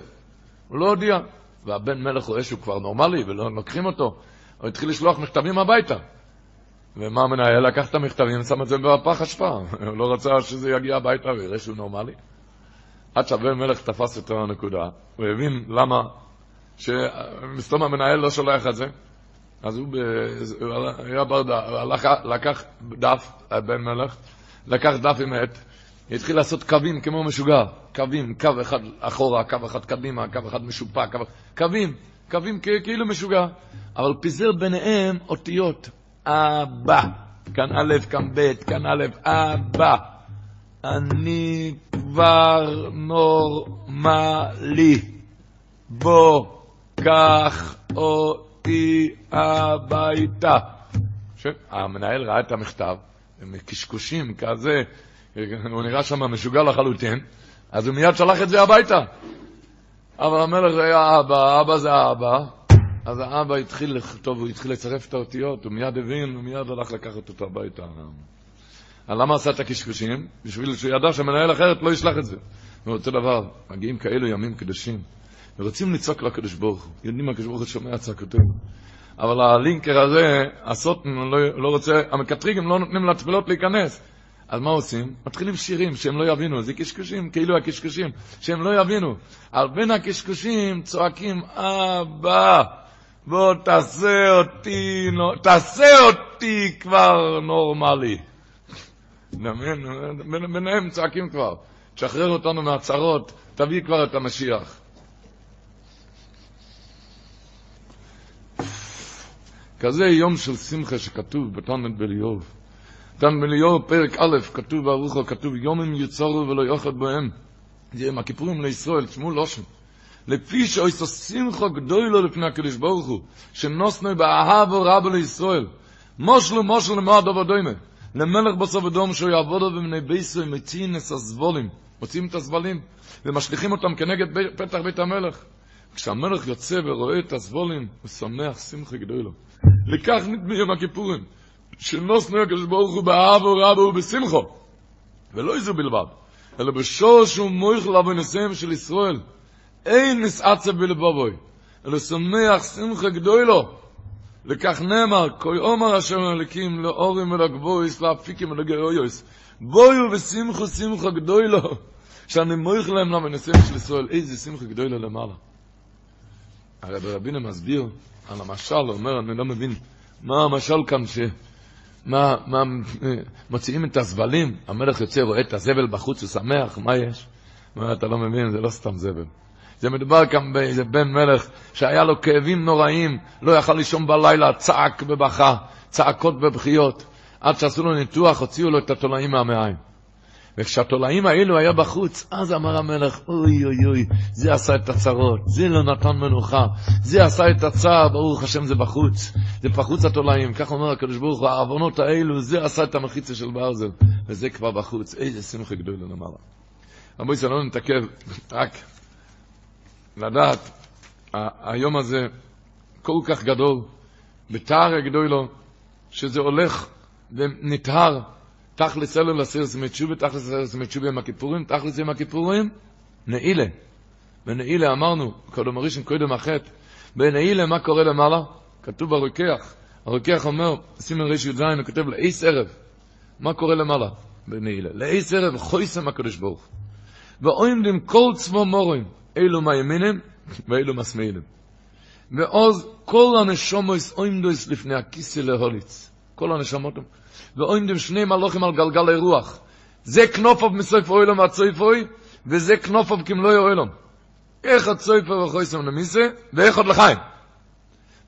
C: הוא לא הודיע. והבן מלך רואה שהוא כבר נורמלי ולא לוקחים אותו. הוא התחיל לשלוח מכתבים הביתה. ומה המנהל? לקח את המכתבים, שם את זה בפח אשפה. הוא לא רצה שזה יגיע הביתה ויראה שהוא נורמלי. עד שהבן מלך תפס את הנקודה, הוא הבין למה, שמסתום המנהל לא שולח את זה. אז הוא, ב... הוא היה הוא הלך, לקח דף, הבן מלך, לקח דף עם עט, התחיל לעשות קווים כמו משוגע, קווים, קו אחד אחורה, קו אחד קדימה, קו אחד משופע, קו... קווים, קווים כאילו משוגע, אבל פיזר ביניהם אותיות, אבא, כאן א', כאן ב', כאן א', אבא, אני כבר נורמלי, בוא, קח אותי הביתה. המנהל ראה את המכתב, עם קשקושים כזה, הוא נראה שם משוגע לחלוטין, אז הוא מיד שלח את זה הביתה. אבל המלך היה אבא, אבא זה האבא, אז האבא התחיל לכתוב, הוא התחיל לצרף את האותיות, הוא מיד הבין, הוא מיד הלך לקחת אותו הביתה. למה עשה את הקשקושים? בשביל שהוא ידע שהמנהל אחרת לא ישלח את זה. ואותו דבר, מגיעים כאלו ימים קדושים, ורוצים לצעוק לקדוש ברוך הוא, יודעים מה הקדוש ברוך הוא שומע צעקותינו. אבל הלינקר הזה, הסוטן לא, לא רוצה, המקטריגים לא נותנים לתפילות להיכנס. אז מה עושים? מתחילים שירים שהם לא יבינו, זה קשקושים, כאילו הקשקושים, שהם לא יבינו. על בין הקשקושים צועקים, אבא, בוא תעשה אותי, תעשה אותי כבר נורמלי. ביניהם צועקים כבר, תשחרר אותנו מהצרות, תביא כבר את המשיח. כזה יום של שמחה שכתוב בתלמוד בליוב. תלמוד בליוב פרק א', כתוב ברוחו, כתוב יומים יצורו ולא יאכל בהם. זה יום הכיפורים לישראל, תשמעו לושן. לפי שאויסו שמחו גדולו לפני הקדוש ברוך הוא, שנוסנו באהבו רבו לישראל. מושלו מושלו למועד עבודוימה. למלך בסוף אדום שהוא יעבודו במני ביסו עם מציעים את הסבולים, מוציאים את הסבלים ומשליכים אותם כנגד פתח בית המלך. כשהמלך יוצא ורואה את הסבולים, הוא שמח שמחה גדולו. לכך נדמי יום הכיפורים, שנוסנו הקדוש ברוך הוא באהבו רבו ובשמחו. ולא איזו בלבד, אלא בשורש ומויך לבנסיהם של ישראל. אין נסעצה בלבובוי, אלא שמח שמחה גדולו. לכך נאמר, כוי עומר אשר מלכים לאורים ולגבויס, לאפיקים ולגאויוס. בויו ושמחו שמחה גדולו, שאני מויך להם למנסים של ישראל, איזה שמחה גדולו למעלה. הרי רבינו מסביר על המשל, הוא אומר, אני לא מבין, מה המשל כאן ש... מה, מה, מוציאים את הזבלים, המלך יוצא, רואה את הזבל בחוץ, הוא שמח, מה יש? מה, אתה לא מבין, זה לא סתם זבל. זה מדובר כאן באיזה בן מלך שהיה לו כאבים נוראים, לא יכל לישון בלילה, צעק ובכה, צעקות ובכיות. עד שעשו לו ניתוח, הוציאו לו את התולעים מהמעיים. וכשהתולעים האלו היה בחוץ, אז אמר המלך, אוי אוי אוי, זה עשה את הצרות, זה לא נתן מנוחה, זה עשה את הצער, ברוך השם זה בחוץ, זה בחוץ התולעים, כך אומר הקדוש ברוך הוא, העוונות האלו, זה עשה את המחיצה של ברזל, וזה כבר בחוץ, איזה שמחה גדולה למעלה. רבו ישראל, לא נתעכב, רק לדעת, היום הזה כל כך גדול, בתאר הגדולו, שזה הולך ונטהר, תכלס אלו לסירס מצ'ובה, תכלס לסירס מצ'ובה עם הכיפורים, תכלס עם הכיפורים, נעילה. ונעילה אמרנו, קודם הראשון קודם החטא, בנעילה מה קורה למעלה? כתוב ברוקח, הרוקח אומר, סימן ריש י"ז, הוא כותב לאיס ערב, מה קורה למעלה? בנעילה. לאיס ערב חויסם הקדוש ברוך. ואוימדים כל צבו מורים, אילו מימינים ואילו משמאלים. ועוז כל הנשומוס אוימדוס לפני הכיסא להוליץ. כל הנשמות, ואוימדים שני מלוכים על גלגל הרוח. זה כנופוב מסויף אוילום והצויפוי, וזה כנופוב כמלוי אוילום. איך הצויפו וחויסם למיסה, ואיך עוד לחיים.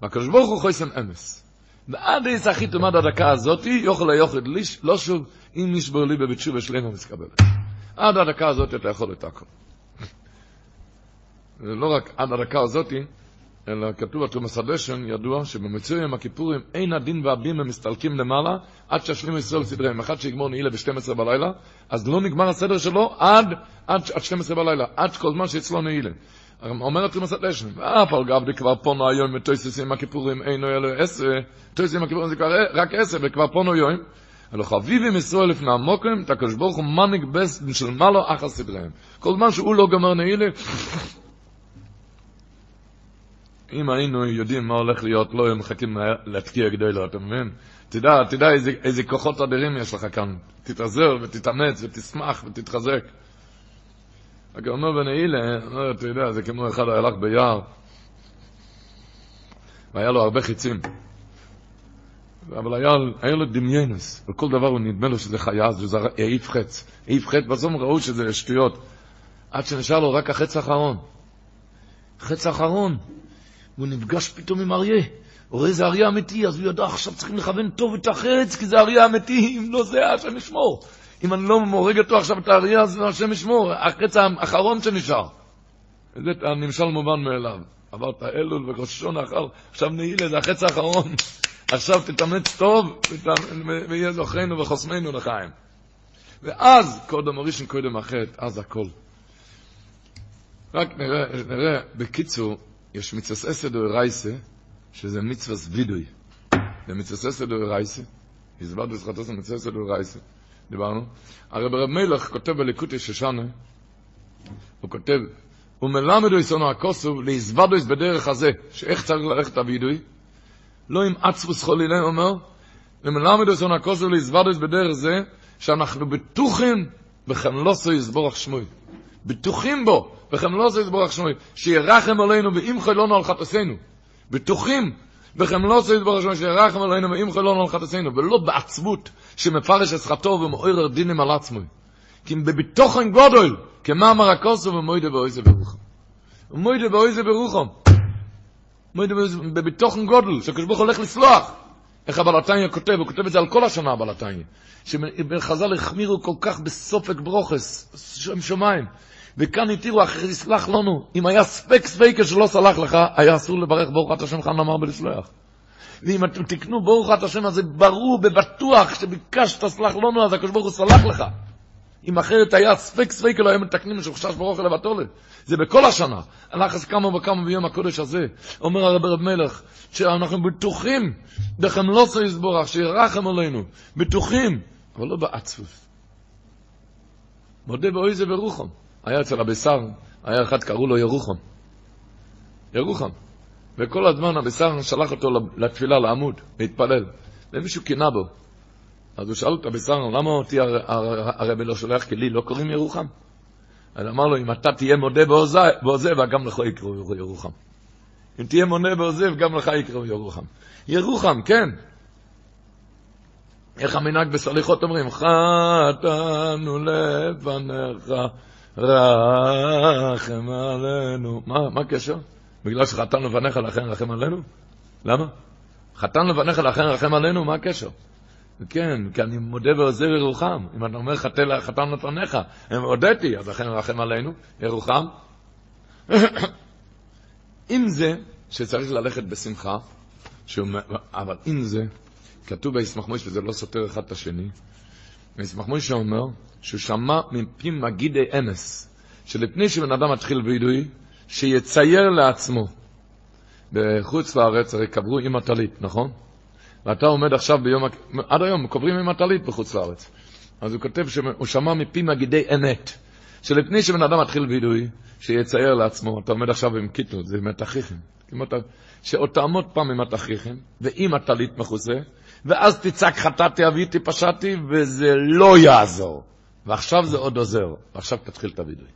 C: והקדוש ברוך הוא חויסם אמס. ועד איזה הכי תומד הדקה הזאתי, יוכל היוחד לא שוב, אם נשבר לי בבית שובה שלמה מסקבלת. עד הדקה הזאת אתה יכול את הכל. לא רק עד הדקה הזאת, אלא כתוב בתרומס הדשן, ידוע שבמצוי יום הכיפורים אין הדין והבים מסתלקים למעלה עד שישלימו ישראל סדריהם. אחד שיגמור נעילה ב-12 בלילה, אז לא נגמר הסדר שלו עד, עד, עד 12 בלילה, עד כל זמן שאצלו נעילה. אומר התרומס הדשן, ואף על גב כבר פונו היום ותויסס עם הכיפורים אינו אלו עשר, תויסס עם הכיפורים זה כבר רק עשר, וכבר פונו יום. אלו חביבים ישראל לפני המוקם, את הקדוש ברוך הוא מניק בס של מעלו אחר סדריהם. כל זמן שהוא לא גמר נעילה, אם היינו יודעים מה הולך להיות, לא היו מחכים להתקיע גדולו, אתה מבין? תדע, תדע איזה, איזה כוחות אדירים יש לך כאן. תתעזר ותתאמץ ותשמח ותתחזק. רק אומר בנעילה, אומר, אתה יודע, זה כמו אחד הלך ביער, והיה לו הרבה חיצים. אבל היה, היה לו דמיינס, וכל דבר הוא נדמה לו שזה חיה, זה העיף חץ. העיף חץ, בסוף ראו שזה שטויות. עד שנשאר לו רק החץ האחרון. חץ האחרון. והוא נפגש פתאום עם אריה. הוא רואה איזה אריה אמיתי, אז הוא ידע, עכשיו צריכים לכוון טוב את החץ, כי זה אריה אמיתי, אם לא זה, השם ישמור. אם אני לא מורג אותו עכשיו את האריה, אז השם ישמור, החץ האחרון שנשאר. זה הנמשל מובן מאליו. עברת אלול וראשון האחר, עכשיו נעילה, זה החץ האחרון. עכשיו תתאמץ טוב, ויהיה זוכרנו וחוסמנו לחיים. ואז, קודם הראשון, קודם החטא, אז הכל. רק נראה, נראה, בקיצור, יש מצווה אסד או רייסה, שזה מצווה סבידוי. זה מצווה אסד או רייסה, הזבד בזכתו של מצווה אסד או רייסה, דיברנו. הרי ברב מלך כותב בליקוטי שושנה, הוא כותב, הוא מלמדו יסונו הכוסו להזבדו בדרך הזה, שאיך צריך ללכת הווידוי, לא עם עצבוס חולילה, הוא אומר, ומלמדו יסונו הכוסו להזבדו בדרך זה, שאנחנו בטוחים בחמלוסו יסבורך שמוי. בטוחים בו, וכם לא עושה יתברך שמוי, שירחם עלינו ואם חילונו על חטאסינו. בטוחים, וכם לא עושה יתברך שמוי, שירחם עלינו ואם חילונו על חטאסינו, ולא בעצבות שמפרש את חטאו ומעורר דינים על עצמו. כי בביטוחן גודל, כמה אמר הכוסו ומוידה באויזה ברוחם. ומוידה באויזה ברוחם. מוידה בביטוחן גודל, שהקדוש ברוך הולך לסלוח. איך הבלתניה כותב, הוא כותב את זה על כל השנה הבלתניה. שחז"ל החמירו כל כך בסופק ברוכס, שם שמיים. וכאן התירו אחרי יסלח לנו. אם היה ספק ספקה שלא סלח לך, היה אסור לברך ברוך את השם חן אמר בלסלוח. ואם אתם תקנו ברוך את השם הזה ברור ובטוח שביקשת סלח לנו, אז הקדוש ברוך הוא סלח לך. אם אחרת היה ספק ספק לא היו מתקנים שחשש ברוך לבטולת. זה בכל השנה. הלך כמה וכמה ביום הקודש הזה. אומר הרב רב מלך, שאנחנו בטוחים, דכם לא יסבורך, שירחם עלינו. בטוחים, אבל לא בעצבות. מודה באוי זה ברוחם. היה אצל הבשר, היה אחד קראו לו ירוחם. ירוחם. וכל הזמן הבשר שלח אותו לתפילה, לעמוד, להתפלל. ומישהו קינה בו. אז הוא שאל את הבשר, למה אותי הרבי לא שולח, כי לי לא קוראים ירוחם? אז אמר לו, אם אתה תהיה מודה בעוזב, גם לך יקראו ירוחם. אם תהיה מונה בעוזב, גם לך יקראו ירוחם. ירוחם, כן. איך המנהג בסליחות אומרים? חטאנו לפניך רחם עלינו. מה, מה הקשר? בגלל שחתן לבניך לכן רחם עלינו? למה? חתן לבניך לכן רחם עלינו, מה הקשר? כן, כי אני מודה ועוזר ירוחם. אם אתה אומר חתן, לפניך, הם הודיתי, אז לכן רחם עלינו, ירוחם. עם זה שצריך ללכת בשמחה, שהוא, אבל עם זה, כתוב בישמח מויש, וזה לא סותר אחד את השני, בישמח מויש שאומר, שהוא שמע מפי מגידי אמס, שלפני שבן אדם מתחיל וידוי, שיצייר לעצמו. בחוץ לארץ הרי קברו עם הטלית, נכון? ואתה עומד עכשיו ביום, עד היום קוברים עם הטלית בחוץ לארץ. אז הוא כותב שהוא שמע מפי מגידי אמת, שלפני שבן אדם מתחיל וידוי, שיצייר לעצמו, אתה עומד עכשיו עם קיטל, זה מתכריכים. שעוד תעמוד פעם עם התכריכים, ועם הטלית מכוסה, ואז תצעק חטאתי אביתי פשעתי, וזה לא יעזור. ועכשיו זה עוד עוזר, ועכשיו תתחיל את הווידוי.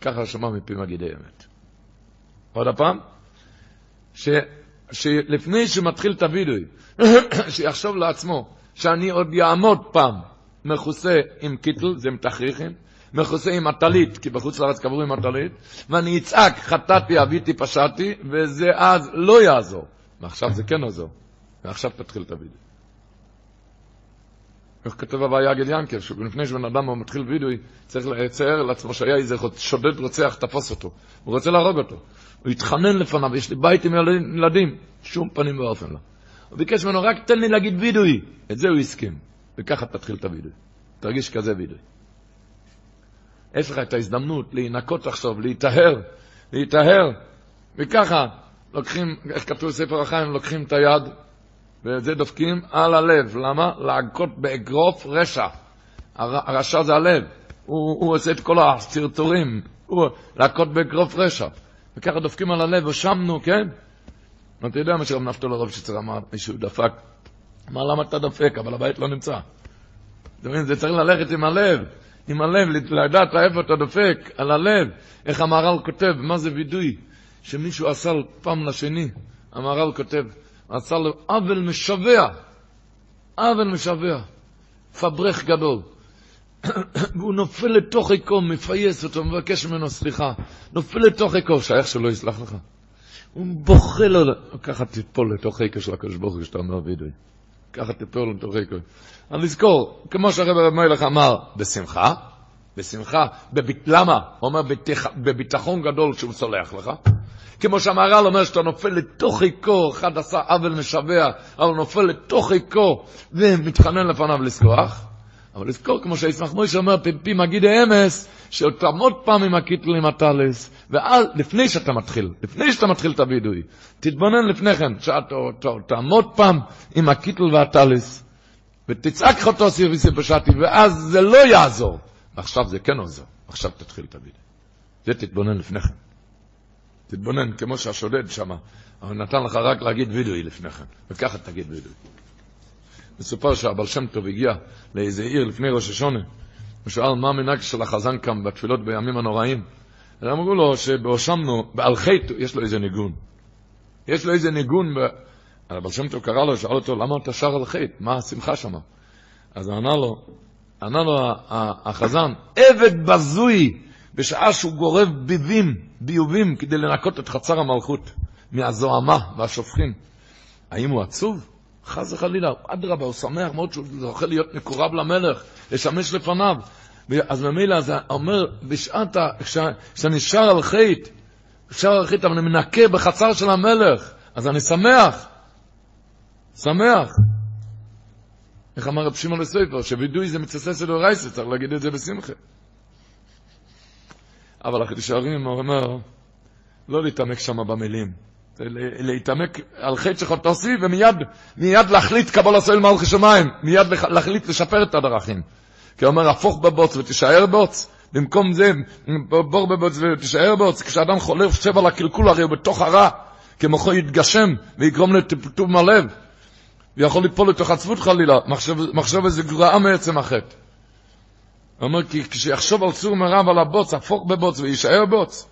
C: ככה שמע מפי מגידי אמת. עוד הפעם, ש, שלפני שמתחיל את הווידוי, שיחשוב לעצמו שאני עוד יעמוד פעם מכוסה עם קיטל, זה עם תכריכים, מכוסה עם הטלית, כי בחוץ לארץ קברו עם הטלית, ואני אצעק חטאתי, אביתי, פשעתי, וזה אז לא יעזור. ועכשיו זה כן עוזר. ועכשיו תתחיל את הווידוי. איך כתוב הוויה יגל ינקל, שלפני שבן אדם מתחיל וידוי, צריך לצייר לעצמו שהיה איזה שודד רוצח, תפוס אותו. הוא רוצה להרוג אותו. הוא התחנן לפניו, יש לי בית עם ילדים. שום פנים ואופן לא. הוא ביקש ממנו, רק תן לי להגיד וידוי. את זה הוא הסכים. וככה תתחיל את הוידוי. תרגיש כזה וידוי. יש לך את ההזדמנות להינקות עכשיו, להיטהר, להיטהר, וככה לוקחים, איך כתוב בספר החיים, לוקחים את היד, ואת זה דופקים על הלב. למה? להכות באגרוף רשע. הרשע זה הלב. הוא, הוא עושה את כל הטרטורים. הוא להכות באגרוף רשע. וככה דופקים על הלב, ושמנו, כן? אתה יודע מה שרב נפתול הרב שצר אמר, מישהו דפק. אמר, למה אתה דופק? אבל הבית לא נמצא. אתה מבין, זה צריך ללכת עם הלב. עם הלב, לדעת איפה אתה דופק, על הלב. איך המהר"ל כותב, מה זה וידוי? שמישהו עשה פעם לשני, המהר"ל כותב, עשה לו עוול משווע, עוול משווע, פברך גדול. והוא נופל לתוך עיקו, מפייס אותו, מבקש ממנו סליחה. נופל לתוך עיקו, שייך שלא יסלח לך. הוא בוכה לו, ככה תיפול לתוך עיקו של הקדוש ברוך הוא כשאתה אומר וידוי. ככה תיפול לתוך עיקו. אני לזכור, כמו שהרב רב מלך אמר, בשמחה, בשמחה, בביט, למה? הוא אומר בביטחון גדול שהוא סולח לך. כמו שהמהר"ל אומר שאתה נופל לתוך עיקו, אחד עשה עוול משווע, אבל נופל לתוך עיקו ומתחנן לפניו לסלוח. אבל לזכור, כמו שישמח מוישה אומר, פי מגיד האמס, שתעמוד פעם עם הקיטל עם הטלס, ואז, לפני שאתה מתחיל, לפני שאתה מתחיל את הווידוי, תתבונן לפני כן, שתעמוד פעם עם הקיטל והטלס, ותצעק חוטו סירביסי פשטי, ואז זה לא יעזור. ועכשיו זה כן עוזר, עכשיו תתחיל את הווידוי. זה תתבונן לפני כן. תתבונן, כמו שהשודד שם, אבל נתן לך רק להגיד וידוי לפני כן, וככה תגיד וידוי. מסופר שהבעל שם טוב הגיע לאיזה עיר לפני ראש השונה, הוא שאל מה המנהג של החזן כאן בתפילות בימים הנוראים. אז אמרו לו שבהושמנו, על חטא, יש לו איזה ניגון. יש לו איזה ניגון, ב... הבעל שם טוב קרא לו, שאל אותו, למה אתה שר על חטא? מה השמחה שם? אז ענה לו, ענה לו החזן, עבד בזוי, בשעה שהוא גורב ביבים, ביובים, כדי לנקות את חצר המלכות מהזוהמה והשופכין. האם הוא עצוב? חס וחלילה, אדרבה, הוא שמח מאוד שהוא זוכה להיות מקורב למלך, לשמש לפניו. אז ממילא זה אומר, בשעת, כשאני שר על חטא, שר על חטא, אבל אני מנקה בחצר של המלך, אז אני שמח. שמח. איך אמר רב שמעון לסופר, שווידוי זה מצסס אלו רייסה, צריך להגיד את זה בשמחה. אבל הוא אומר, לא להתעמק שם במילים. להתעמק על חטא שחוטוסי, ומיד מיד להחליט קבול הסויל מלכי שמיים, מיד להחליט לשפר את הדרכים. כי הוא אומר, הפוך בבוץ ותישאר בוץ, במקום זה, בור בבוץ ותישאר בוץ, כשאדם חולף חושב על הקלקול, הרי הוא בתוך הרע, כמוחו יתגשם ויגרום לטפטוב מהלב, ויכול ליפול לתוך עצבות חלילה, מחשב, מחשב איזה גרעה מעצם החטא. הוא אומר, כי כשיחשוב על סור מרע ועל הבוץ, הפוך בבוץ ויישאר בוץ,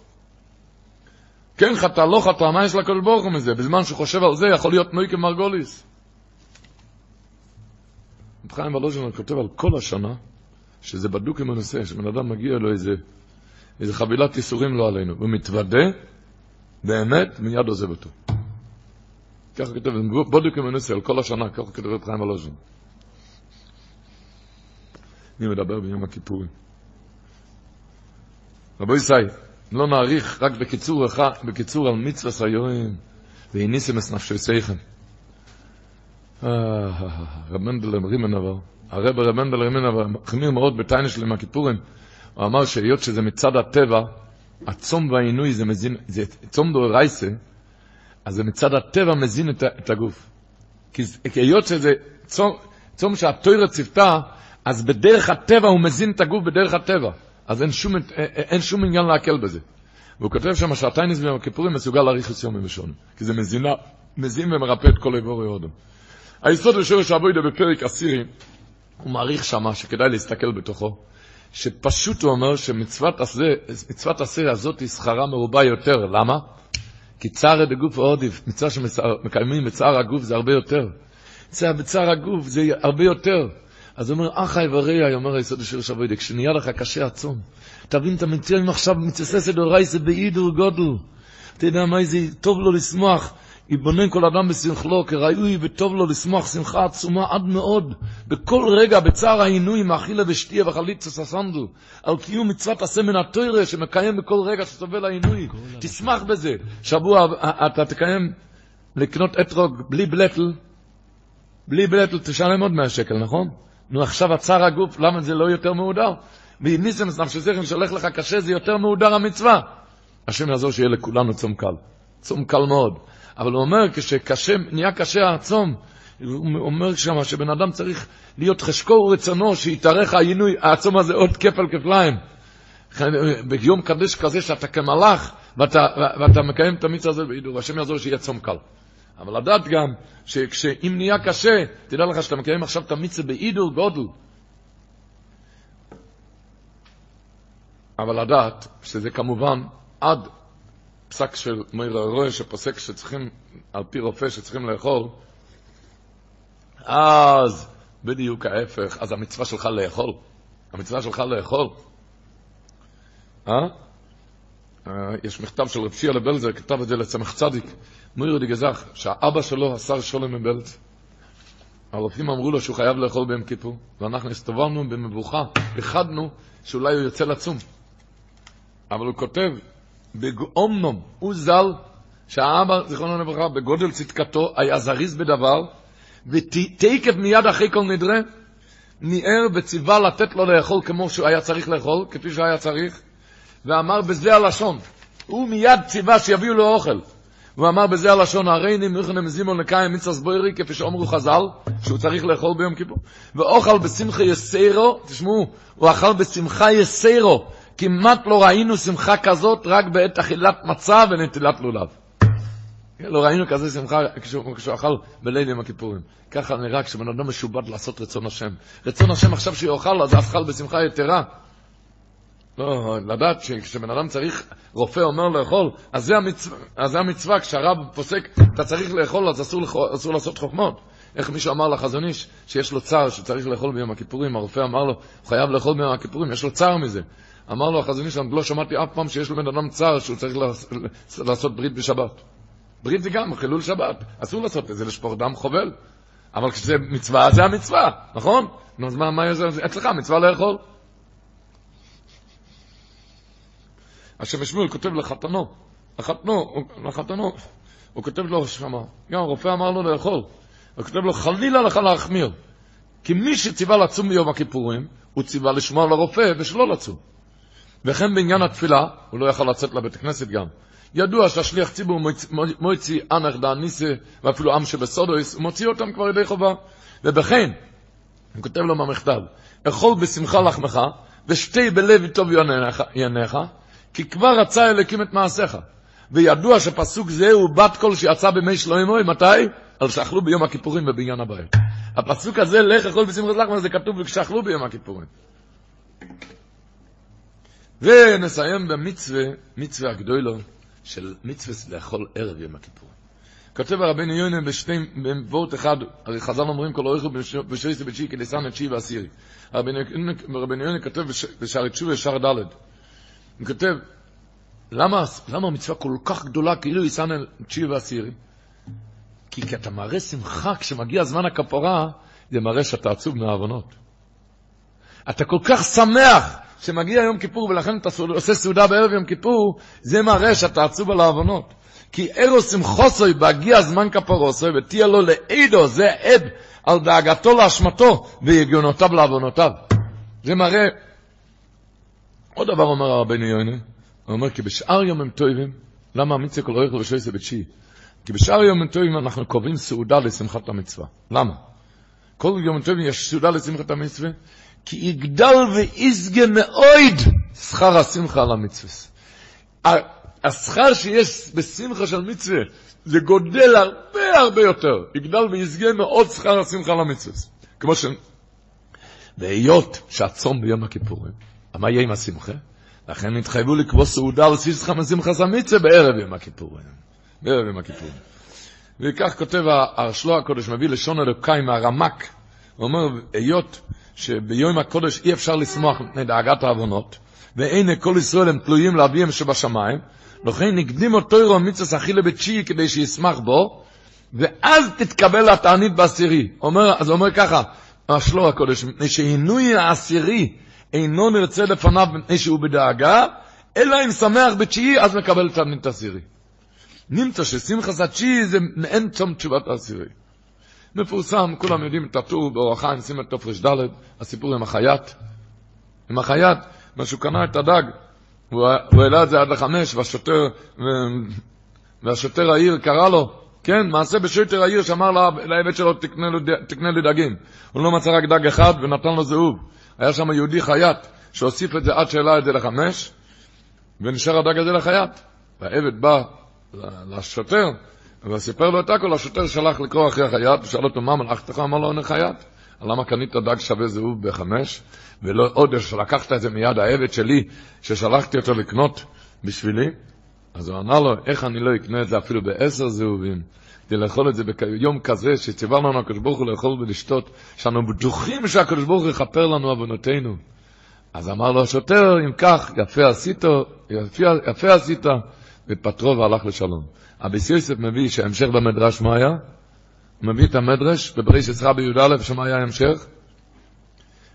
C: כן חטא, לא חטא, מה יש לקדוש ברוך הוא מזה? בזמן שהוא חושב על זה, יכול להיות נוי כמרגוליס. רב חיים ולוז'נר כותב על כל השנה, שזה בדוק עם הנושא, שבן אדם מגיע לו איזה, איזה חבילת ייסורים לא עלינו, ומתוודה, באמת, מיד עוזב אותו. ככה כותב, בודק עם הנושא על כל השנה, ככה כותב רב חיים ולוז'נר. מי מדבר ביום הכיפורים? רבו ישראל, לא נאריך רק בקיצור אחד, בקיצור על מצווה סיורים, והניסם את נפשי סייכם. רב מנדל רימן אבל, הרב רב מנדל רימן אבל, חמיר מאוד בתיינה של הכיפורים, הוא אמר שהיות שזה מצד הטבע, הצום והעינוי זה מזין, זה צום דו רייסה, אז זה מצד הטבע מזין את, את הגוף. כי היות שזה צום, צום שהתוירה ציוותה, אז בדרך הטבע הוא מזין את הגוף בדרך הטבע. אז אין שום, אין שום עניין להקל בזה. והוא כותב שם שהטייניס ביום הכיפורים מסוגל להאריך את יום ומשון, כי זה מזינה, מזין ומרפא את כל איבורי הודו. היסוד לשורש אבוידה בפרק עשירי, הוא מעריך שמה שכדאי להסתכל בתוכו, שפשוט הוא אומר שמצוות עשה הזאת היא שכרה מרובה יותר. למה? כי צער דגוף ועודיף, מצווה שמקיימים בצער הגוף זה הרבה יותר. בצער הגוף זה הרבה יותר. אז הוא אומר, אחי ורעי, אומר היסוד של שבוידה, כשנהיה לך קשה עצום, תבין, אתה מציע אם עכשיו מצססת דורייסה באידור גודל. אתה יודע מה, זה טוב לו לשמוח, יבונן כל אדם בשמחלו, כראוי וטוב לו לשמוח שמחה עצומה עד מאוד, בכל רגע בצער העינוי מאכילה ושתייה וחליצה ססנדו, על קיום מצוות עשה מן התוירה שמקיים בכל רגע שסובל העינוי, תשמח בזה. שבוע אתה תקיים לקנות אתרוג בלי בלטל, בלי בלטל תשלם עוד 100 שקל, נכון? נו עכשיו הצער הגוף, למה זה לא יותר מהודר? וניסם נפשי זכר שהולך לך קשה זה יותר מהודר המצווה. השם יעזור שיהיה לכולנו צום קל. צום קל מאוד. אבל הוא אומר, כשקשה, נהיה קשה הצום, הוא אומר שם שבן אדם צריך להיות חשקו ורצונו, שיתארך העינוי, הצום הזה עוד כפל כפליים. ביום קדש כזה שאתה כמלאך, ואתה, ואתה מקיים את המצווה הזה בהידור, השם יעזור שיהיה צום קל. אבל לדעת גם, שאם נהיה קשה, תדע לך שאתה מקיים עכשיו את המצווה בהידור גודל. אבל לדעת שזה כמובן עד פסק של מאיר הרואה שפוסק שצריכים, על פי רופא שצריכים לאכול, אז בדיוק ההפך, אז המצווה שלך לאכול. המצווה שלך לאכול. אה? אה יש מכתב של רב שיר לבלזר, כתב את זה לצמח צדיק, מאיר דגזך, שהאבא שלו, השר שולם מבלז, הרופאים אמרו לו שהוא חייב לאכול ביום כיפור, ואנחנו הסתובבנו במבוכה, פחדנו שאולי הוא יוצא לצום. אבל הוא כותב, באומנום, הוא ז"ל, שהאבא, זיכרונו לברכה, בגודל צדקתו, היה זריז בדבר, ותקף מיד אחרי כל נדרה, ניער וציווה לתת לו לאכול כמו שהוא היה צריך לאכול, כפי שהיה צריך, ואמר בזה הלשון, הוא מיד ציווה שיביאו לו אוכל. הוא אמר בזה הלשון, הרי נמוכנם זימון לקיים מצווה סבוירי, כפי שאומרו חז"ל, שהוא צריך לאכול ביום כיפור. ואוכל בשמחה יסיירו, תשמעו, הוא אכל בשמחה יסיירו, כמעט לא ראינו שמחה כזאת רק בעת אכילת מצה ונטילת לולב. לא ראינו כזה שמחה כשהוא, כשהוא אכל בליל יום הכיפורים. ככה נראה כשבן אדם משובד לעשות רצון השם. רצון השם עכשיו שהוא יאכל, אז אכל בשמחה יתרה. לא, לדעת שכשבן אדם צריך, רופא אומר לאכול, אז זה המצווה, אז זה המצווה כשהרב פוסק, אתה צריך לאכול, אז אסור, אסור לעשות חוכמות. איך מישהו אמר לחזון איש, שיש לו צער שצריך לאכול ביום הכיפורים, הרופא אמר לו, הוא חייב לאכול ביום הכיפורים, יש לו צער מזה. אמר לו החזון איש, לא שמעתי אף פעם שיש לבן אדם צער שהוא צריך לעשות ברית בשבת. ברית זה גם חילול שבת, אסור לעשות את זה, לשפוך דם חובל. אבל כשזה מצווה, זה המצווה, נכון? נו, אז מה, מה יש אצלך? מצווה לאכול. השם שמואל כותב לחתנו, לחתנו, לחתנו, הוא כותב לו שמה, גם הרופא אמר לו לאכול, הוא כותב לו חלילה לך להחמיר, כי מי שציווה לצום ביום הכיפורים, הוא ציווה לשמוע לרופא ושלא לצום. וכן בעניין התפילה, הוא לא יכול לצאת לבית הכנסת גם. ידוע שהשליח ציבור מוציא אנך דאניסה, ואפילו עם שבסודויס, הוא מוציא אותם כבר ידי חובה. ובכן, הוא כותב לו במכתב, אכול בשמחה לחמך, ושתי בלב טוב יענך, כי כבר רצה אלוקים את מעשיך. וידוע שפסוק זה הוא בת קול שיצא בימי שלוימוי, מתי? על שאכלו ביום הכיפורים ובעניין הבית. הפסוק הזה, לך אכול בשמחת לחמך, זה כתוב כשאכלו ביום הכיפורים. ונסיים במצווה, מצווה הגדולו, של מצווה לאכול ערב יום הכיפור. כותב הרבנו יונה בשתי, בוורט אחד, הרי חז"ל אומרים כל אורך בשויס ובתשיעי את שיעי ועשירי. הרבנו יונה כותב בשערי תשובה ושער ד', הוא כותב, למה, למה המצווה כל כך גדולה כאילו יסן את תשיעי ועשירי? כי אתה מראה שמחה כשמגיע זמן הכפרה, זה מראה שאתה עצוב מהעוונות. אתה כל כך שמח שמגיע יום כיפור ולכן אתה עושה סעודה בערב יום כיפור, זה מראה שאתה עצוב על העוונות. כי ארוס שמחוסוי בהגיע זמן כפרוסוי ותהיה לו לעדו, זה עד על דאגתו לאשמתו ויגיונותיו לעוונותיו. זה מראה, עוד דבר אומר הרבנו יוני, הוא אומר כי בשאר הם טובים, למה המצווה כל רויך ובשויסה בתשיעי? כי בשאר הם טובים אנחנו קובעים סעודה לשמחת המצווה. למה? כל יום טובים יש סעודה לשמחת המצווה, כי יגדל ויסגה מאויד שכר השמחה על המצווה. השכר שיש בשמחה של מצווה, זה גודל הרבה הרבה יותר. יגדל ויסגה מאוד שכר השמחה על המצווה. כמו ש... והיות שהצום ביום הכיפורים, מה יהיה עם השמחה? לכן התחייבו לקבוע סעודה על סיסחה משמחה סמיצה בערב יום הכיפורים. בערב יום הכיפורים. וכך כותב הרשלוע הקודש, מביא לשון אלוקאי מהרמק, הוא אומר, היות שביום הקודש אי אפשר לשמוח מפני דאגת העוונות, והנה כל ישראל הם תלויים לאביהם שבשמיים, לכן הקדים אותו ירו מצווה אכילה בתשיעי כדי שישמח בו, ואז תתקבל התענית בעשירי. אומר, אז הוא אומר ככה, השלור הקודש, מפני שעינוי העשירי אינו נרצה לפניו מפני שהוא בדאגה, אלא אם שמח בתשיעי, אז מקבל תענית עשירי. נמצא ששמחת התשיעי זה מעין צום תשובת העשירי. מפורסם, כולם יודעים את הטור באורח חיים, שים את תופרש ד', הסיפור עם החייט. עם החייט, מה שהוא קנה את הדג, הוא, העלה את זה עד לחמש, והשוטר, והשוטר העיר קרא לו, כן, מעשה בשוטר העיר שאמר לעבד שלו, תקנה לי דגים. הוא לא מצא רק דג אחד ונתן לו זהוב. היה שם יהודי חייט שהוסיף את זה עד שהעלה את זה לחמש, ונשאר הדג הזה לחייט. והעבד בא לשוטר, וסיפר לו את הכל, השוטר שלח לקרוא אחרי החייט, ושאל אותו, מה מלאכתך? אמר לו, אני חייט. למה קנית דג שווה זהוב בחמש, ולא עוד שלקחת את זה מיד העבד שלי, ששלחתי אותו לקנות בשבילי? אז הוא ענה לו, איך אני לא אקנה את זה אפילו בעשר זהובים? כדי לאכול את זה ביום כזה שציווה לנו הקדוש ברוך הוא לאכול ולשתות, שאנו בטוחים שהקדוש ברוך הוא יכפר לנו עוונותינו. אז אמר לו השוטר, אם כך, יפה עשית, יפה, יפה עשית, ופטרו והלך לשלום. אביס יוסף מביא שההמשך במדרש מה היה? הוא מביא את המדרש בבריש עשרה בי"א, שמה היה ההמשך?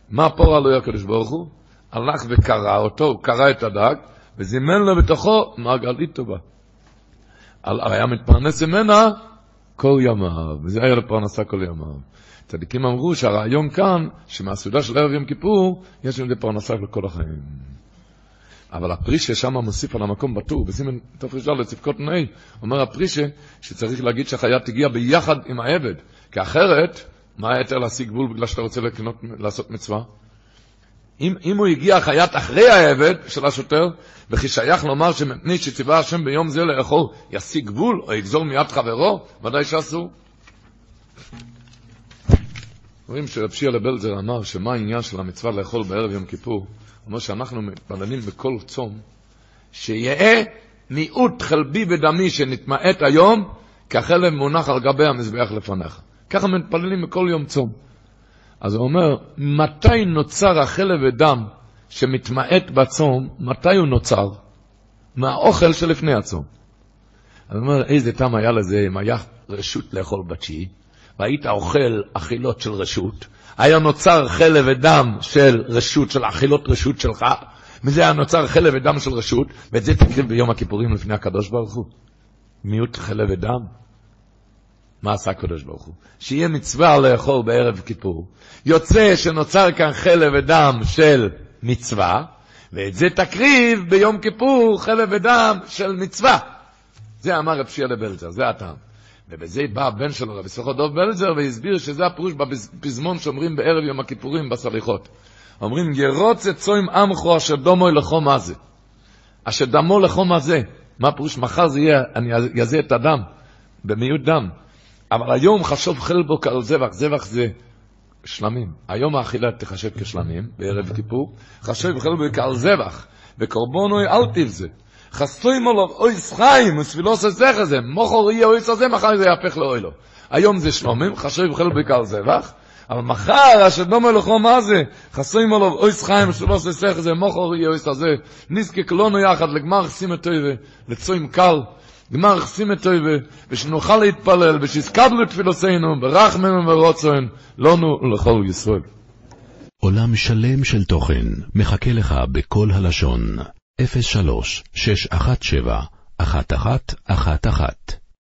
C: מה פורה לו הקדוש ברוך הוא? הלך וקרא אותו, הוא קרא את הדג, וזימן לו בתוכו מעגלית טובה. היה מתפרנס ממנה כל ימיו, וזה היה לו פרנסה כל ימיו. צדיקים אמרו שהרעיון כאן, שמהסעודה של ערב יום כיפור, יש לזה פרנסה לכל החיים. אבל הפרישה שם מוסיף על המקום בטור, בסימן תר"ד לצפקות נאי, אומר הפרישה שצריך להגיד שהחיה תגיע ביחד עם העבד, כי אחרת, מה היתר להשיג גבול בגלל שאתה רוצה לקנות, לעשות מצווה? אם, אם הוא הגיע החיית אחרי העבד של השוטר, וכי שייך לומר שמפני שציווה השם ביום זה לאכול ישיג גבול או יגזור מיד חברו, ודאי שאסור. רואים שרב שיעה לבלזר אמר שמה העניין של המצווה לאכול בערב יום כיפור? אומר שאנחנו מתפללים בכל צום, שיהא מיעוט חלבי ודמי שנתמעט היום, כחלב מונח על גבי המזבח לפניך. ככה מתפללים בכל יום צום. אז הוא אומר, מתי נוצר החלב ודם שמתמעט בצום, מתי הוא נוצר? מהאוכל שלפני הצום. אז הוא אומר, איזה טעם היה לזה אם היה רשות לאכול בתשיעי, והיית אוכל אכילות של רשות, היה נוצר חלב ודם של רשות, של אכילות רשות שלך, מזה היה נוצר חלב ודם של רשות, ואת זה תקריב ביום הכיפורים לפני הקדוש ברוך הוא. מיעוט חלב ודם. מה עשה הקדוש ברוך הוא? שיהיה מצווה לאכול בערב כיפור. יוצא שנוצר כאן חלב ודם של מצווה, ואת זה תקריב ביום כיפור חלב ודם של מצווה. זה אמר רב שיעה לבלזר, זה הטעם. ובזה בא הבן שלו, רבי סוכו דוב בלזר, והסביר שזה הפירוש בפזמון שאומרים בערב יום הכיפורים בסליחות. אומרים, ירוץ את צוים עמכו אשר דומו לכו מה זה. אשר דמו לכו מה זה. מה הפירוש? מחר זה יהיה, אני אזה את הדם, במיעוט דם. אבל היום חשוב חלבו כעל זבח, זבח זה שלמים. היום האכילה תחשב כשלמים, בערב כיפור, חשוב חלבו כעל זבח, וקורבונוי אל תבזה. חסוי מולו אויס חיים, וסבילוס הזכר זה, מוכר יהיה אויס הזה, מחר זה יהפך לאוילו. היום זה שלומים, חשוב חלבו כעל זבח, אבל מחר, אשר דומה לכו מה זה, חסוי מולו אויס חיים, וסבילוס הזכר זה, מוכר יהיה אויס הזה, נזקק לנו יחד לגמר חסימת טובה, לצוים קל, גמר חסימת טובה, ושנוכל להתפלל, ושיסקבלו תפילוסינו, ברחמנו ורוצוין, לנו ולכל ישראל.
A: עולם שלם של תוכן מחכה לך בכל הלשון, 03 617 1111